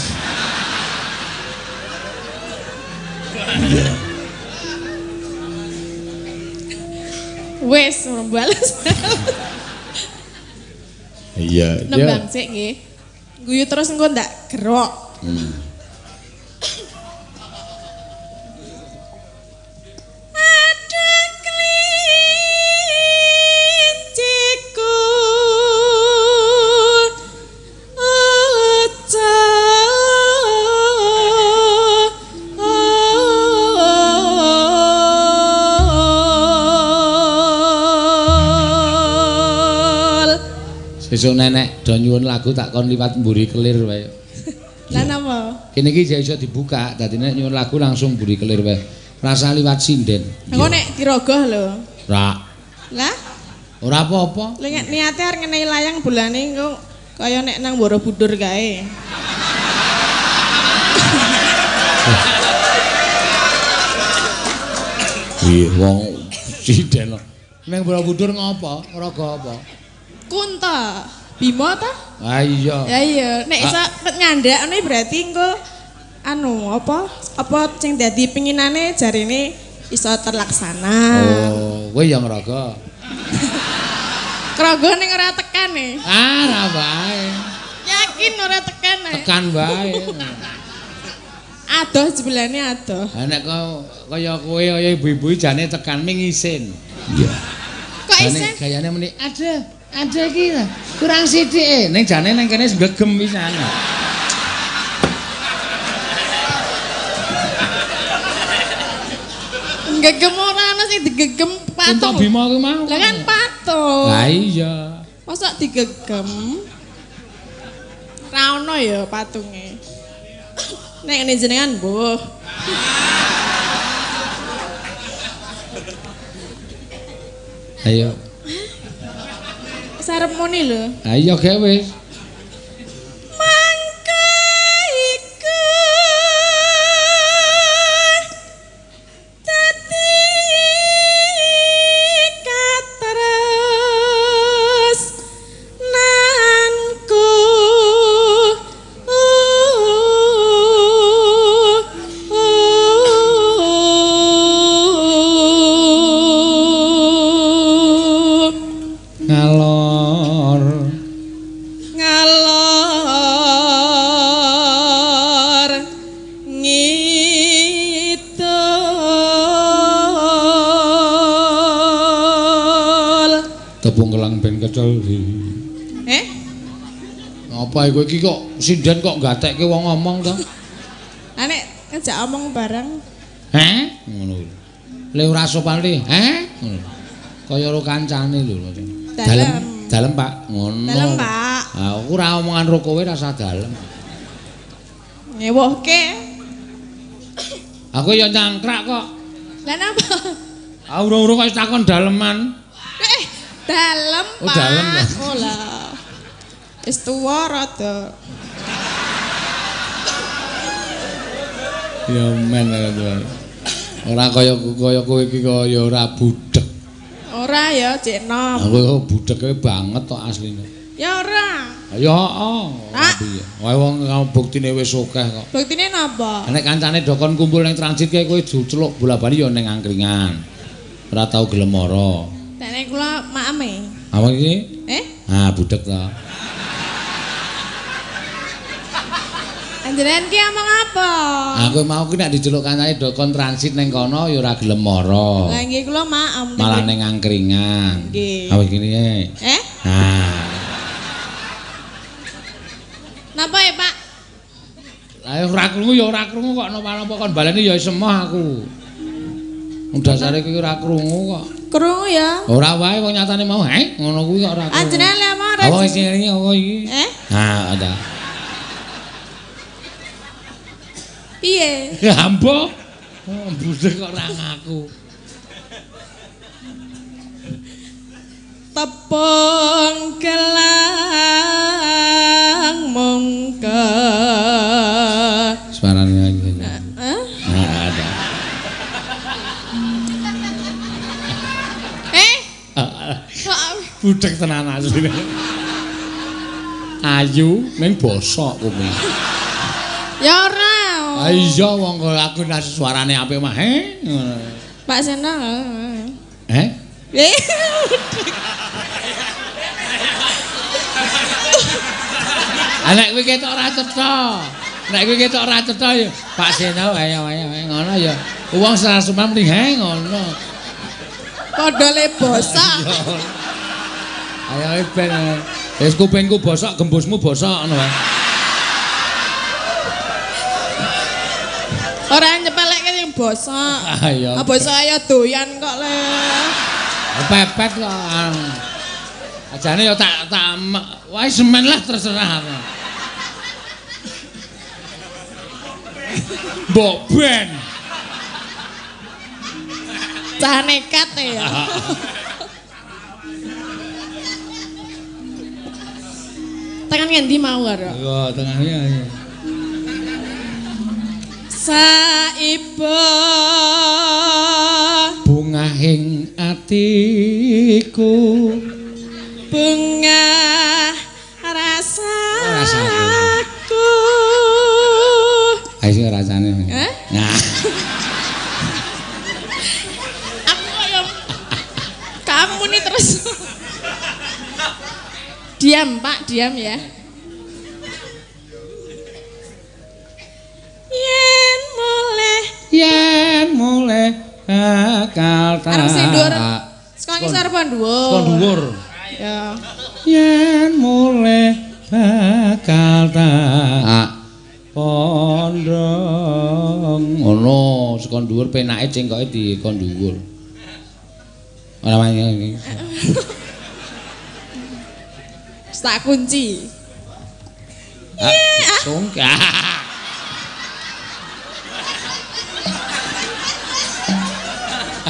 S3: Wes ora bales.
S2: Iya.
S3: Nembang sik nggih. Guyu terus engko ndak gerok. Ada
S1: Sesuk nenek do nyuwun lagu tak kon liwat mburi kelir wae.
S3: Lah napa?
S1: Kene iki iso dibuka, dadi nek nyuwun lagu langsung mburi kelir wae. Rasa liwat sinden.
S3: Engko nek dirogoh lho.
S1: Ra,
S3: Lah,
S1: ora apa-apa.
S3: lek nek niate arep ngenehi layang bulane engko kaya nek nang Borobudur kae.
S2: Iya, wong
S1: Sinden. Ning Borobudur ngopo? Raga apa?
S3: Kunta, Bima ta?
S1: Ah iya.
S3: Ya iya, nek iso nyandakne berarti engko anu apa? Apa sing dadi pinginane jarine iso terlaksana.
S1: Oh, kowe yang raga.
S3: Krogo ning ora tekan e.
S1: Ah, ra bae.
S3: Yakin ora tekan e.
S1: Tekan bae.
S3: Adoh jebulane adoh.
S1: Ha nek kau kaya kowe kaya ibu-ibu jane tekan ming isin.
S11: Iya.
S3: Kok isin?
S1: gayane muni ada ada iki lah. Kurang sithik e. Ning jane nang kene gegem pisan.
S3: Gegem ora ana sing digegem patung.
S1: Bima kuwi mau.
S3: Lah kan patung.
S1: Lah iya.
S3: Masa digegem? Ra ono ya patunge. Nek ngene jenengan, Mbuh.
S1: Ayo.
S3: Seremoni lho.
S1: Ayo gawe. Apa iku iki kok sinden kok gatekke wong ngomong to?
S3: lah nek ngejak omong bareng
S1: Heh? Ngono. Le ora sopan le. Heh? Ngono. Kaya karo kancane lho.
S3: Dalem.
S1: Dalem, Pak. Ngono.
S3: Dalem, Pak.
S1: Ah, aku ora omongan karo kowe rasa dalem.
S3: ngewohke
S1: Aku ya nyangkrak kok.
S3: lah napa
S1: Ah urung-urung kok takon daleman.
S3: eh dalem
S1: Oh,
S3: Pak.
S1: dalem ya.
S3: oh lah wis tuwa rada
S1: Ya men ya. Ora kaya kaya kowe iki kaya ora budek.
S3: ora ya cek nom
S1: Aku kok budeke banget kok asline.
S3: ya ora
S1: Ya heeh.
S3: Ah.
S1: Piye? Wae wong kamu buktine wis akeh kok.
S3: buktine napa
S1: Nek kancane dokon kumpul ning transit kae kowe diceluk bola-bali ya ning angkringan. Ora tau gelem ora.
S3: Dene kula maeme.
S1: Apa iki?
S3: Eh,
S1: Ah, budek to.
S3: Anjenengan ki omong apa?
S1: Aku mau ki nek diceluk kancane dokon transit ning kono ya ora gelem ora.
S3: Lah nggih kula maem.
S1: Malah ning angkringan.
S3: Nggih.
S1: Apa gini ya?
S3: Eh,
S1: Ah.
S3: napa ya, Pak?
S1: Lah ya ora krungu ya ora krungu kok napa-napa kon baleni ya semah aku. Wong dasare kuwi ora krungu kok.
S3: Krungu ya.
S1: Ora wae wong nyatane mau, "Heh, ngono kuwi kok ora krungu."
S3: Anjenengan le omong ora.
S1: Apa sing apa iki?
S3: Eh,
S1: Ah, ada.
S3: Piye?
S1: Gambo. Oh, budek kok ora ngaku.
S3: Tepung gelang mungke.
S1: Suaranya iki.
S3: Eh?
S1: Nah, ada.
S3: Eh?
S1: Ah, Budek tenan asline. Ayu ning bosok kuwi.
S3: ya ora.
S1: Ah iya wong kok aku nasi suarane apik mah.
S3: Pak Sena.
S1: Eh?
S3: Eh.
S1: Ah nek kowe ketok ora cetha. Nek kowe ketok ora cetha ya Pak Seno ayo ayo ngono ya. Wong sarasumam mending he ngono.
S3: Padha le bosok.
S1: Ayo ayo ben. Wis kupingku bosok, gembusmu bosok ngono wae.
S3: Ora nyepelekke sing bosok.
S1: Ayo.
S3: Ah bosok ayo doyan kok le.
S1: Pepet kok. Ajane ya tak tak wae semen lah terserah. Mbok ben.
S3: Cah nekat ya. Tekan ngendi mau karo?
S1: Yo tengahnya.
S3: Saiba
S1: Bungahing atiku.
S3: bunga
S1: Rasaku.
S3: rasaku.
S1: Ayo rasane.
S3: Eh?
S1: Nah,
S3: Aku kaya kamu nih terus. diam, Pak, diam ya. Yen
S1: bakal tak
S3: Arep sing dhuwur. Saka ngisor apa dhuwur?
S1: Saka dhuwur.
S3: Ya.
S1: yen mulih bakal tak pondong ngono saka dhuwur penake cengkoke di kon dhuwur ora wani
S3: Tak kunci.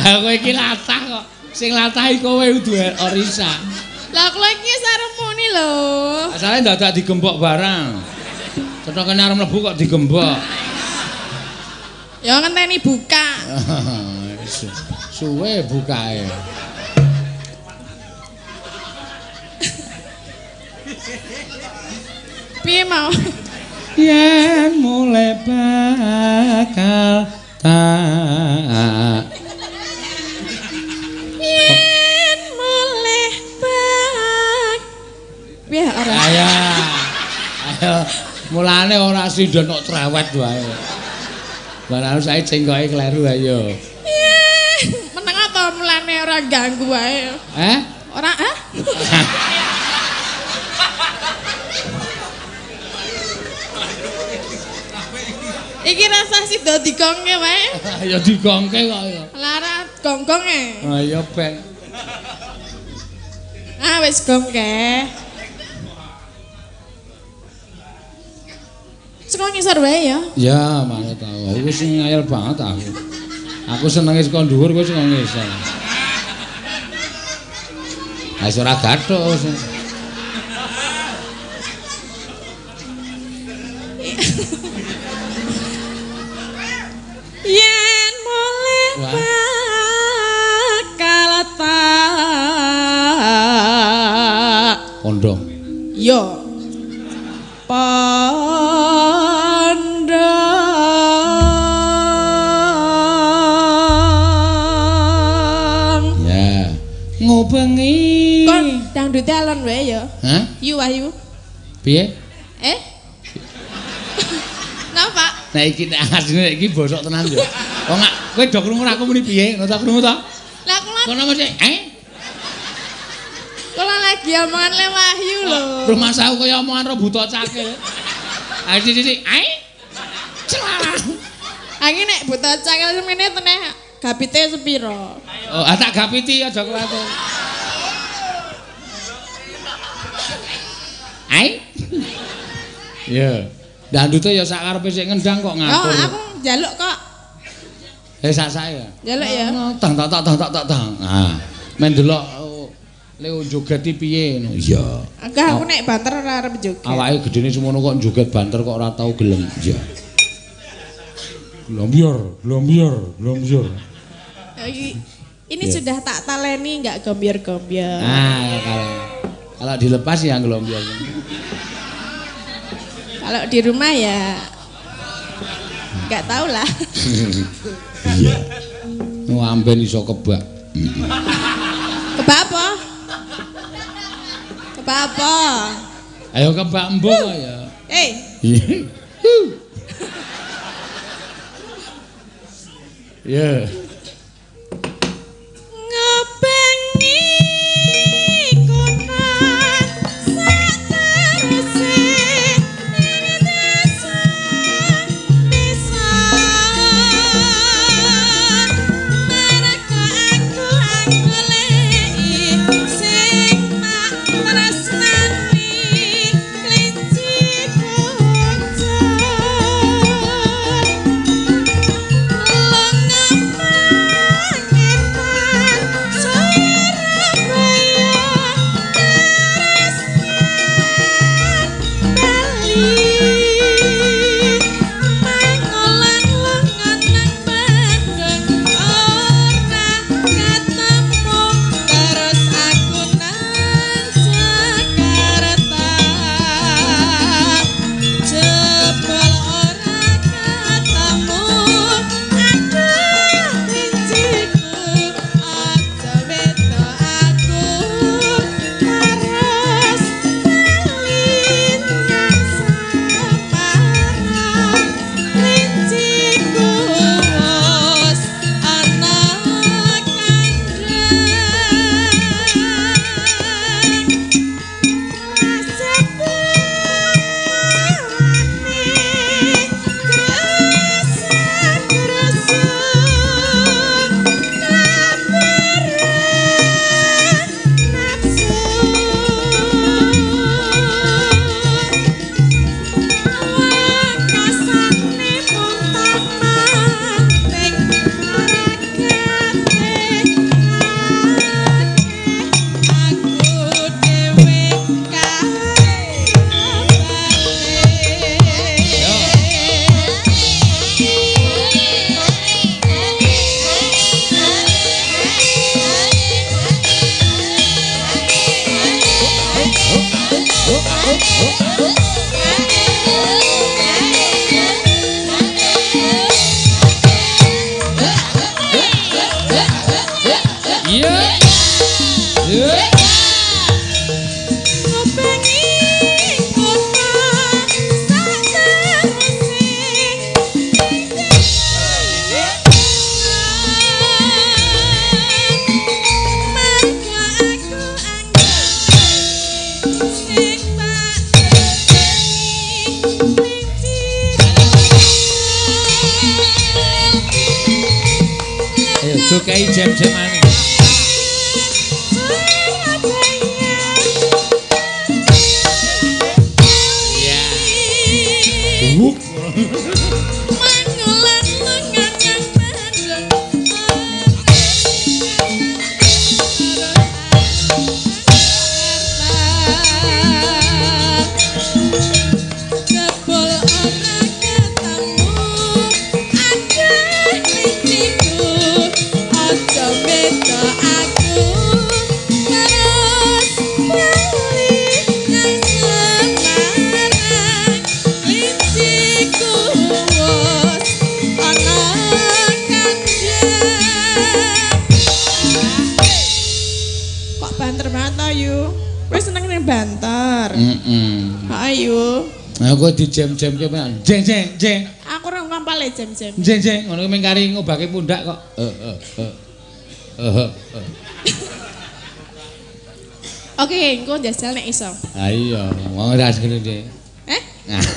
S1: Aku iki latah kok. Sing latah iki kowe kudu orisa.
S3: Lah kula iki seremoni lho.
S1: Asale dadak digembok barang. Cetha kene arep mlebu kok digembok.
S3: Ya ngenteni buka.
S1: Su- Suwe bukae.
S3: Piye mau?
S1: Yen mulai bakal tak
S3: Piye ora?
S1: Ayo. Ayo. Mulane ora sindon kok cerewet wae. Barang saya cengkoke kleru ayo.
S3: Meneng apa mulane ora ganggu wae.
S1: Eh?
S3: Ora ah? Iki rasa sida digongke wae.
S1: Ayo digongke kok ya.
S3: Lara gonggong e.
S1: Ayo ben.
S3: Ah wis gongke. Saka ngisor wae ya.
S1: Ya, manut tau. Aku sing ngayal banget aku. Aku senenge saka dhuwur kowe sing ngisor. Ha iso ora gathuk. sing.
S3: Yen mulih bakal tak
S1: Kondong.
S3: Yo. Pandang.
S1: Ngubengi.
S3: Kon dangdut alon wae ya.
S1: Hah?
S3: Yu Wahyu.
S1: Piye?
S3: Eh? Napa?
S1: Nah iki nek asline iki bosok tenan yo. Kok gak kowe do krungu aku muni piye? Ngono ta krungu ta?
S3: Lah kula
S1: Kono mesti eh
S3: kula lagi omongan le Wahyu lho.
S1: rumah saku kaya omongan rebuta cakil. Ayo sisi eh Celah.
S3: Aki nek buta cakil semene teneh gapite sepiro?
S1: Oh, ah, tak gapiti aja kuwatir. Ai. Ya. Dandute ya sak karepe sik ngendang kok
S3: Oh,
S1: ngatur.
S3: aku njaluk kok.
S1: Eh sak saya.
S3: Njaluk ya.
S1: Tang tang tang tang tang tang tang. Ah. Men delok oh, Leo joget piye ngono. Iya.
S3: Enggak aku nek banter ora arep joget.
S1: Awake gedene semono kok joget banter kok ora tau gelem. Iya. Glombior, glombior, glombior.
S3: Iki- Ini
S1: Ya.
S3: sudah tak taleni enggak gombiar-gombiar.
S1: Ah, kalau kalau dilepas ya glombior.
S3: Kalau di rumah ya enggak tahu lah.
S1: Iya. Nu amben iso kebak.
S3: Kebak apa? Kebak apa?
S1: Ayo kebak mbok ya.
S3: Eh,
S1: Ya.
S3: ngobengi
S1: Jam-jam ke mana? Jeng jeng jeng.
S3: Aku orang kampal ya jam-jam.
S1: Jeng jeng ngono ming kari ngobake pundak kok. Eh eh eh. Eh eh. eh.
S3: Oke, engko jajal nek iso.
S1: Ah iya, wong ora segene deh.
S3: Eh?
S1: Nah,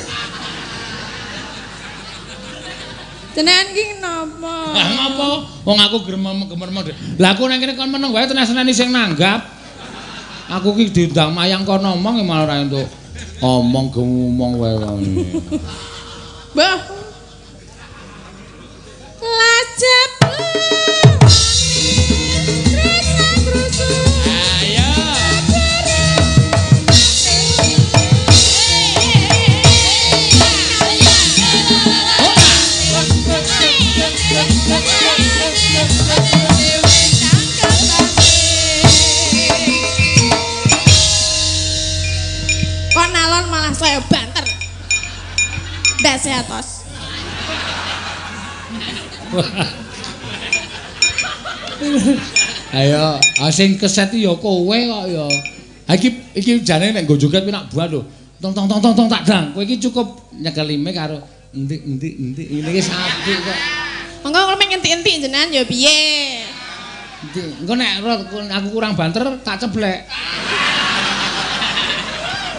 S3: Jenengan ki napa?
S1: ah ngopo? Wong aku gremem gemerem deh. Lah aku nang kene kon meneng wae tenan-tenani sing nanggap. Aku ki diundang mayang kon ngomong malah ora entuk. Omong ngomong wae wong. Ah, sing keset ya kowe kok ya. Ha iki iki jane nek nggo joget pinak buah lho. Tong tong tong tong tong tak dang. Kowe iki cukup nyekelime karo entik entik entik ini iki apik kok.
S3: Monggo kalau pengen entik-entik jenengan ya piye?
S1: Engko nek aku kurang banter tak ceblek.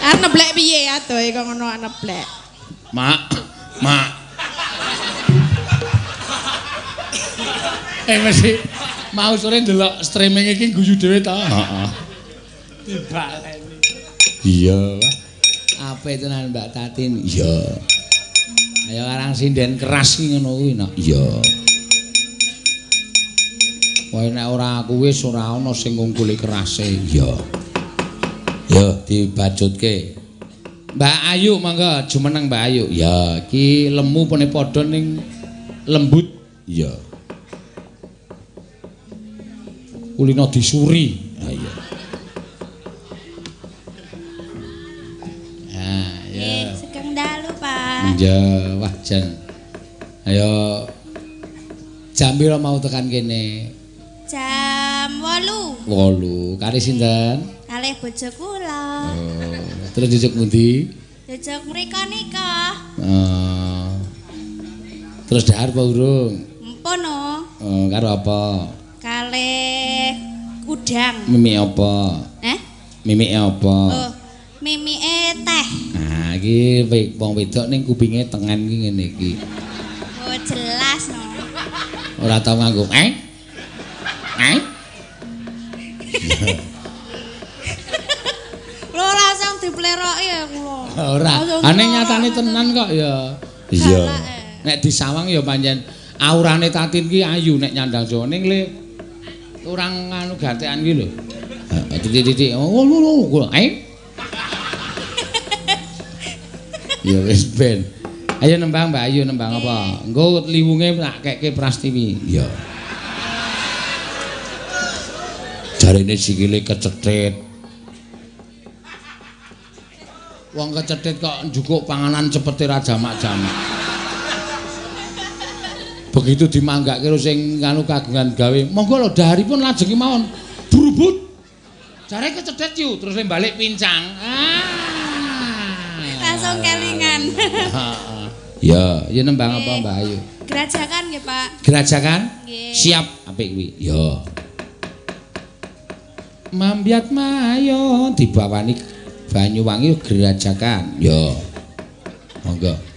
S3: Ah neblek piye adoh kok ngono neblek.
S1: Mak, mak. Eh mesti mau sore ndelok streaming iki guyu dhewe ta? Heeh. Dibaleni. Iya. Apa tenan Mbak Tatin? Iya. Ayo arang sinden keras ki ngono kuwi nak. Iya. Wae nek ora aku wis ora ana sing ngungkuli kerase. Iya. Yo dibajutke. Mbak Ayu mangga jumeneng Mbak Ayu. Ya, iki lemu pene padha ning lembut. Ya. Kulino disuri. Ha iya. Ah, ya.
S9: Sugeng dalu, Pak.
S1: Ya, wah jan. Ayo jam pira mau tekan kene?
S9: Jam 8.
S1: Wolu. Kari sinten?
S9: Kalih bojo kula.
S1: Oh, terus jujuk pundi?
S9: Jojok mriko nika.
S1: Oh. Terus dahar apa urung?
S9: Mpun no.
S1: Oh, karo apa?
S9: Kalih udang.
S1: Mimi apa?
S9: Eh?
S1: Mimi apa?
S9: Oh, mimike teh.
S1: Nah, iki wong wedok ning kupinge tengen iki ngene iki.
S9: Oh, jelas no.
S1: Ora tau nganggo eh? Eh?
S9: Lho langsung dipleroki ya kula.
S1: Ora. Ane
S9: dipleroki.
S1: nyatane tenan kok ya.
S9: Iya.
S1: Nek disawang ya pancen aurane Tatin ki ayu nek nyandang Jawa ning le kurang anu gantekan ki lho. Titik-titik. Oh, lho. Eh? Ya wis ben. Ayo nembang Mbak Ayu nembang apa? Engko liwunge tak kekke Prastiwi. Ya. Jarine sikile kecetit. Wong kecethit kok njukuk panganan cepete ra jamak-jamak. Begitu dimanggake karo sing kanu kagungan gawe, monggo lho daharipun lajeng mawon. Brubut. Jare kecethit yu terus balik pincang. Ah.
S12: Langsung kelingan.
S5: Ya, ya nembang apa Mbak Ayu?
S12: Gerajakan nggih, Pak.
S5: Gerajakan?
S12: Nggih.
S5: Siap apik kuwi. Ya. Mambiat mayo dibawani Banyuwangi gerajakan. Ya. Monggo.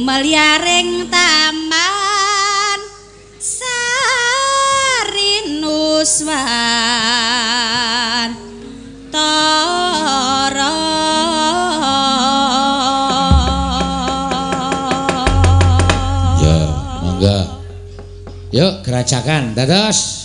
S12: Meliaring taman sarinuswan tara
S5: Ya, monggo. Yuk, gerajakan, dados.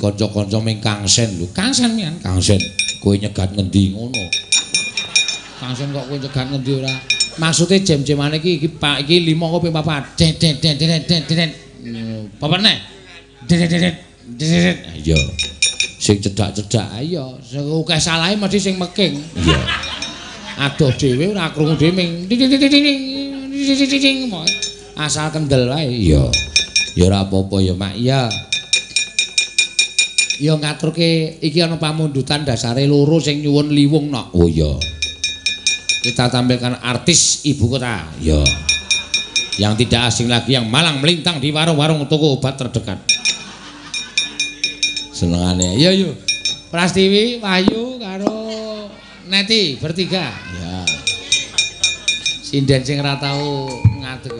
S1: Kanca-kanca ming kangsen lho kangsen mian kangsen kowe nyegat ngendi ngono kangsen kok kowe nyegat ngendi ora maksude jem-jemane iki iki Pak iki 5 kopi papat det det det det det det papat nek det det det det iya sing cedak-cedak ayo sing akeh salahe mesti sing meking iya adoh dhewe ora krungu dhewe ming asal kendel wae iya ya ora apa-apa ya mak iya ya ngaturke iki ana pamundutan dasare loro sing nyuwun liwung nok. Oh iya. Kita tampilkan artis ibu kota. Ya yang tidak asing lagi yang malang melintang di warung-warung toko obat terdekat. Senengane. Ya yuk Prastiwi Wahyu karo Neti bertiga. Ya sinden sing ora tau ngadeg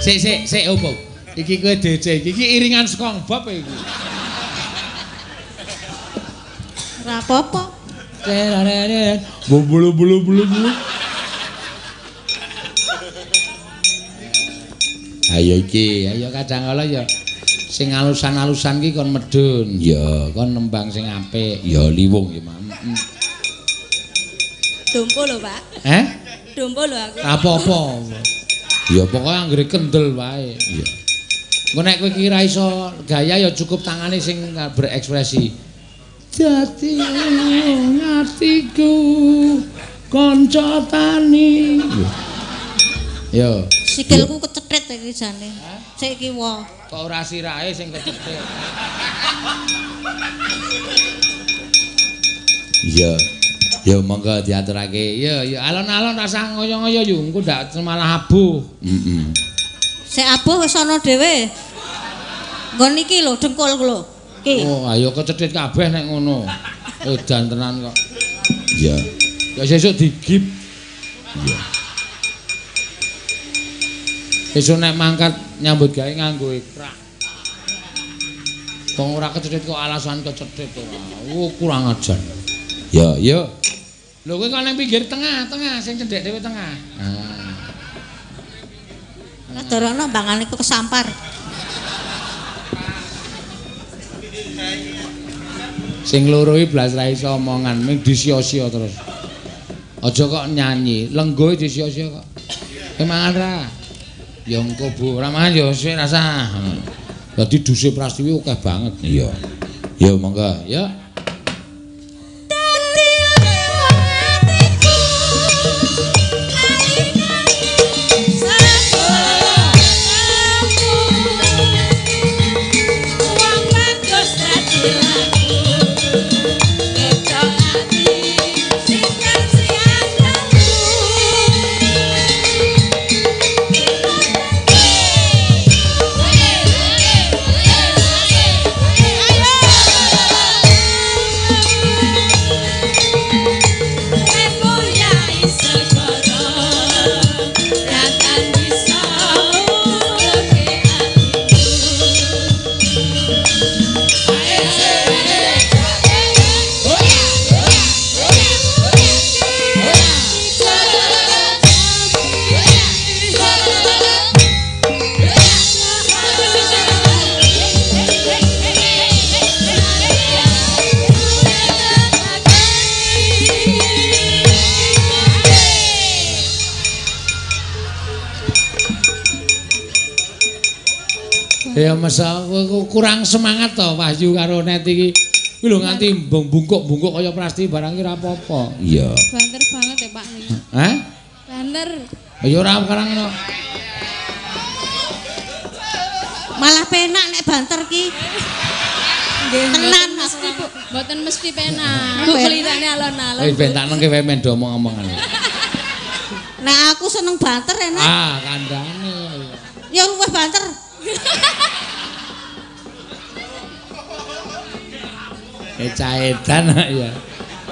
S1: Sik sik sik opo. Iki kowe DC iki iki iringan saka bab iki.
S5: Ora apa-apa.
S1: Bulu bulu bulu bulu. Ayo iki, ayo kadang kala ya sing alusan-alusan ki kon medun, ya kon nembang sing apik, ya liwung ya, Mam.
S5: Dompo lho, Pak.
S1: Eh?
S5: Dompo lho aku.
S1: Apa-apa. Ya pokoke anggere kendel wae. Iya. Engko nek kowe kira iso gaya ya cukup tangane sing berekspresi. Dadi ngatiku kanca tani. Yo.
S5: Sikilku kecethit iki jane. Sik iki wa.
S1: Kok ora sirahe sing kecethit. Iya. Ya monggo diaturake. Ya ya alon-alon rasa ngoyo-ngoyo yo engko ndak malah abuh. Heeh.
S5: Sik abuh wis ana dhewe. Nggon iki lho dengkul lho. Iki.
S1: Oh, ayo kecethit kabeh nek ngono. Edan tenan kok. Iya. Ya sesuk digip. Iya. Sesuk nek mangkat nyambut gawe nganggo ikrak. Wong ora kecethit kok alasan kecethit ora. Oh, kurang ajar. Ya, ya. Lho kowe kok nang pinggir tengah, tengah sing cendhek dhewe tengah. Nah.
S5: Ngadorono mbangane ku kesampar.
S1: Sing loro iki blas ra iso omongan, ming disio-sio terus. Aja kok nyanyi, lenggo disio-sio kok. Kowe mangan ra? Ya engko Bu, ora mangan ya wis rasa. Dadi duse Prastiwi akeh banget. Iya. Ya monggo, ya. Ya masa kurang semangat to Wahyu karo Net iki. Kuwi lho nganti bungkuk-bungkuk kaya plasti barang ki ora apa-apa. Iya.
S3: Banter banget ya Pak.
S1: Hah?
S3: Banter.
S1: Ya ora sekarang ngono.
S5: Malah penak nek banter ki. Tenan
S3: mesti Bu. Mboten mesti penak. Kok kelitane alon-alon.
S1: Wis ben tak nengke wae men do omong-omongan.
S5: Nek aku seneng banter enak.
S1: Ah, kandhane.
S5: Ya luwih banter.
S1: Ecaedan ya.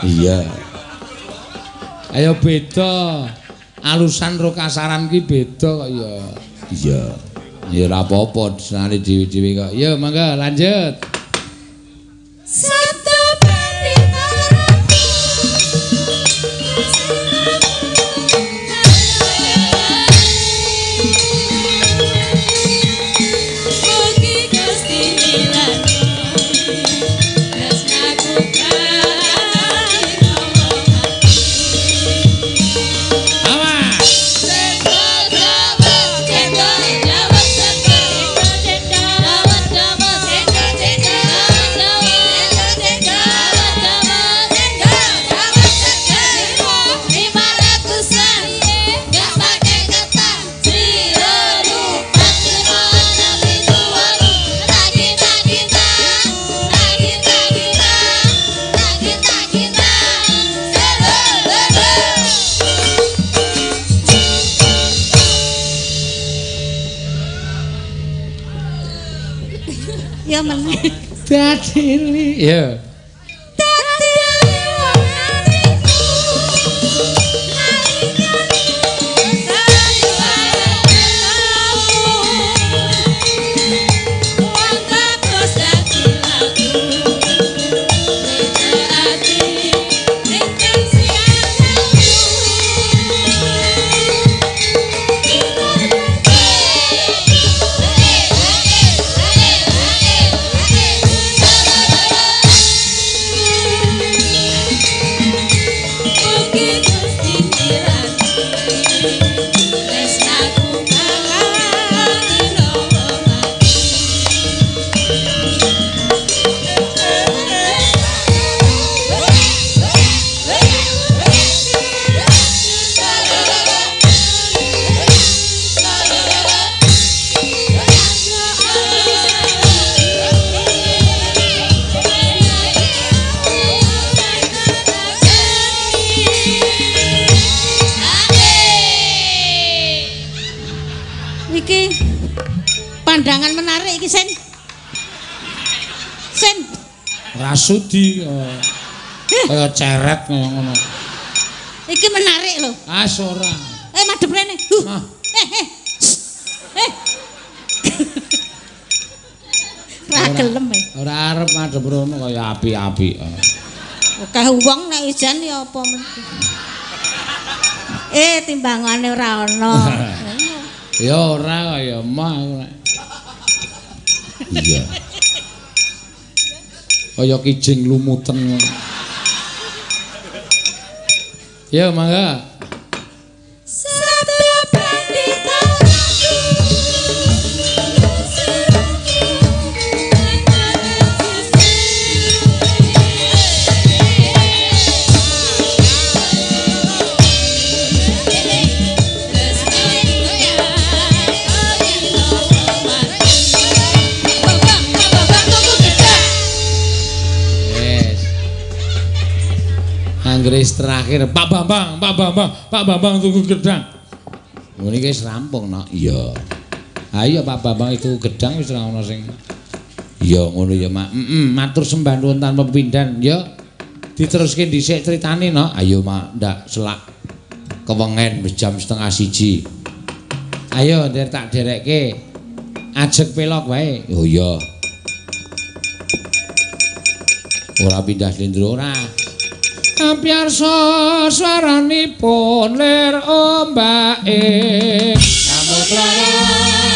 S1: Iya. Ayo beda. Alusan ro kasaran ki beda kok ya. Iya. Ya ora apa-apa senane dhewe-dhewe kok. Ya mangga lanjut.
S5: Satu penditaranku Mugi
S13: Ya meneh.
S1: Dadi ya. Ceret kaya ngono.
S13: Iki menarik lho.
S1: Ah ora.
S13: Eh madhep rene. Huh.
S1: Mah.
S13: Eh eh. Eh. Ra gelem eh.
S1: Ora arep madhep rono kaya api-api. eh.
S13: Akeh wong nek ijan ya apa men. Eh timbangane ora ana.
S1: Ya ora kaya mah. Iya. Kaya kijing lumuten. ngono. Ya mangga. Terakhir Pak Bambang, Pak Bambang, Pak Bambang tunggu gedang. Iki wis rampung, Nok. Iya. Ayo Pak Bambang itu gedang wis ora ono sing Iya ngono ya, Mak. Heeh, matur sembah nuwun tanpa pepindhan, ya. Diteruske dhisik critane, Nok. Ayo, Mak, ndak selak kewengen wis jam setengah siji. Ayo, der tak derekke. Ajek pelok wae. Oh iya. Ora pindah slendro ora. Ampiarsa swaranipun lir ombake. Samutra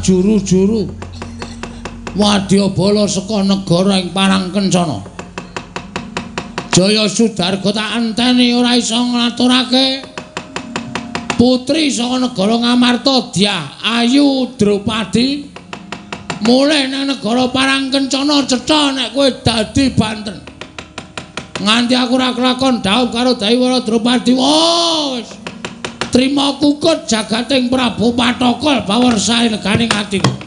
S1: mlaku sajuru-juru wadyabala saka negara ing parang kencana Jaya Sudarga tak enteni ora iso nglaturake putri saka negara Ngamarta Dyah Ayu Drupadi mulih nang negara parang kencana cetha nek kowe dadi banten. Nganti aku ora kelakon dhaup karo Daiwara Drupadi wis trima kukut jagating Prabu Patokol bawersae neganing atiku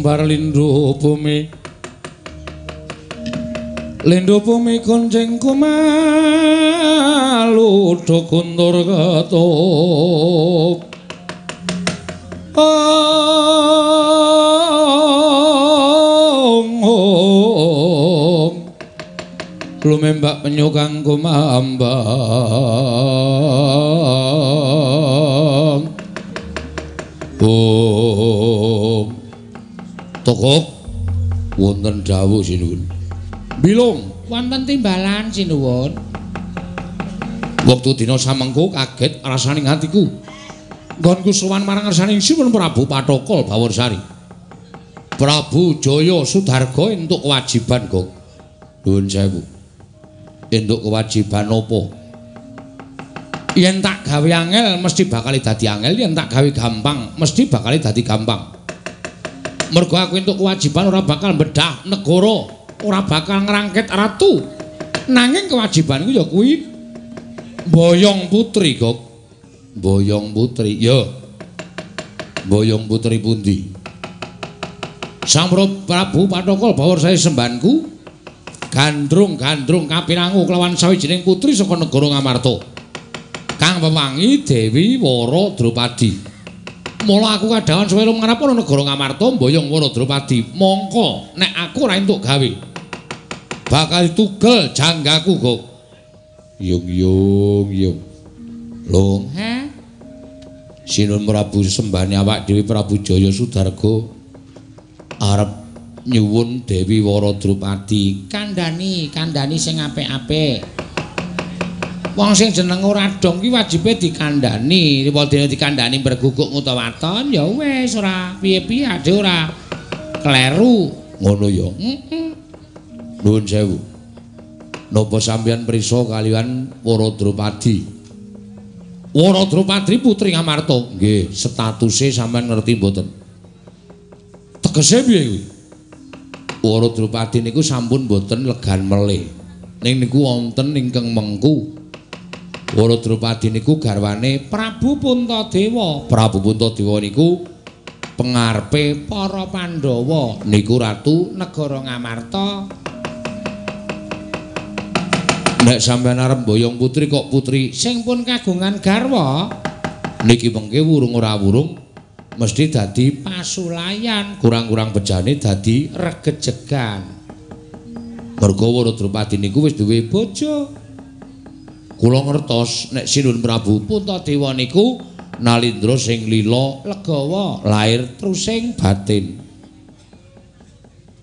S1: sesumbar lindhu bumi. Lindhu bumi konjeng kumalu do kundur ketup Ong ong Lumembak penyukang kumambang. Om wonten dawuh sinuwun. Bilung
S5: Wonten timbalan sinuwun.
S1: wektu dina samengko kaget rasaning atiku. Nggonku sowan marang ngarsaning Sinuwun Prabu Patokol Baworsari. Prabu Jaya Sudarga entuk kewajiban, Gong. Nuwun sewu. Entuk kewajiban apa? Yen tak gawe angel mesti bakal dadi angel, yen tak gawe gampang mesti bakal dadi gampang. Mergo aku entuk kewajiban ora bakal bedah negara, ora bakal ngrangket ratu. Nanging kewajibanku ya kuwi Boyong Putri, Gok. Boyong Putri. Ya. Boyong Putri pundi? Sang Prabu Patokol bawor saya sembanku gandrung-gandrung kapirangu kelawan sawijining putri saka negara Ngamarta. Kang pewangi Dewi Wara Drupadi. Mula aku kadawan suwe ngarep ana negara Ngamarta mboyong Wara Drupadi. Mongko nek aku ora entuk gawe bakal tugel janggaku, Gok. Yung yung yung. Lho,
S5: Hah?
S1: Sinun Prabu sembahane awak Dewi Prabu Jaya Sudarga arep nyuwun Dewi Wara Drupadi.
S5: Kandhani, kandhani sing apik-apik. Wong sing jeneng ora dong ki wajibe dikandhani. Wadene dikandhani berguguk utawa waton ya wis ora piye-piye ade ora kleru.
S1: Ngono ya.
S5: Heeh.
S1: Nuwun sewu. Napa sampeyan prisa kalian Wara Drupadi? Wara Drupadi putri Ngamarta. Nggih, statuse sampeyan ngerti mboten? Tegese piye kuwi? Wara Drupadi niku sampun mboten legan melih. Ning niku wonten ingkang mengku. Wara Drupadi niku garwane
S5: Prabu Puntadewa.
S1: Prabu Puntadewa niku pengarepe para Pandhawa. Niku ratu
S5: negara Ngamarta.
S1: nek sampeyan arep boyong putri kok putri
S5: sing pun kagungan garwa
S1: niki mengke wurung ora wurung mesti dadi
S5: pasulayan
S1: kurang-kurang bejane dadi
S5: regejegan
S1: merga Wara Drupadi niku wis duwe bojo kula ngertos nek Sinun Prabu Puntadewa niku nalindra sing lila
S5: legawa
S1: lair trusing batin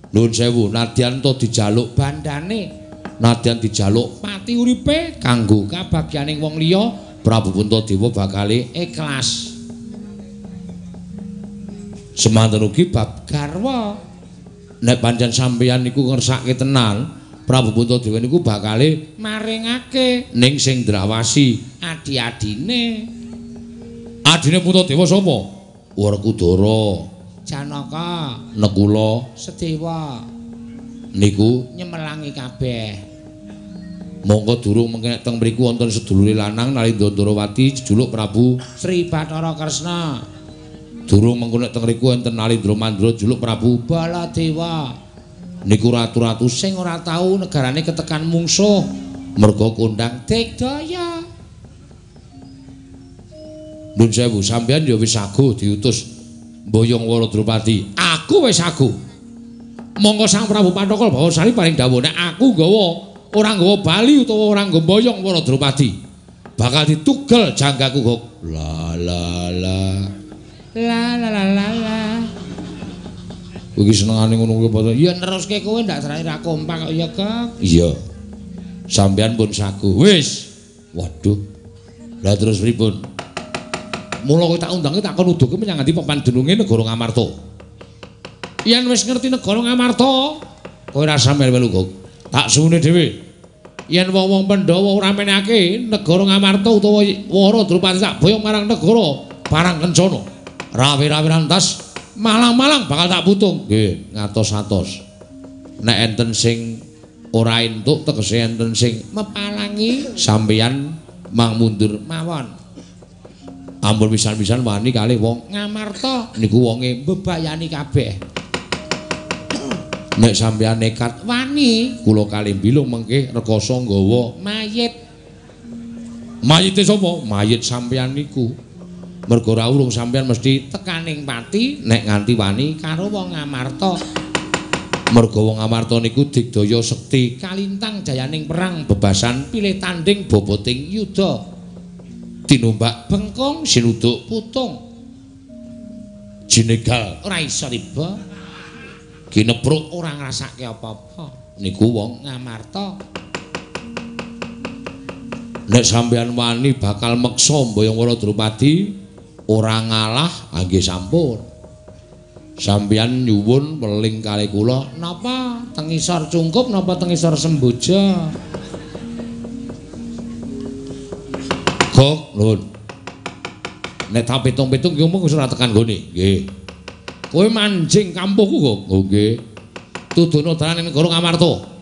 S1: Nuwun sewu, nadyan to dijaluk bandane, nadyan dijaluk pati uripe kanggo kabagyaning wong liya, Prabu Puntadewa bakale ikhlas. Semanten ugi bab garwa. Nek pancen sampeyan niku ngersake tenan, Prabu Puntadewa niku bakale maringake ning sing drawasi adi-adine. Adine Puntadewa sapa? Werkudara. Janaka, Nekula, Sedewa. Niku nyemelangi kabeh. Monggo durung mengke teng mriku wonten sedulure lanang Nalindra Ndrawati jejuluk Prabu Sri Bathara Kresna. Durung mengko nek teng mriku wonten Nalindra Mandra jejuluk Prabu Baladewa. Niku ratu-ratu sing ora tau negarane ketekan mungsuh merga kondang Digdaya. Nun sewu sampeyan ya wis saguh diutus Boyong Waradrupati. Aku wis saguh. Monggo Sang Prabu Pandhaka Bawasari paring dawuh nek aku nggawa ora nggawa bali utawa ora nggawa boyong Waradrupati. Bakal ditugel janggaku kok. La la la. La la la la la. Iki senengane ngono kuwi apa? Ya neruske kowe ndak serane ra kompak kok ya, Kak. Iya. Sampeyan pun saguh. Wis. Waduh. Lah terus pripun? Mula kowe tak undange tak kon uduke menyang ngendi papan dununge negara Ngamarta. Yen wis ngerti negara Ngamarta, kowe ora sampe melu kok. Tak suwune dhewe. Yen wong-wong Pandhawa ora menake negara Ngamarta utawa Wara Drupadi tak boyong marang negara Parang Kencana. Rawi-rawi rantas malang-malang bakal tak putung. Nggih, ngatos-atos. Nek enten sing ora entuk tegese enten sing mepalangi sampeyan mang mundur mawon. ampun pisan-pisan wani kalih wong Ngamarta niku wonge mbebayani kabeh. Nek sampeyan nekat wani, kula kalih bilung mengke rekoso nggawa mayit. Mayite sapa? Mayit sampeyan niku. Mergo ora urung sampeyan mesti tekaning pati nek nganti wani karo wong Ngamarta. Mergo wong Ngamarta niku digdaya sekti kalintang jayaning perang bebasan pilih tanding boboting yuda. tinumbak bengkong sinuduk putung. Jinegal. Ora iso tiba ginebruk ora ngrasake apa-apa. Niku wong ngamarta nek sampeyan wani bakal meksa mboyong wara drupadi ora ngalah nggih sampun sampeyan nyuwun weling kali kula napa tengisor cungkup napa tengisor semboja Gok, nuwun. Nek tak pitung-pitung ki mung ora tekan gone. Nggih. Kowe manjing kampungku kok. Nggih. Tudono dalane negara Ngamarta.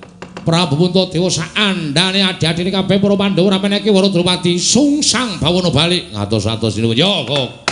S1: Prabu Puntadewa sak andane adi-adine kabeh para Pandhawa ora meneki Wara Drupadi sungsang bawana balik. Ngatos-atos nuwun. Yo, kok.